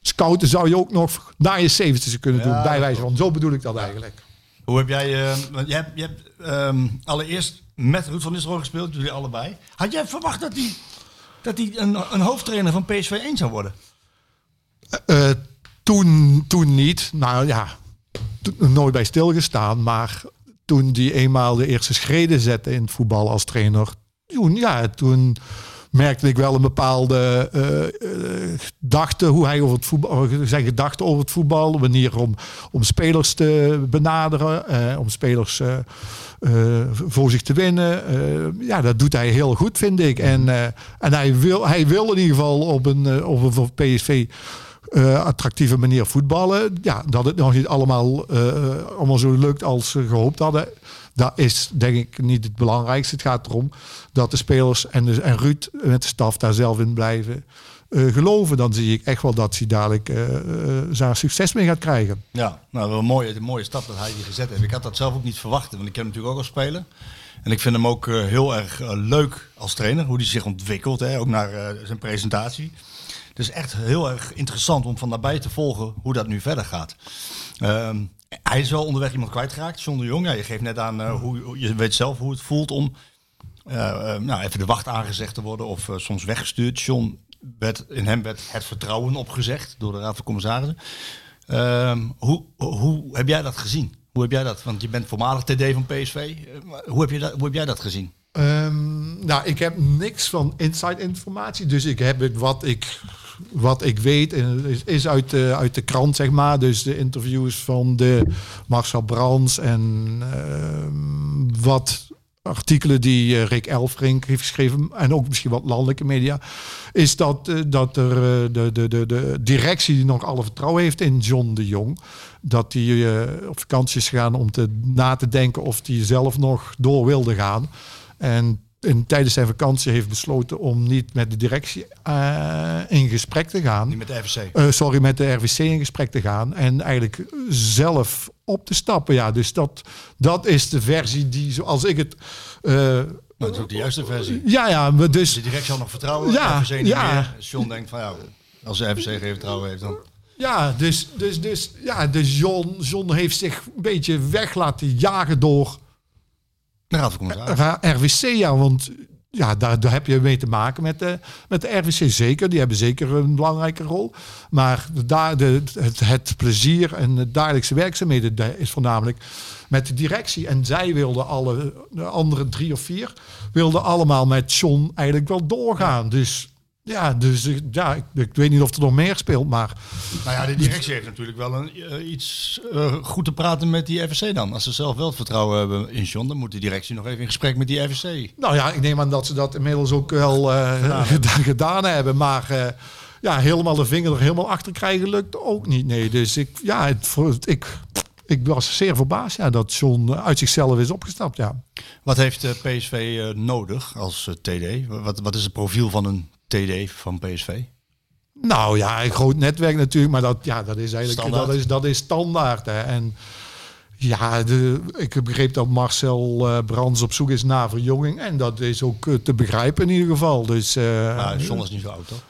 C: scouten zou je ook nog na je 70 kunnen doen, bij wijze van. Zo bedoel ik dat eigenlijk.
B: Hoe heb jij, uh, want je hebt, je hebt um, allereerst met Ruud van Nistelrooy gespeeld, jullie allebei. Had jij verwacht dat hij dat een, een hoofdtrainer van PSV 1 zou worden?
C: Uh, toen, toen niet. Nou ja, nooit bij stilgestaan, maar toen die eenmaal de eerste schreden zette in het voetbal als trainer, toen, ja, toen merkte ik wel een bepaalde uh, gedachte hoe hij over het voetbal, zijn gedachten over het voetbal, manier om, om spelers te benaderen, uh, om spelers voor zich te winnen. ja, dat doet hij heel goed, vind ik. En, en hij, wil, hij wil in ieder geval op een, op een PSV uh, attractieve manier voetballen. Ja, dat het nog niet allemaal, uh, allemaal zo lukt als ze gehoopt hadden. Dat is denk ik niet het belangrijkste. Het gaat erom dat de spelers en, de, en Ruud met de staf daar zelf in blijven uh, geloven. Dan zie ik echt wel dat hij dadelijk zijn succes mee gaat krijgen.
B: Ja, nou wel een mooie, een mooie stap dat hij die gezet heeft. Ik had dat zelf ook niet verwacht, want ik heb hem natuurlijk ook al spelen. En ik vind hem ook heel erg leuk als trainer, hoe hij zich ontwikkelt, hè, ook naar zijn presentatie. Dus echt heel erg interessant om van nabij te volgen hoe dat nu verder gaat. Um, hij is wel onderweg iemand kwijtgeraakt, John de Jong. Je geeft net aan uh, hoe je weet zelf hoe het voelt om uh, uh, nou, even de wacht aangezegd te worden of soms weggestuurd. John werd, in hem werd het vertrouwen opgezegd door de Raad van Commissarissen. Um, hoe, hoe heb jij dat gezien? Hoe heb jij dat? Want je bent voormalig TD van PSV. hoe, heb je dat, hoe heb jij dat gezien?
C: Um, nou, ik heb niks van inside informatie. Dus ik heb het wat ik, wat ik weet is, is uit, de, uit de krant, zeg maar. Dus de interviews van de Marcel Brands en uh, wat artikelen die eh, Rick Elfrink heeft geschreven en ook misschien wat landelijke media, is dat, eh, dat er eh, de, de, de, de directie die nog alle vertrouwen heeft in John de Jong, dat die eh, op vakantie is gegaan om te, na te denken of die zelf nog door wilde gaan. En in, tijdens zijn vakantie heeft besloten om niet met de directie eh, in gesprek te gaan.
B: Niet met de FSC.
C: Eh, sorry, met de RVC in gesprek te gaan en eigenlijk zelf op te stappen. Ja, dus dat, dat is de versie die, zoals ik het.
B: dat is ook de juiste versie.
C: ja, ja, maar dus.
B: De directie al nog vertrouwen.
C: Ja,
B: de niet
C: ja.
B: meer. John denkt van ja, als de FSC geen vertrouwen heeft dan...
C: Ja, dus, dus, dus, ja, dus John, John heeft zich een beetje weg laten jagen door
B: De raad van commissarissen.
C: RVC. Ja, want ja, daar, daar heb je mee te maken met de, met de RVC zeker. Die hebben zeker een belangrijke rol. Maar daar de, het, plezier en de dagelijkse werkzaamheden is voornamelijk met de directie. En zij wilden alle, de andere drie of vier, wilden allemaal met John eigenlijk wel doorgaan. Dus ja, dus ik- ja, ik, ik weet niet of er nog meer speelt, maar
B: Nou ja, de directie heeft natuurlijk wel een, eh, iets eh, goed te praten met die FSC dan. Als ze zelf wel het vertrouwen hebben in John, dan moet de directie nog even in gesprek met die FSC.
C: Nou ja, ik neem aan dat ze dat inmiddels ook wel eh, gedaan, gedaan hebben. Maar eh, ja, helemaal de vinger er helemaal achter krijgen lukt ook niet. Nee, dus ik, ja, het, ik, ik was zeer verbaasd ja, dat John eh, uit zichzelf is opgestapt. Ja.
B: Wat heeft eh, PSV eh, nodig als eh, TD? Wat, wat is het profiel van een TD van PSV?
C: Nou ja, een groot netwerk natuurlijk, maar dat, ja, dat is eigenlijk
B: Standaard.
C: Dat is, dat is standaard. Hè. En ja, de, ik begreep dat Marcel eh, Brands op zoek is naar verjonging. En dat is ook eh, te begrijpen in ieder geval. Dus,
B: John is niet zo oud, toch?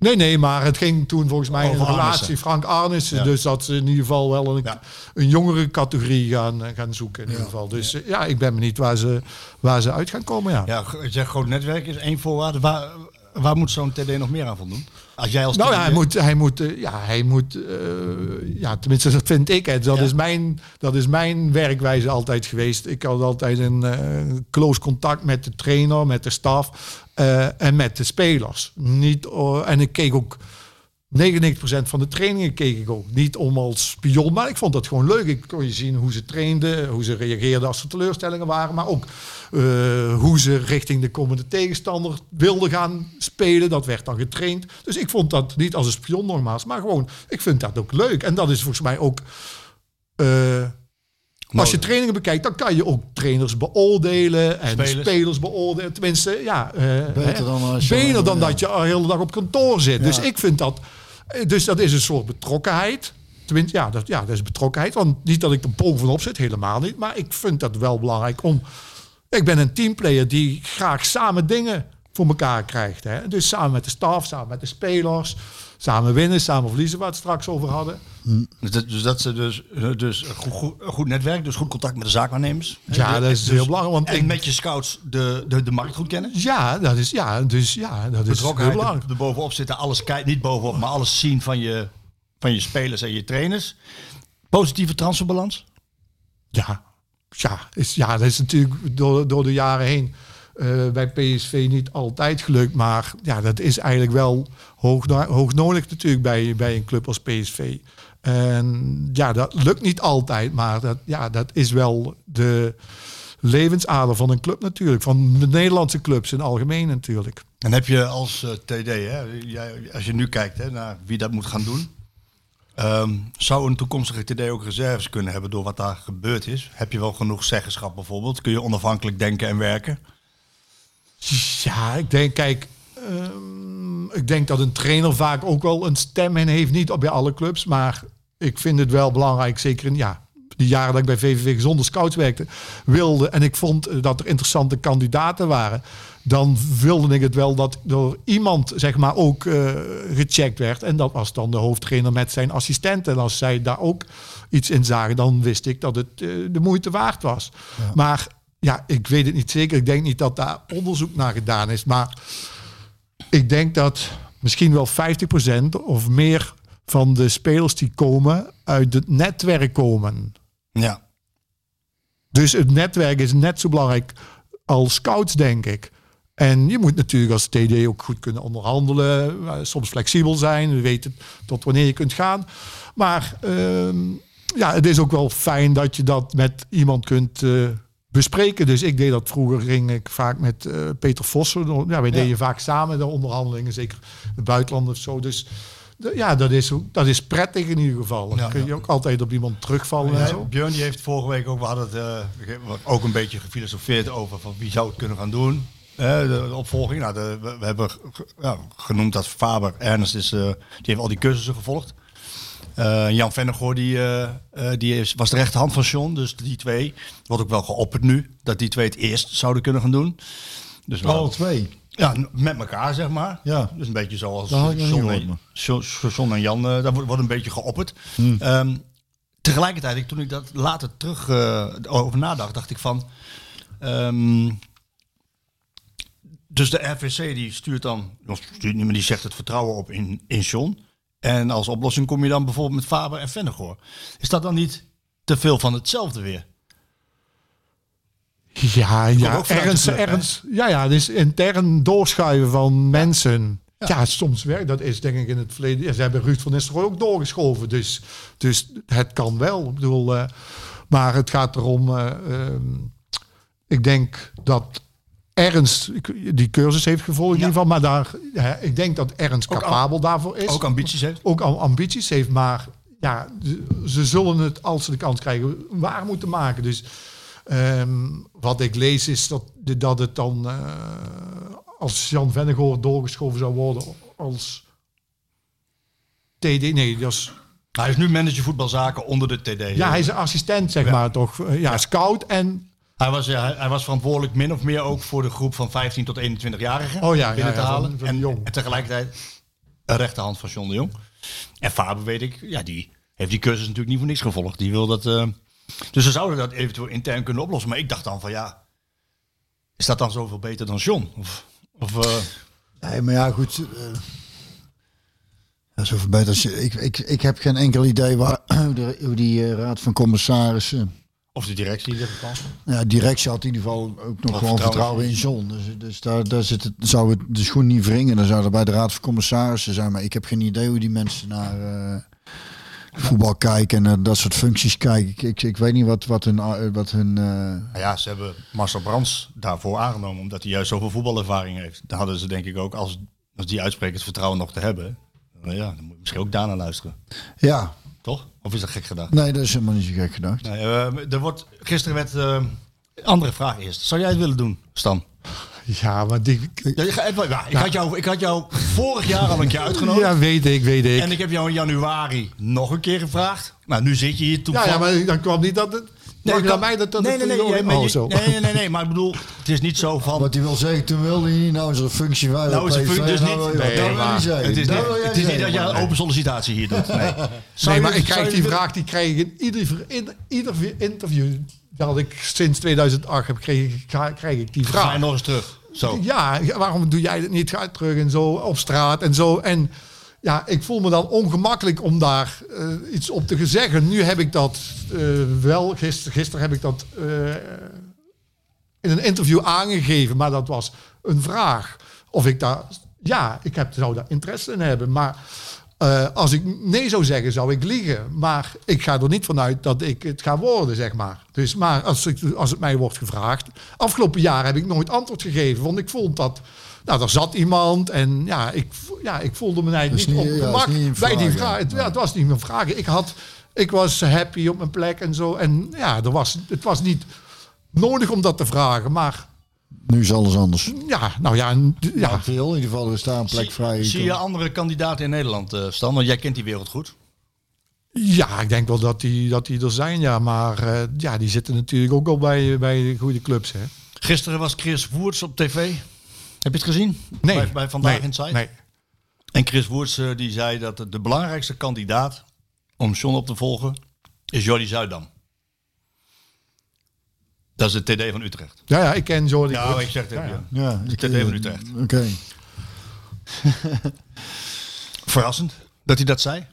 C: Nee, nee, maar het ging toen volgens mij
B: Over
C: een relatie
B: Arnissen.
C: Frank Arnissen.
B: Ja.
C: Dus dat ze in ieder geval wel een,
B: Ja.
C: een jongere categorie gaan, gaan zoeken. In ieder geval. Dus ja, ik ben benieuwd waar ze, waar ze uit gaan komen. Ja.
B: Ja, je zegt groot netwerk is één voorwaarde. Waar, waar moet zo'n TD nog meer aan voldoen? Als jij als
C: Nou
B: TD
C: ja, hij moet, hij moet, eh, ja, hij moet, eh, ja, tenminste dat vind ik. Hè. Dat,
B: Ja.
C: is mijn, dat is mijn werkwijze altijd geweest. Ik had altijd een eh, close contact met de trainer, met de staf eh, en met de spelers. Niet, oh, en ik keek ook 99% van de trainingen keek ik ook. Niet om als spion, maar ik vond dat gewoon leuk. Ik kon je zien hoe ze trainden, hoe ze reageerden als er teleurstellingen waren. Maar ook eh, hoe ze richting de komende tegenstander wilden gaan spelen. Dat werd dan getraind. Dus ik vond dat niet als een spion nogmaals, maar gewoon, ik vind dat ook leuk. En dat is volgens mij ook... eh, als je trainingen bekijkt, dan kan je ook trainers beoordelen en
B: Spelers.
C: spelers, beoordelen. Tenminste, ja, eh,
A: Beter dan als je-
C: beter dan
A: ja.
C: dat je de hele dag op kantoor zit. Dus ik vind dat, dus dat is een soort betrokkenheid. Ja dat, ja, dat is betrokkenheid. Want niet dat ik er bovenop zit, helemaal niet. Maar ik vind dat wel belangrijk om. Ik ben een teamplayer die graag samen dingen voor elkaar krijgt. Hè? Dus samen met de staf, samen met de spelers. Samen winnen, samen verliezen, waar we het straks over hadden.
B: Dus dat, dus dat ze dus, eh, dus een goed, goed, goed netwerk, dus goed contact met de zaakwaarnemers.
C: Ja,
B: De-
C: dat is heel belangrijk. Want
B: En
C: ik,
B: met je scouts de, de, de markt goed kennen.
C: ja, dat is, ja, dus ja, dat is heel belangrijk.
B: er, er bovenop zitten, alles kijken, niet bovenop, maar alles zien van je, van je spelers en je trainers. Positieve transferbalans.
C: Ja, ja, is, ja, dat is natuurlijk door, door de jaren heen eh, bij PSV niet altijd gelukt. Maar ja, dat is eigenlijk wel hoog, hoog nodig natuurlijk bij, bij een club als PSV. En ja, dat lukt niet altijd, maar dat, ja, dat is wel de levensader van een club natuurlijk. Van de Nederlandse clubs in het algemeen natuurlijk.
B: En heb je als eh, TD, hè, jij, als je nu kijkt hè, naar wie dat moet gaan doen. ehm, zou een toekomstige TD ook reserves kunnen hebben door wat daar gebeurd is? Heb je wel genoeg zeggenschap bijvoorbeeld? Kun je onafhankelijk denken en werken?
C: Ja, ik denk, kijk, ehm, ik denk dat een trainer vaak ook wel een stem in heeft. Niet bij alle clubs, maar ik vind het wel belangrijk, zeker in ja, de jaren dat ik bij VVV zonder scouts werkte, wilde en ik vond eh, dat er interessante kandidaten waren. Dan wilde ik het wel dat door iemand zeg maar ook eh, gecheckt werd. En dat was dan de hoofdtrainer met zijn assistent. En als zij daar ook iets in zagen, dan wist ik dat het eh, de moeite waard was. Maar ja, ik weet het niet zeker. Ik denk niet dat daar onderzoek naar gedaan is. Maar ik denk dat misschien wel 50% of meer van de spelers die komen uit het netwerk komen.
B: Ja.
C: Dus het netwerk is net zo belangrijk als scouts, denk ik. En je moet natuurlijk als TD ook goed kunnen onderhandelen. eh, Soms flexibel zijn. Weten tot wanneer je kunt gaan. Maar ehm, ja, het is ook wel fijn dat je dat met iemand kunt, eh, bespreken. Dus ik deed dat vroeger, ging ik vaak met eh, Peter Vossen. Ja, wij deden vaak samen de onderhandelingen, zeker het buitenland of zo. Dus de- ja, dat is, dat is prettig in ieder geval. Dan
B: Ja,
C: kun je
B: ja.
C: ook altijd op iemand terugvallen en
B: Ja,
C: zo.
B: Björn die heeft vorige week ook, we hadden het eh, ook een beetje gefilosofeerd over van wie zou het kunnen gaan doen. De, de opvolging. Nou, de, we, we hebben ge- ja, genoemd dat Faber, Ernst, is, eh, die heeft al die cursussen gevolgd. Eh, Jan Vennegoor die, eh, eh, die is, was de rechterhand van John. Dus die twee, wordt ook wel geopperd nu, dat die twee het eerst zouden kunnen gaan doen. Dus wel-
A: Alle twee.
B: ja, met elkaar zeg maar.
A: Ja.
B: Dus een beetje zoals John, en. John, en Jan, daar wordt, wordt een beetje geopperd.
A: Hmm.
B: Ehm, tegelijkertijd, ik- toen ik dat later terug over nadacht, dacht ik van... ehm, dus de RVC die stuurt dan, of stuurt niet, maar die zegt het vertrouwen op in, in John. En als oplossing kom je dan bijvoorbeeld met Faber en Vennegoor. Is dat dan niet te veel van hetzelfde weer?
C: Ja, ja, ergens, ergens, ja, ja, dus intern doorschuiven van mensen. Ja. soms werkt dat is denk ik in het verleden. Ja, ze hebben Ruud van Nistelrooy ook doorgeschoven, dus, dus het kan wel. Ik bedoel, eh, maar het gaat erom. eh, ehm, ik denk dat Ernst die cursus heeft gevolgd in ieder geval, maar daar, ik denk dat Ernst
B: Ook
C: capabel daarvoor is
B: Ook ambities heeft?
C: ook al ambities heeft, maar ja, ze- zullen het als ze de kans krijgen waar moeten maken. Dus ehm, wat ik lees is dat, dat het dan eh, als Jan Vennegoor doorgeschoven zou worden als TD, nee, dat is,
B: Hij is nu manager voetbalzaken onder de TD.
C: ja, hij is een assistent zeg
B: Ja.
C: maar toch, ja, scout en
B: Hij was, ja, hij, was verantwoordelijk min of meer ook voor de groep van 15 tot 21-jarigen
C: Oh ja, ja,
B: binnen te
C: ja, van-
B: halen. en,
C: Jong.
B: en tegelijkertijd een rechterhand van John de Jong. En Faber weet ik, ja, die heeft die cursus natuurlijk niet voor niks gevolgd. Die wil dat. eh, dus ze zouden dat eventueel intern kunnen oplossen. Maar ik dacht dan van ja, is dat dan zoveel beter dan John? Of, of eh,
A: Nee, maar ja, goed. eh ja, zoveel beter als je, ik, ik, ik heb geen enkel idee waar, hoe, de, hoe die eh, raad van commissarissen.
B: Of de directie in dit geval.
A: Ja, directie had in ieder geval ook nog gewoon
B: vertrouwen
A: in John. Dus, dus daar, daar zit het, zou het de schoen niet wringen. Dan zou er bij de raad van commissarissen zijn. Maar ik heb geen idee hoe die mensen naar eh, voetbal kijken en naar dat soort functies kijken. Ik, ik, ik weet niet wat, wat hun... eh, Wat hun eh,
B: Nou ja, ze hebben Marcel Brands daarvoor aangenomen, omdat hij juist zoveel voetbalervaring heeft. Daar hadden ze denk ik ook, als, als die uitspreekt het vertrouwen nog te hebben. Ja, dan moet je misschien ook daarna luisteren.
A: ja,
B: Toch? Of is dat gek gedaan?
A: nee, dat is helemaal niet zo gek gedacht.
B: Nee, eh, er wordt, gisteren werd... eh, andere vraag eerst. Zou jij het willen doen, Stan?
C: ja, maar die,
B: Ja, gaat- ja, ik, had jou, ik had jou vorig jaar al een keer uitgenodigd.
C: ja, weet ik, weet ik.
B: En ik heb jou in januari nog een keer gevraagd. Nou, nu zit je hier
C: ja,
B: toevallig.
C: ja, maar dan kwam niet dat het.
B: Nee,
C: Nee,
B: kan-
C: mij dat dat
B: nee, nee, nee, jij- maar
C: oh, zo.
B: nee, nee, nee, nee, maar ik bedoel, het is niet zo van...
A: Wat hij wil zeggen, toen wilde hij niet. Nou is er een functie bij.
B: Nou is een functie, dus
A: nou
B: niet-
C: nee,
A: Dat wil
C: maar
A: hij zeggen.
B: Het is
A: Dat
B: niet,
A: wil jij
B: het is niet dat je een
A: maar-
B: open sollicitatie hier doet. Nee.
C: Nee, maar ik krijg die vraag, die krijg ik in ieder, in, ieder interview dat ik sinds 2008 heb, kreeg, krijg ik die
B: Ga je
C: vraag.
B: nog eens terug. Zo.
C: Ja, waarom doe jij het niet? Ga terug en zo op straat en zo. En ja, ik voel me dan ongemakkelijk om daar eh, iets op te zeggen. Nu heb ik dat eh, wel, gisteren, gisteren heb ik dat eh, in een interview aangegeven, maar dat was een vraag. Of ik daar, ja, ik heb, zou daar interesse in hebben. Maar als ik nee zou zeggen, zou ik liegen. Maar ik ga er niet vanuit dat ik het ga worden, zeg maar. Dus, maar als, ik, als het mij wordt gevraagd. Afgelopen jaar heb ik nooit antwoord gegeven. Want ik vond dat. Nou, er zat iemand en ja, ik, ja, ik voelde me eigenlijk niet op
A: niet- ja,
C: gemak
A: niet een
C: bij die
A: vraag, ja.
C: Het, ja, het was niet mijn vraag. Ik, had, ik was happy op mijn plek en zo. En ja, er was, het was niet nodig om dat te vragen. Maar
A: Nu is alles anders.
C: ja, nou ja, ja.
A: Ja, veel. In ieder geval, er is daar een plek vrij.
B: Zie je andere kandidaten in Nederland, eh, Stan? Want jij kent die wereld goed.
C: Ja, ik denk wel dat die, dat die er zijn, ja. Maar eh, ja, die zitten natuurlijk ook al bij, bij de goede clubs, hè.
B: Gisteren was Chris Woerts op tv. Heb je het gezien?
C: Nee.
B: Bij, bij Vandaag
C: nee,
B: Inside?
C: Nee.
B: En Chris Woerts eh, die zei dat de- de belangrijkste kandidaat om John op te volgen is Jordi Zuidam. Dat is de TD van Utrecht.
C: Ja, ja, ik ken Jordi.
B: Ja, ik zeg het.
C: Ja,
B: Ja,
C: ja.
A: Ik,
B: TD van Utrecht.
A: Oké.
B: Verrassend dat hij dat zei.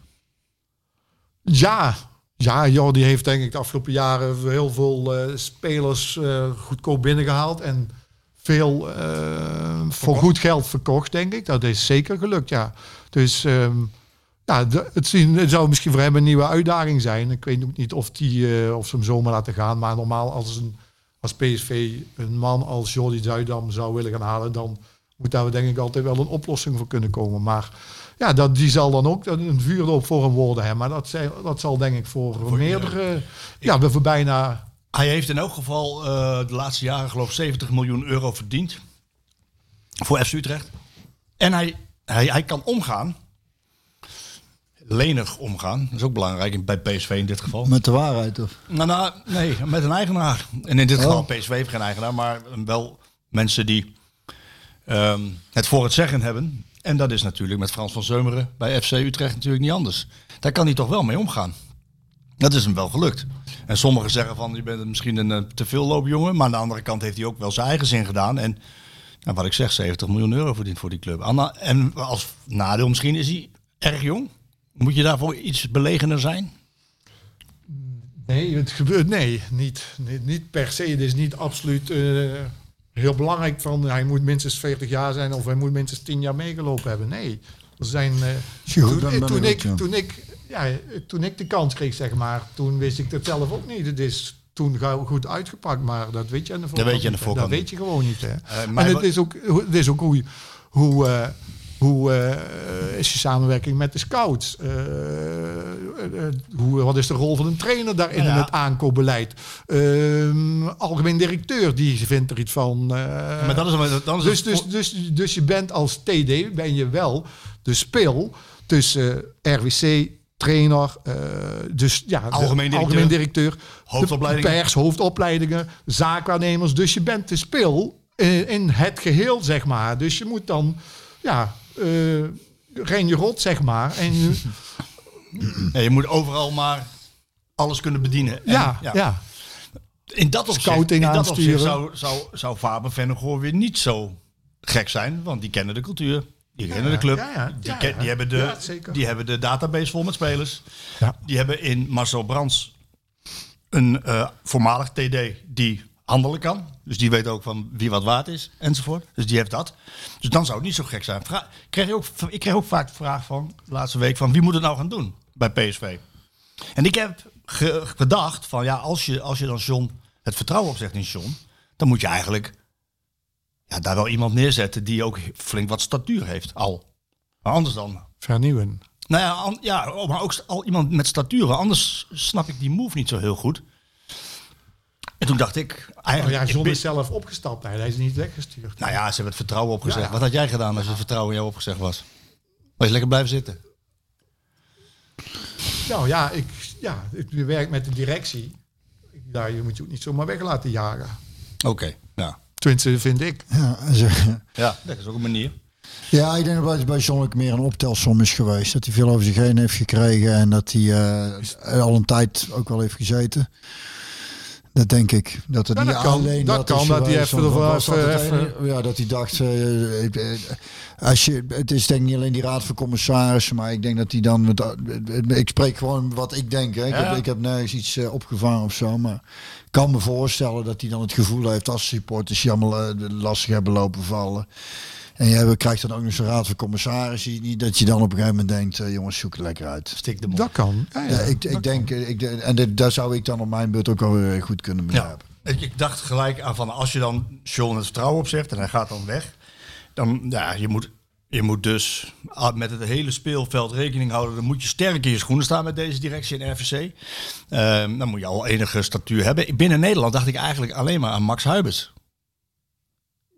C: Ja, ja, Jordi heeft denk ik de afgelopen jaren heel veel eh, spelers eh, goedkoop binnengehaald. En veel eh, voor goed geld verkocht, denk ik. Dat is zeker gelukt, ja. Dus ehm, ja, het, zien, het zou misschien voor hem een nieuwe uitdaging zijn. Ik weet ook niet of, die, eh, of ze hem zomaar laten gaan. Maar normaal als, een, als PSV een man als Jordi Zuidam zou willen gaan halen, dan moet daar denk ik altijd wel een oplossing voor kunnen komen. Maar ja, dat, die zal dan ook een vuurdoop voor hem worden. Hè. Maar dat, dat zal denk ik voor, meerdere, ja, we voor bijna...
B: Hij heeft in elk geval eh, de laatste jaren geloof ik 70 miljoen euro verdiend. Voor FC Utrecht. En hij, hij, hij kan omgaan. Lenig omgaan. Dat is ook belangrijk bij PSV in dit geval.
A: Met de waarheid of?
B: Nou, nou, nee, met een eigenaar. En in dit geval PSV heeft geen eigenaar, maar wel mensen die ehm, het voor het zeggen hebben. En dat is natuurlijk met Frans van Zeumeren bij FC Utrecht natuurlijk niet anders. Daar kan hij toch wel mee omgaan. Dat is hem wel gelukt. En sommigen zeggen van, je bent misschien een eh, te veel loopjongen. Maar aan de andere kant heeft hij ook wel zijn eigen zin gedaan. En nou, wat ik zeg, 70 miljoen euro verdient voor die club. Anna, en als nadeel misschien is hij erg jong. Moet je daarvoor iets belegener zijn?
C: Nee, het gebeurt nee, niet, niet, niet per se. Het is niet absoluut eh, heel belangrijk van hij moet minstens 40 jaar zijn of hij moet minstens 10 jaar meegelopen hebben. Nee, er zijn. eh,
A: goed
C: toen,
A: ik
C: toen ik ja, toen ik de kans kreeg, zeg maar, toen wist ik het zelf ook niet. Het is toen goed uitgepakt, maar dat weet je aan de voorkant.
B: weet je aan de voorkant
C: Dat weet je gewoon niet. Hè.
B: Eh, maar
C: en het is ook, het is ook hoe, hoe, eh, hoe eh, is je samenwerking met de scouts? Hoe, wat is de rol van een trainer daarin
B: Ja.
C: in het aankoopbeleid? Ehm, algemeen directeur, die vindt er iets van.
B: Maar dat is, dan is
C: dus, dus, dus, dus je bent als TD, ben je wel de speel tussen RWC, trainer, eh, dus ja,
B: Algemeen directeur.
C: algemeen directeur
B: Hoofdopleidingen.
C: de pers, hoofdopleidingen, zaakwaarnemers. Dus je bent de speel in, in het geheel, zeg maar. Dus je moet dan, ja, eh ren je rot, zeg maar. En je-
B: Ja, je moet overal maar alles kunnen bedienen. En,
C: ja, ja,
B: In dat opzicht,
C: Scouting
B: in dat opzicht zou, zou, zou Faber Vennegoor weer niet zo gek zijn. Want die kennen de cultuur. Die kennen de club.
C: ja, ja,
B: die,
C: ja,
B: ken-
C: ja.
B: die, hebben de, die hebben de database vol met spelers.
C: Ja.
B: Die hebben in Marcel Brands een eh, voormalig TD die handelen kan. Dus die weet ook van wie wat waard is enzovoort. Dus die heeft dat. Dus dan zou het niet zo gek zijn. Vra- kreeg je ook, ik kreeg ook vaak de vraag van de laatste week van wie moet het nou gaan doen bij PSV. En ik heb ge- gedacht van ja, als je, als je dan John het vertrouwen opzegt in John, dan moet je eigenlijk ja, daar wel iemand neerzetten die ook flink wat statuur heeft al. Maar anders dan.
C: vernieuwen.
B: Nou ja, an- ja oh, maar ook al iemand met statuur. Anders snap ik die move niet zo heel goed. En toen dacht ik, eigenlijk.
C: ja,
B: ik
C: John
B: ben-
C: is zelf opgestapt. Hij hij is niet weggestuurd.
B: nou ja, ze hebben het vertrouwen opgezegd.
C: Ja, ja.
B: Wat had jij gedaan als het vertrouwen in jou opgezegd was? Was je lekker blijven zitten?
C: Nou ja, ik, ja, ik werk met de directie. Daar je moet je ook niet zomaar weg laten jagen.
B: Oké, ja.
C: Tenminste, vind ik.
A: Ja,
B: Ja, dat is ook een manier.
A: ja, ik denk dat het bij John ook meer een optelsom is geweest. Dat hij veel over zich heen heeft gekregen en dat hij eh, al een tijd ook wel heeft gezeten. Dat denk ik. Dat het
C: Ja,
A: niet
C: dat kan.
A: alleen
C: Dat
A: is
C: kan, dat hij
A: geweest,
C: even
A: dat? Ja, dat hij dacht, eh, eh, als je, het is denk ik niet alleen die raad van commissarissen, maar ik denk dat hij dan, met, eh, ik spreek gewoon wat ik denk. Hè. Ik,
B: Ja.
A: heb, ik heb nergens iets eh, opgevangen of zo, maar ik kan me voorstellen dat hij dan het gevoel heeft als supporters eh, lastig hebben lopen vallen. En je krijgt dan ook nog zo'n raad van commissarissen, die- dat je dan op een gegeven moment denkt, eh, jongens, zoek het lekker uit.
B: Stik de mond.
C: Dat kan. Ja, ja,
A: Ja, ik,
C: dat
A: ik denk, eh, ik, en dit, daar zou ik dan op mijn beurt ook wel goed kunnen
B: Ja.
A: begrijpen.
B: Ik, ik dacht gelijk aan van als je dan John het vertrouwen opzegt en hij gaat dan weg, dan ja, je moet, je moet dus met het hele speelveld rekening houden. Dan moet je sterk in je schoenen staan met deze directie in RVC. Ehm, dan moet je al enige statuur hebben. Binnen Nederland dacht ik eigenlijk alleen maar aan Max Huibers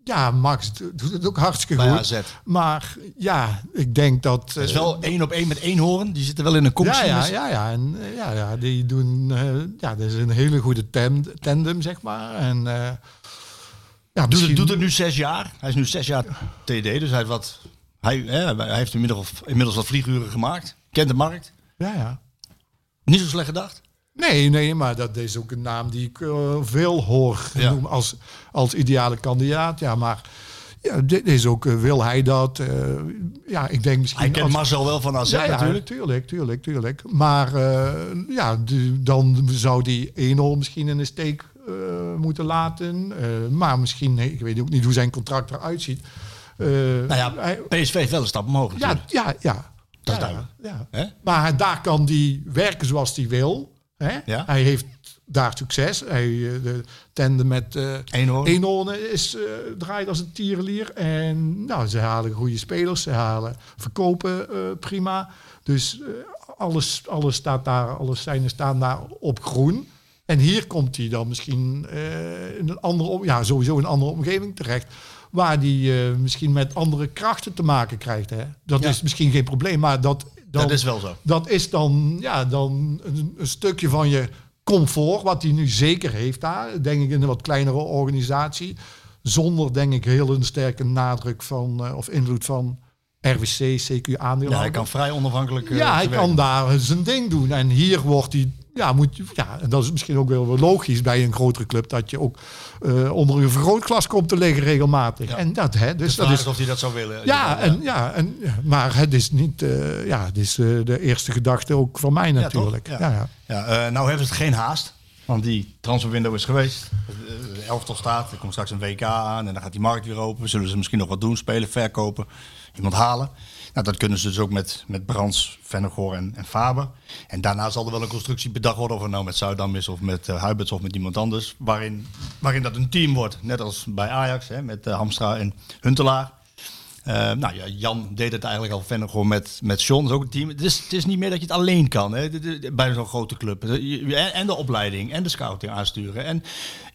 C: Ja, Max doet het ook hartstikke
B: bij
C: goed.
B: AZ.
C: Maar ja, ik denk dat...
B: Het is
C: eh,
B: wel één op één met één hoorn. Die zitten wel in een
C: ja,
B: commissie.
C: ja, ja, ja, en, eh, ja, ja, die doen... eh, ja, dat is een hele goede tandem, zeg maar. En ja,
B: Doet, het, doet het nu zes jaar. Hij is nu zes jaar TD, dus hij heeft, wat, hij, hè, hij heeft inmiddels, inmiddels wat vlieguren gemaakt. Kent de markt.
C: Ja, ja.
B: Niet zo slecht gedacht.
C: Nee, nee, maar dat is ook een naam die ik eh, veel hoor
B: Ja.
C: noemen als, als ideale kandidaat. Ja, maar ja, dit is ook, eh, wil hij dat? Eh, ja, ik denk misschien...
B: Hij kent
C: als-
B: Marcel wel van AZ
C: ja, ja,
B: natuurlijk.
C: tuurlijk, tuurlijk, tuurlijk. Maar ja, de- dan zou die 1-0 misschien in de steek moeten laten. Maar misschien, nee, ik weet ook niet hoe zijn contract eruit ziet.
B: Nou ja, PSV heeft wel een stap omhoog
C: ja, ja, ja.
B: Dat is duidelijk.
C: Maar daar kan die werken zoals hij wil. Hè?
B: Ja.
C: Hij heeft daar succes. Hij, eh, de tende met eh
B: Eenhoorn.
C: Eenhoorn is, eh, draait als een tierenlier. En nou, ze halen goede spelers. Ze halen verkopen prima. Dus alles, alles staat daar, alles zijn staan daar op groen. En hier komt hij dan misschien in een andere, ja, sowieso in een andere omgeving terecht. Waar hij eh, misschien met andere krachten te maken krijgt. Hè? Dat
B: Ja.
C: is misschien geen probleem, maar dat, dan,
B: Dat is wel zo.
C: dat is dan, ja, dan een, een stukje van je comfort, wat hij nu zeker heeft daar. Denk ik in een wat kleinere organisatie. Zonder, denk ik, heel een sterke nadruk van, eh, of invloed van RWC, CQ aandeel.
B: Ja, hij kan vrij onafhankelijk. eh,
C: Ja, hij kan daar zijn ding doen. En hier wordt hij, ja, moet, je- ja, en dat is misschien ook wel logisch bij een grotere club, dat je ook eh, onder een vergrootglas komt te liggen regelmatig.
B: Ja.
C: En dat, hè, dus
B: De
C: dat is.
B: is of hij dat zou willen.
C: Ja, en, ja, en, maar het is niet, eh, ja, het is de eerste gedachte ook van mij natuurlijk.
B: Ja.
C: Ja. Ja,
B: nou hebben ze het geen haast. Want die transferwindow is geweest. De elftal staat. Er komt straks een WK aan. En dan gaat die markt weer open. Zullen ze misschien nog wat doen? Spelen, verkopen. Iemand halen. Nou, dat kunnen ze dus ook met, met Brands, Vennegoor en, en Faber. En daarna zal er wel een constructie bedacht worden. Of het nou met Zuidam is of met uh, of met iemand anders. Waarin, waarin dat een team wordt. Net als bij Ajax. Hè, met uh, Hamstra en Huntelaar. Uh, nou ja, Jan deed het eigenlijk al verder gewoon met, met John. Ook een team. Het is, het is niet meer dat je het alleen kan hè, bij zo'n grote club. En, en de opleiding en de scouting aansturen. En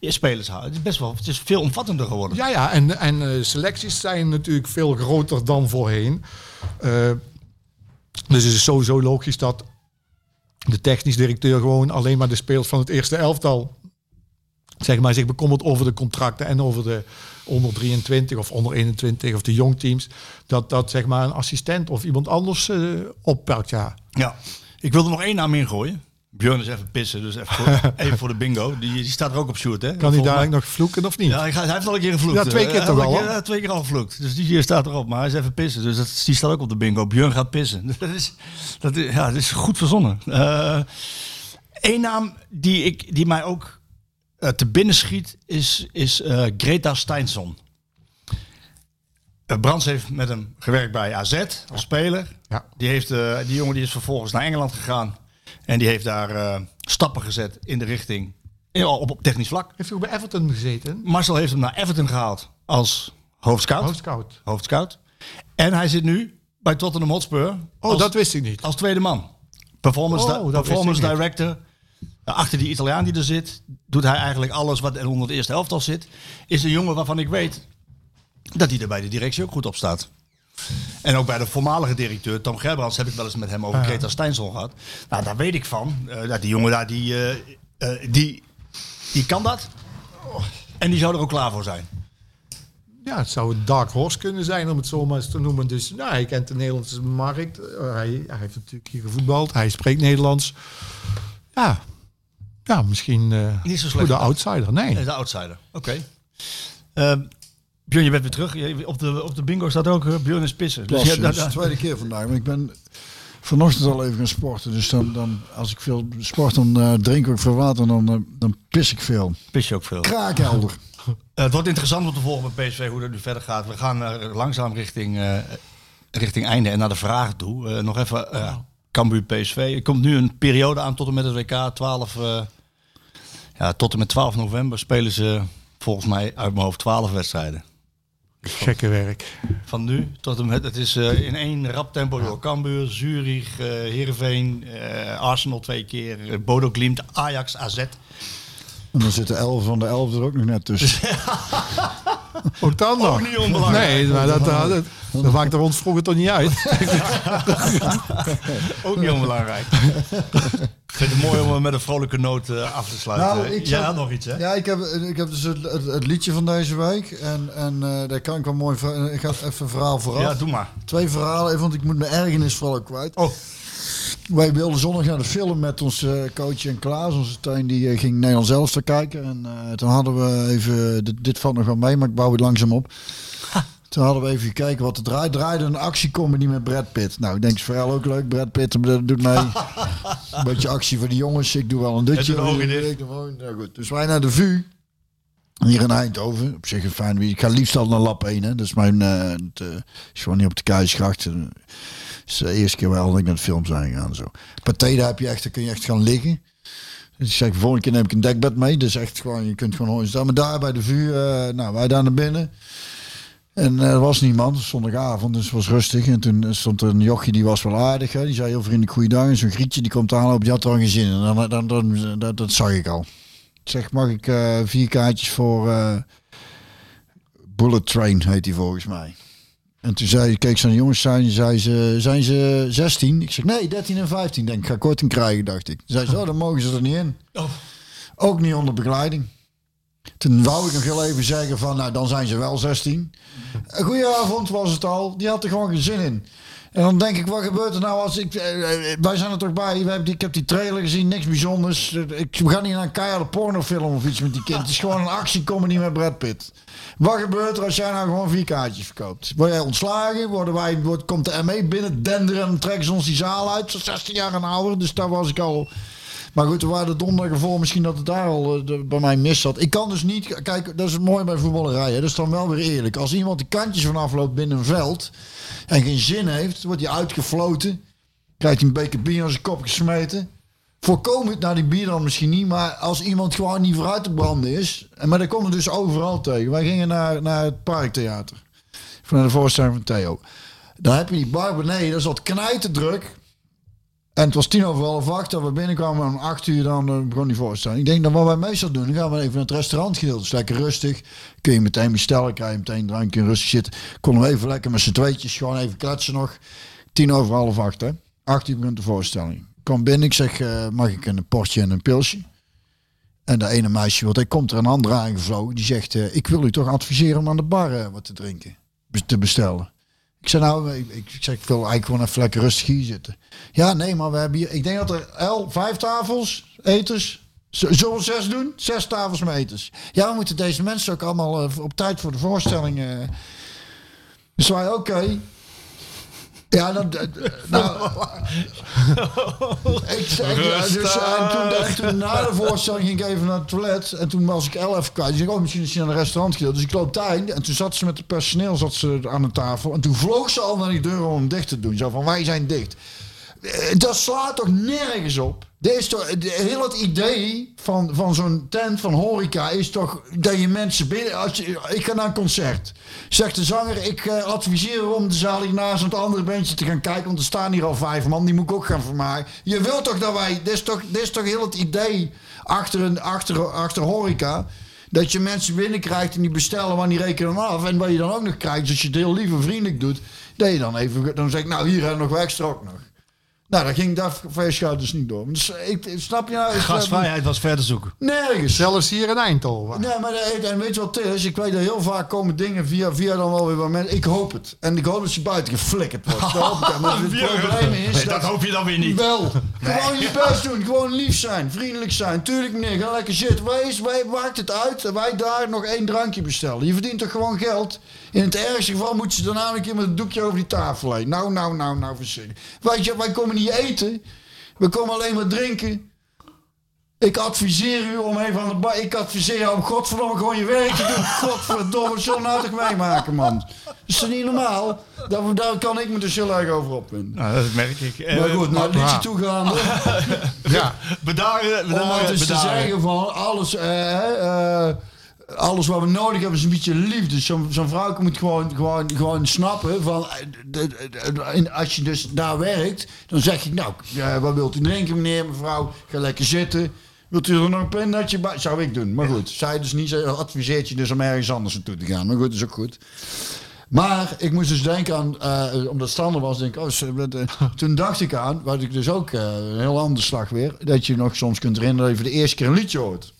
B: spelers houden. Het is best wel het is veel omvattender geworden.
C: Ja, ja en, en uh, selecties zijn natuurlijk veel groter dan voorheen. Dus het is sowieso logisch dat de technisch directeur gewoon alleen maar de spelers van het eerste elftal zeg maar, zich bekommert over de contracten en over de onder 23 of onder 21 of de jongteams. Dat dat zeg maar een assistent of iemand anders uh, oppakt. Ja.
B: ja, ik wilde nog één naam ingooien. Björn is even pissen, dus even voor, even voor de bingo. Die, die staat er ook op shoot, hè?
C: Kan hij daar nog vloeken of niet?
B: Ja, hij, hij heeft al een keer gevloekt.
C: Ja, twee keer toch al,
B: ja, twee keer al gevloekt. Dus die hier staat erop, maar hij is even pissen. Dus dat, die staat ook op de bingo. Björn gaat pissen. Dat is, dat is, ja, dat is goed verzonnen. Eén uh, naam die, ik, die mij ook uh, te binnen schiet is, is uh, Greta Steinsson. Brands heeft met hem gewerkt bij AZ als speler.
C: Ja.
B: Die, heeft, die jongen die is vervolgens naar Engeland gegaan. En die heeft daar stappen gezet in de richting. Op, op technisch vlak.
C: Heeft hij ook bij Everton gezeten?
B: Marcel heeft hem naar Everton gehaald als hoofdscout.
C: Hoofdscout.
B: Hoofdscout. En hij zit nu bij Tottenham Hotspur.
C: Oh,
B: als,
C: dat wist ik niet.
B: Als tweede man. Performance,
C: oh,
B: performance director. Achter die Italiaan die er zit, doet hij eigenlijk alles wat er onder het eerste elftal zit. Is een jongen waarvan ik weet dat hij er bij de directie ook goed op staat. En ook bij de voormalige directeur, Tom Gerbrands, heb ik wel eens met hem over Greta ja. Steinsson gehad. Nou, daar weet ik van. Uh, dat die jongen daar, die, uh, uh, die, die kan dat. En die zou er ook klaar voor zijn.
C: Ja, het zou een dark horse kunnen zijn, om het zo maar eens te noemen. Dus nou, hij kent de Nederlandse markt. Hij, hij heeft natuurlijk hier gevoetbald. Hij spreekt Nederlands. Ja, ja misschien uh,
B: Niet zo slecht.
C: de outsider. Nee.
B: nee de outsider. Oké. Okay. Uh, Björn, je bent weer terug. Op de, op de bingo staat ook uh, Björn is pissen.
A: Dus ja, dat is de tweede keer vandaag. Maar ik ben vanochtend al even gaan sporten. Dus dan, dan als ik veel sport, dan uh, drink ik veel water. Dan, uh, dan pis ik veel.
B: Pis je ook veel?
A: Kraakhelder.
B: Uh, het wordt interessant om te volgen met PSV hoe dat nu verder gaat. We gaan uh, langzaam richting, uh, richting einde en naar de vragen toe. Uh, nog even uh, Cambuur PSV. Er komt nu een periode aan tot en met het WK 12. Ja, tot en met 12 november spelen ze volgens mij uit mijn hoofd 12 wedstrijden.
C: Gekke werk.
B: Van nu tot en met, het is uh, in één rap tempo door Cambuur, Zurich, uh, Heerenveen, uh, Arsenal twee keer, Bodo Glimt, Ajax, AZ.
A: En dan zitten 11 van de 11 er ook nog net tussen.
C: ook dan nog?
B: Ook niet onbelangrijk.
C: Nee, maar dat, dat, dat, dat maakt er ons vroeger toch niet uit.
B: ook niet onbelangrijk. Ik vind het mooi om met een vrolijke noot uh, af te sluiten.
A: Nou, ik
B: had nog iets, hè?
A: Ja, ik heb, ik heb dus het, het, het liedje van deze week. En, en uh, daar kan ik wel mooi... Ik ga even een verhaal vooraf.
B: Ja, doe maar.
A: Twee verhalen, even, want ik moet mijn ergernis vooral kwijt.
B: Oh.
A: Wij wilden zondag naar de film met onze uh, coach en Klaas. Onze tuin die uh, ging Nederland zelf te kijken. En uh, toen hadden we even... Dit, dit valt nog wel mee, maar ik bouw het langzaam op. Ha. Toen hadden we even gekeken wat er draait. Draaide een actiecomedy met Brad Pitt. Nou, ik denk, het verhaal ook leuk. Brad Pitt dat doet mij een beetje actie voor de jongens. Ik doe wel een dutje. Nou goed. Dus wij naar de VU. Hier in Eindhoven. Op zich een fijn. Ik ga liefst al naar Lab 1. Hè. Dat is mijn... Uh, het, uh, is gewoon niet op de Keizersgracht. Is de eerste keer wel dat ik naar de film zijn gegaan. Zo. Pathé, daar heb je echt, kun je echt gaan liggen. Dus ik zeg, volgende keer neem ik een dekbed mee. Dus echt gewoon, je kunt gewoon horen staan. Maar daar bij de vuur, eh, nou, wij daar naar binnen. En eh, er was niemand, zondagavond, dus het was rustig. En toen stond er een jochie, die was wel aardig. Hè. Die zei heel vriendelijk goeiedag. En zo'n grietje, die komt aanlopen, die had er al geen zin in. En dan, dan, dan, dat, dat zag ik al. Ik zeg, mag ik eh, vier kaartjes voor Bullet Train, heet die volgens mij. En toen zei, keek ze naar de jongens, zijn, zei ze, zijn ze 16? Ik zeg, nee, 13 en 15. Denk ik, ga korting krijgen, dacht ik. Toen zei ze, oh, dan mogen ze er niet in. Ook niet onder begeleiding. Toen wou ik nog heel even zeggen van, nou, dan zijn ze wel 16. Een avond was het al. Die had er gewoon geen zin in. En dan denk ik, wat gebeurt er nou als ik... eh, eh, wij zijn er toch bij. Hebben die, ik heb die trailer gezien, niks bijzonders. Ik, we gaan niet naar een keiharde pornofilm of iets met die kind. Het is gewoon een actiecomedy met Brad Pitt. Wat gebeurt er als jij nou gewoon vier kaartjes verkoopt? Word jij ontslagen? Worden wij, wordt, komt de ME binnen denderen en trekken ze ons die zaal uit? Zo 16 jaar en ouder, dus daar was ik al... Maar goed, er waren de donderdag ervoor misschien dat het daar al eh, bij mij mis zat. Ik kan dus niet... Kijk, dat is het mooie bij voetballerij. Hè? Dat is dan wel weer eerlijk. Als iemand de kantjes vanaf loopt binnen een veld... en geen zin heeft, wordt hij uitgefloten. Krijgt hij een beker bier aan zijn kop gesmeten. Voorkomend, nou die bier dan misschien niet... maar als iemand gewoon niet vooruit te branden is... en maar dat komt er dus overal tegen. Wij gingen naar, naar het Parktheater. Van de voorstelling van Theo. Dan heb je die bar beneden, dat zat knijtendruk... En het was tien over half acht dat we binnenkwamen. Om acht uur dan eh, begon die voorstelling. Ik denk dat wat wij meestal doen, dan gaan we even naar het restaurant gedeelte. is lekker rustig. Kun je meteen bestellen, krijg je meteen een drankje en rustig zitten. Konden we even lekker met z'n tweetjes gewoon even kletsen nog. Tien over half acht hè. Acht uur begint de voorstelling. Kom binnen, ik zeg eh, mag ik een portje en een pilsje? En dat ene meisje, want hij komt er een andere aangevlogen. Die zegt, eh, ik wil u toch adviseren om aan de bar eh, wat te drinken. Te bestellen. Ik zei nou, ik, zeg, ik wil eigenlijk gewoon even lekker rustig hier zitten. Ja, nee, maar we hebben hier, ik denk dat er el, vijf tafels, eters. Zullen we zes doen? Zes tafels met eters. Ja, we moeten deze mensen ook allemaal op tijd voor de voorstelling. Dus wij, oké. Ja, dan, eh, nou, ik zeg, dus, en, toen, en toen na de voorstelling ging ik even naar het toilet. En toen was ik El even kwijt. Dus ik, oh, misschien is hij naar een restaurant gedeeld. Dus ik loop daarheen. En toen zat ze met het personeel zat ze aan de tafel. En toen vloog ze al naar die deur om hem dicht te doen. Zo van, wij zijn dicht. Eh, Dat slaat toch nergens op? Dit is toch, heel het idee van, van zo'n tent van horeca is toch dat je mensen binnen... Als je, ik ga naar een concert. Zegt de zanger, ik eh, adviseer om de zaal hiernaast het andere bandje te gaan kijken. Want er staan hier al vijf man, die moet ik ook gaan vermaken. Je wilt toch dat wij... Dit is toch, dit is toch heel het idee achter, een, achter, achter horeca... Dat je mensen binnenkrijgt en die bestellen, maar die rekenen af. En wat je dan ook nog krijgt, als je het heel lief en vriendelijk doet... Dat je dan even... Dan zeg ik, nou hier hebben we nog extra ook nog. Nou, dat ging daar voor dus niet door. Dus ik, snap je nou? ik-
B: Gastvrijheid was ver te zoeken.
A: Nergens.
C: Zelfs hier in Eindhoven.
A: Nee, maar dat- en weet je wat het is? Ik weet dat heel vaak komen dingen via, via dan wel weer bij mensen. Ik hoop het. En ik hoop dat ze buiten geflikkerd wordt. Dat hoop ik. Maar het probleem is
B: Nee, dat hoop je dan weer niet.
A: Wel. Gewoon je best doen. Gewoon lief zijn. Vriendelijk zijn. Tuurlijk meneer, ga lekker zitten. Wees, wij maakt het uit. dat wij daar nog één drankje bestellen. Je verdient toch gewoon geld? In het ergste geval moeten ze daarna een keer met een doekje over die tafel heen. Nou, nou, nou, nou, verschrikkelijk. Weet je, wij komen niet eten. We komen alleen maar drinken. Ik adviseer u om even aan de bar. Ik adviseer jou om godverdomme gewoon je werk te doen. Godverdomme, zo nou toch meemaken, man. Is dat niet normaal? Daar, daar kan ik me dus heel erg over opwinden.
B: Nou, dat merk ik. Eh,
A: Maar goed, naar het liedje toegaande.
C: Ja,
B: Bedaren,
A: Om maar
B: bedaren,
A: dus te
B: bedaren.
A: zeggen van alles, eh, eh, alles wat we nodig hebben is een beetje liefde. Zo'n zo'n vrouw moet gewoon, gewoon, gewoon snappen van, eh, de- de- de- en als je dus daar werkt, dan zeg ik nou, eh, wat wilt u drinken meneer, mevrouw, ga lekker zitten. Wilt u er nog een pinnetje bij? Zou ik doen. Maar goed, zij dus niet, zij adviseert je dus om ergens anders naartoe te gaan. Maar goed, dat is ook goed. Maar ik moest dus denken aan, eh, omdat Stander was, denk ik, oh, eh, toen dacht ik aan, wat ik dus ook, een heel andere slag weer, dat je nog soms kunt herinneren dat je voor de eerste keer een liedje hoort.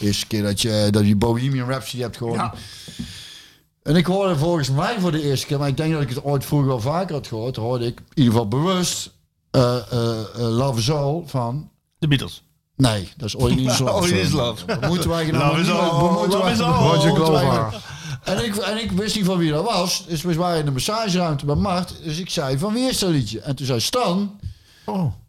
A: Eerste keer dat je, dat je Bohemian Rhapsody hebt gehoord. En ik hoorde volgens mij voor de eerste keer, maar ik denk dat ik het ooit vroeger wel vaker had gehoord, hoorde ik in ieder geval bewust eh, eh, Love is All van...
B: De Beatles.
A: Nee, dat is All Need Is Love.
B: All
A: sorry.
B: Love.
A: Moeten wij nou
B: Love is all,
C: Roger Glover.
A: En ik, en ik wist niet van wie dat was. Dus we waren in de massageruimte bij Mart. Dus ik zei, van wie is dat liedje? En toen zei Stan,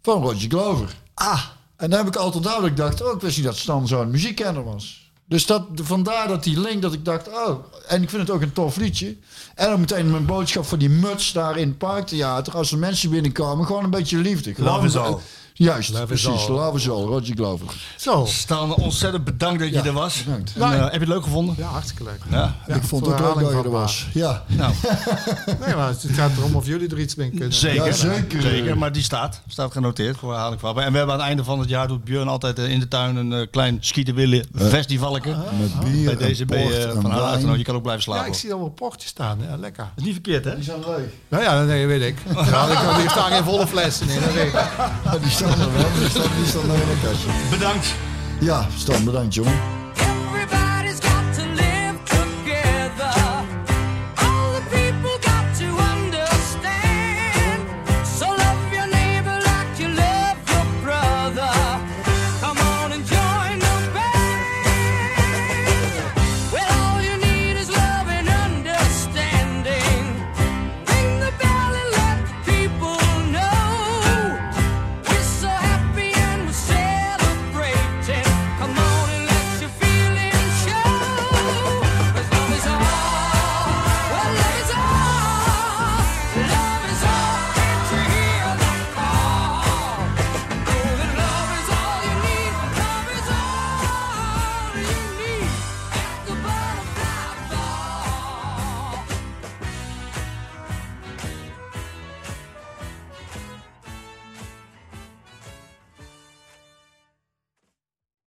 A: van Roger Glover. Ah. En dan heb ik altijd duidelijk gedacht, oh, ik wist niet dat Stan zo'n muziekkenner was. Dus dat, vandaar dat die link, dat ik dacht, oh, en ik vind het ook een tof liedje. En dan meteen mijn boodschap voor die muts daar in het parktheater. Als er mensen binnenkomen, gewoon een beetje liefde.
B: Love is all.
A: Juist, precies. Love is all, Roger Glover.
C: Zo.
B: Staan ontzettend bedankt dat je
A: Ja,
B: er was.
A: bedankt.
B: En, eh, heb je het leuk gevonden?
C: Ja, hartstikke leuk.
B: Ja.
C: Ja,
A: ik vond het ook leuk dat je er was. Ja,
B: Nou,
C: Nee, maar het gaat erom of jullie er iets mee kunnen.
B: zeker.
A: Ja, zeker.
B: zeker. Maar die staat. Staat genoteerd voor herhaling vatbaar. En we hebben aan het einde van het jaar doet Björn altijd eh, in de tuin een eh, klein skietenwille festivalke.
A: met bier
B: Bij deze
A: en
B: ben
A: port
B: je
A: en
B: van harte
A: wijn.
B: Je kan ook blijven
C: Ja,
B: slapen.
C: ik zie allemaal portjes staan. Ja, lekker.
B: Dat is niet verkeerd, hè?
A: Die zijn leeg.
C: Nou ja, nee, weet ik. Ja, ik kan, hier staan geen volle flessen in, dat weet ik.
A: Ja, die staan wel, staan nog in een kastje.
B: Bedankt.
A: Ja, Stan, bedankt jongen.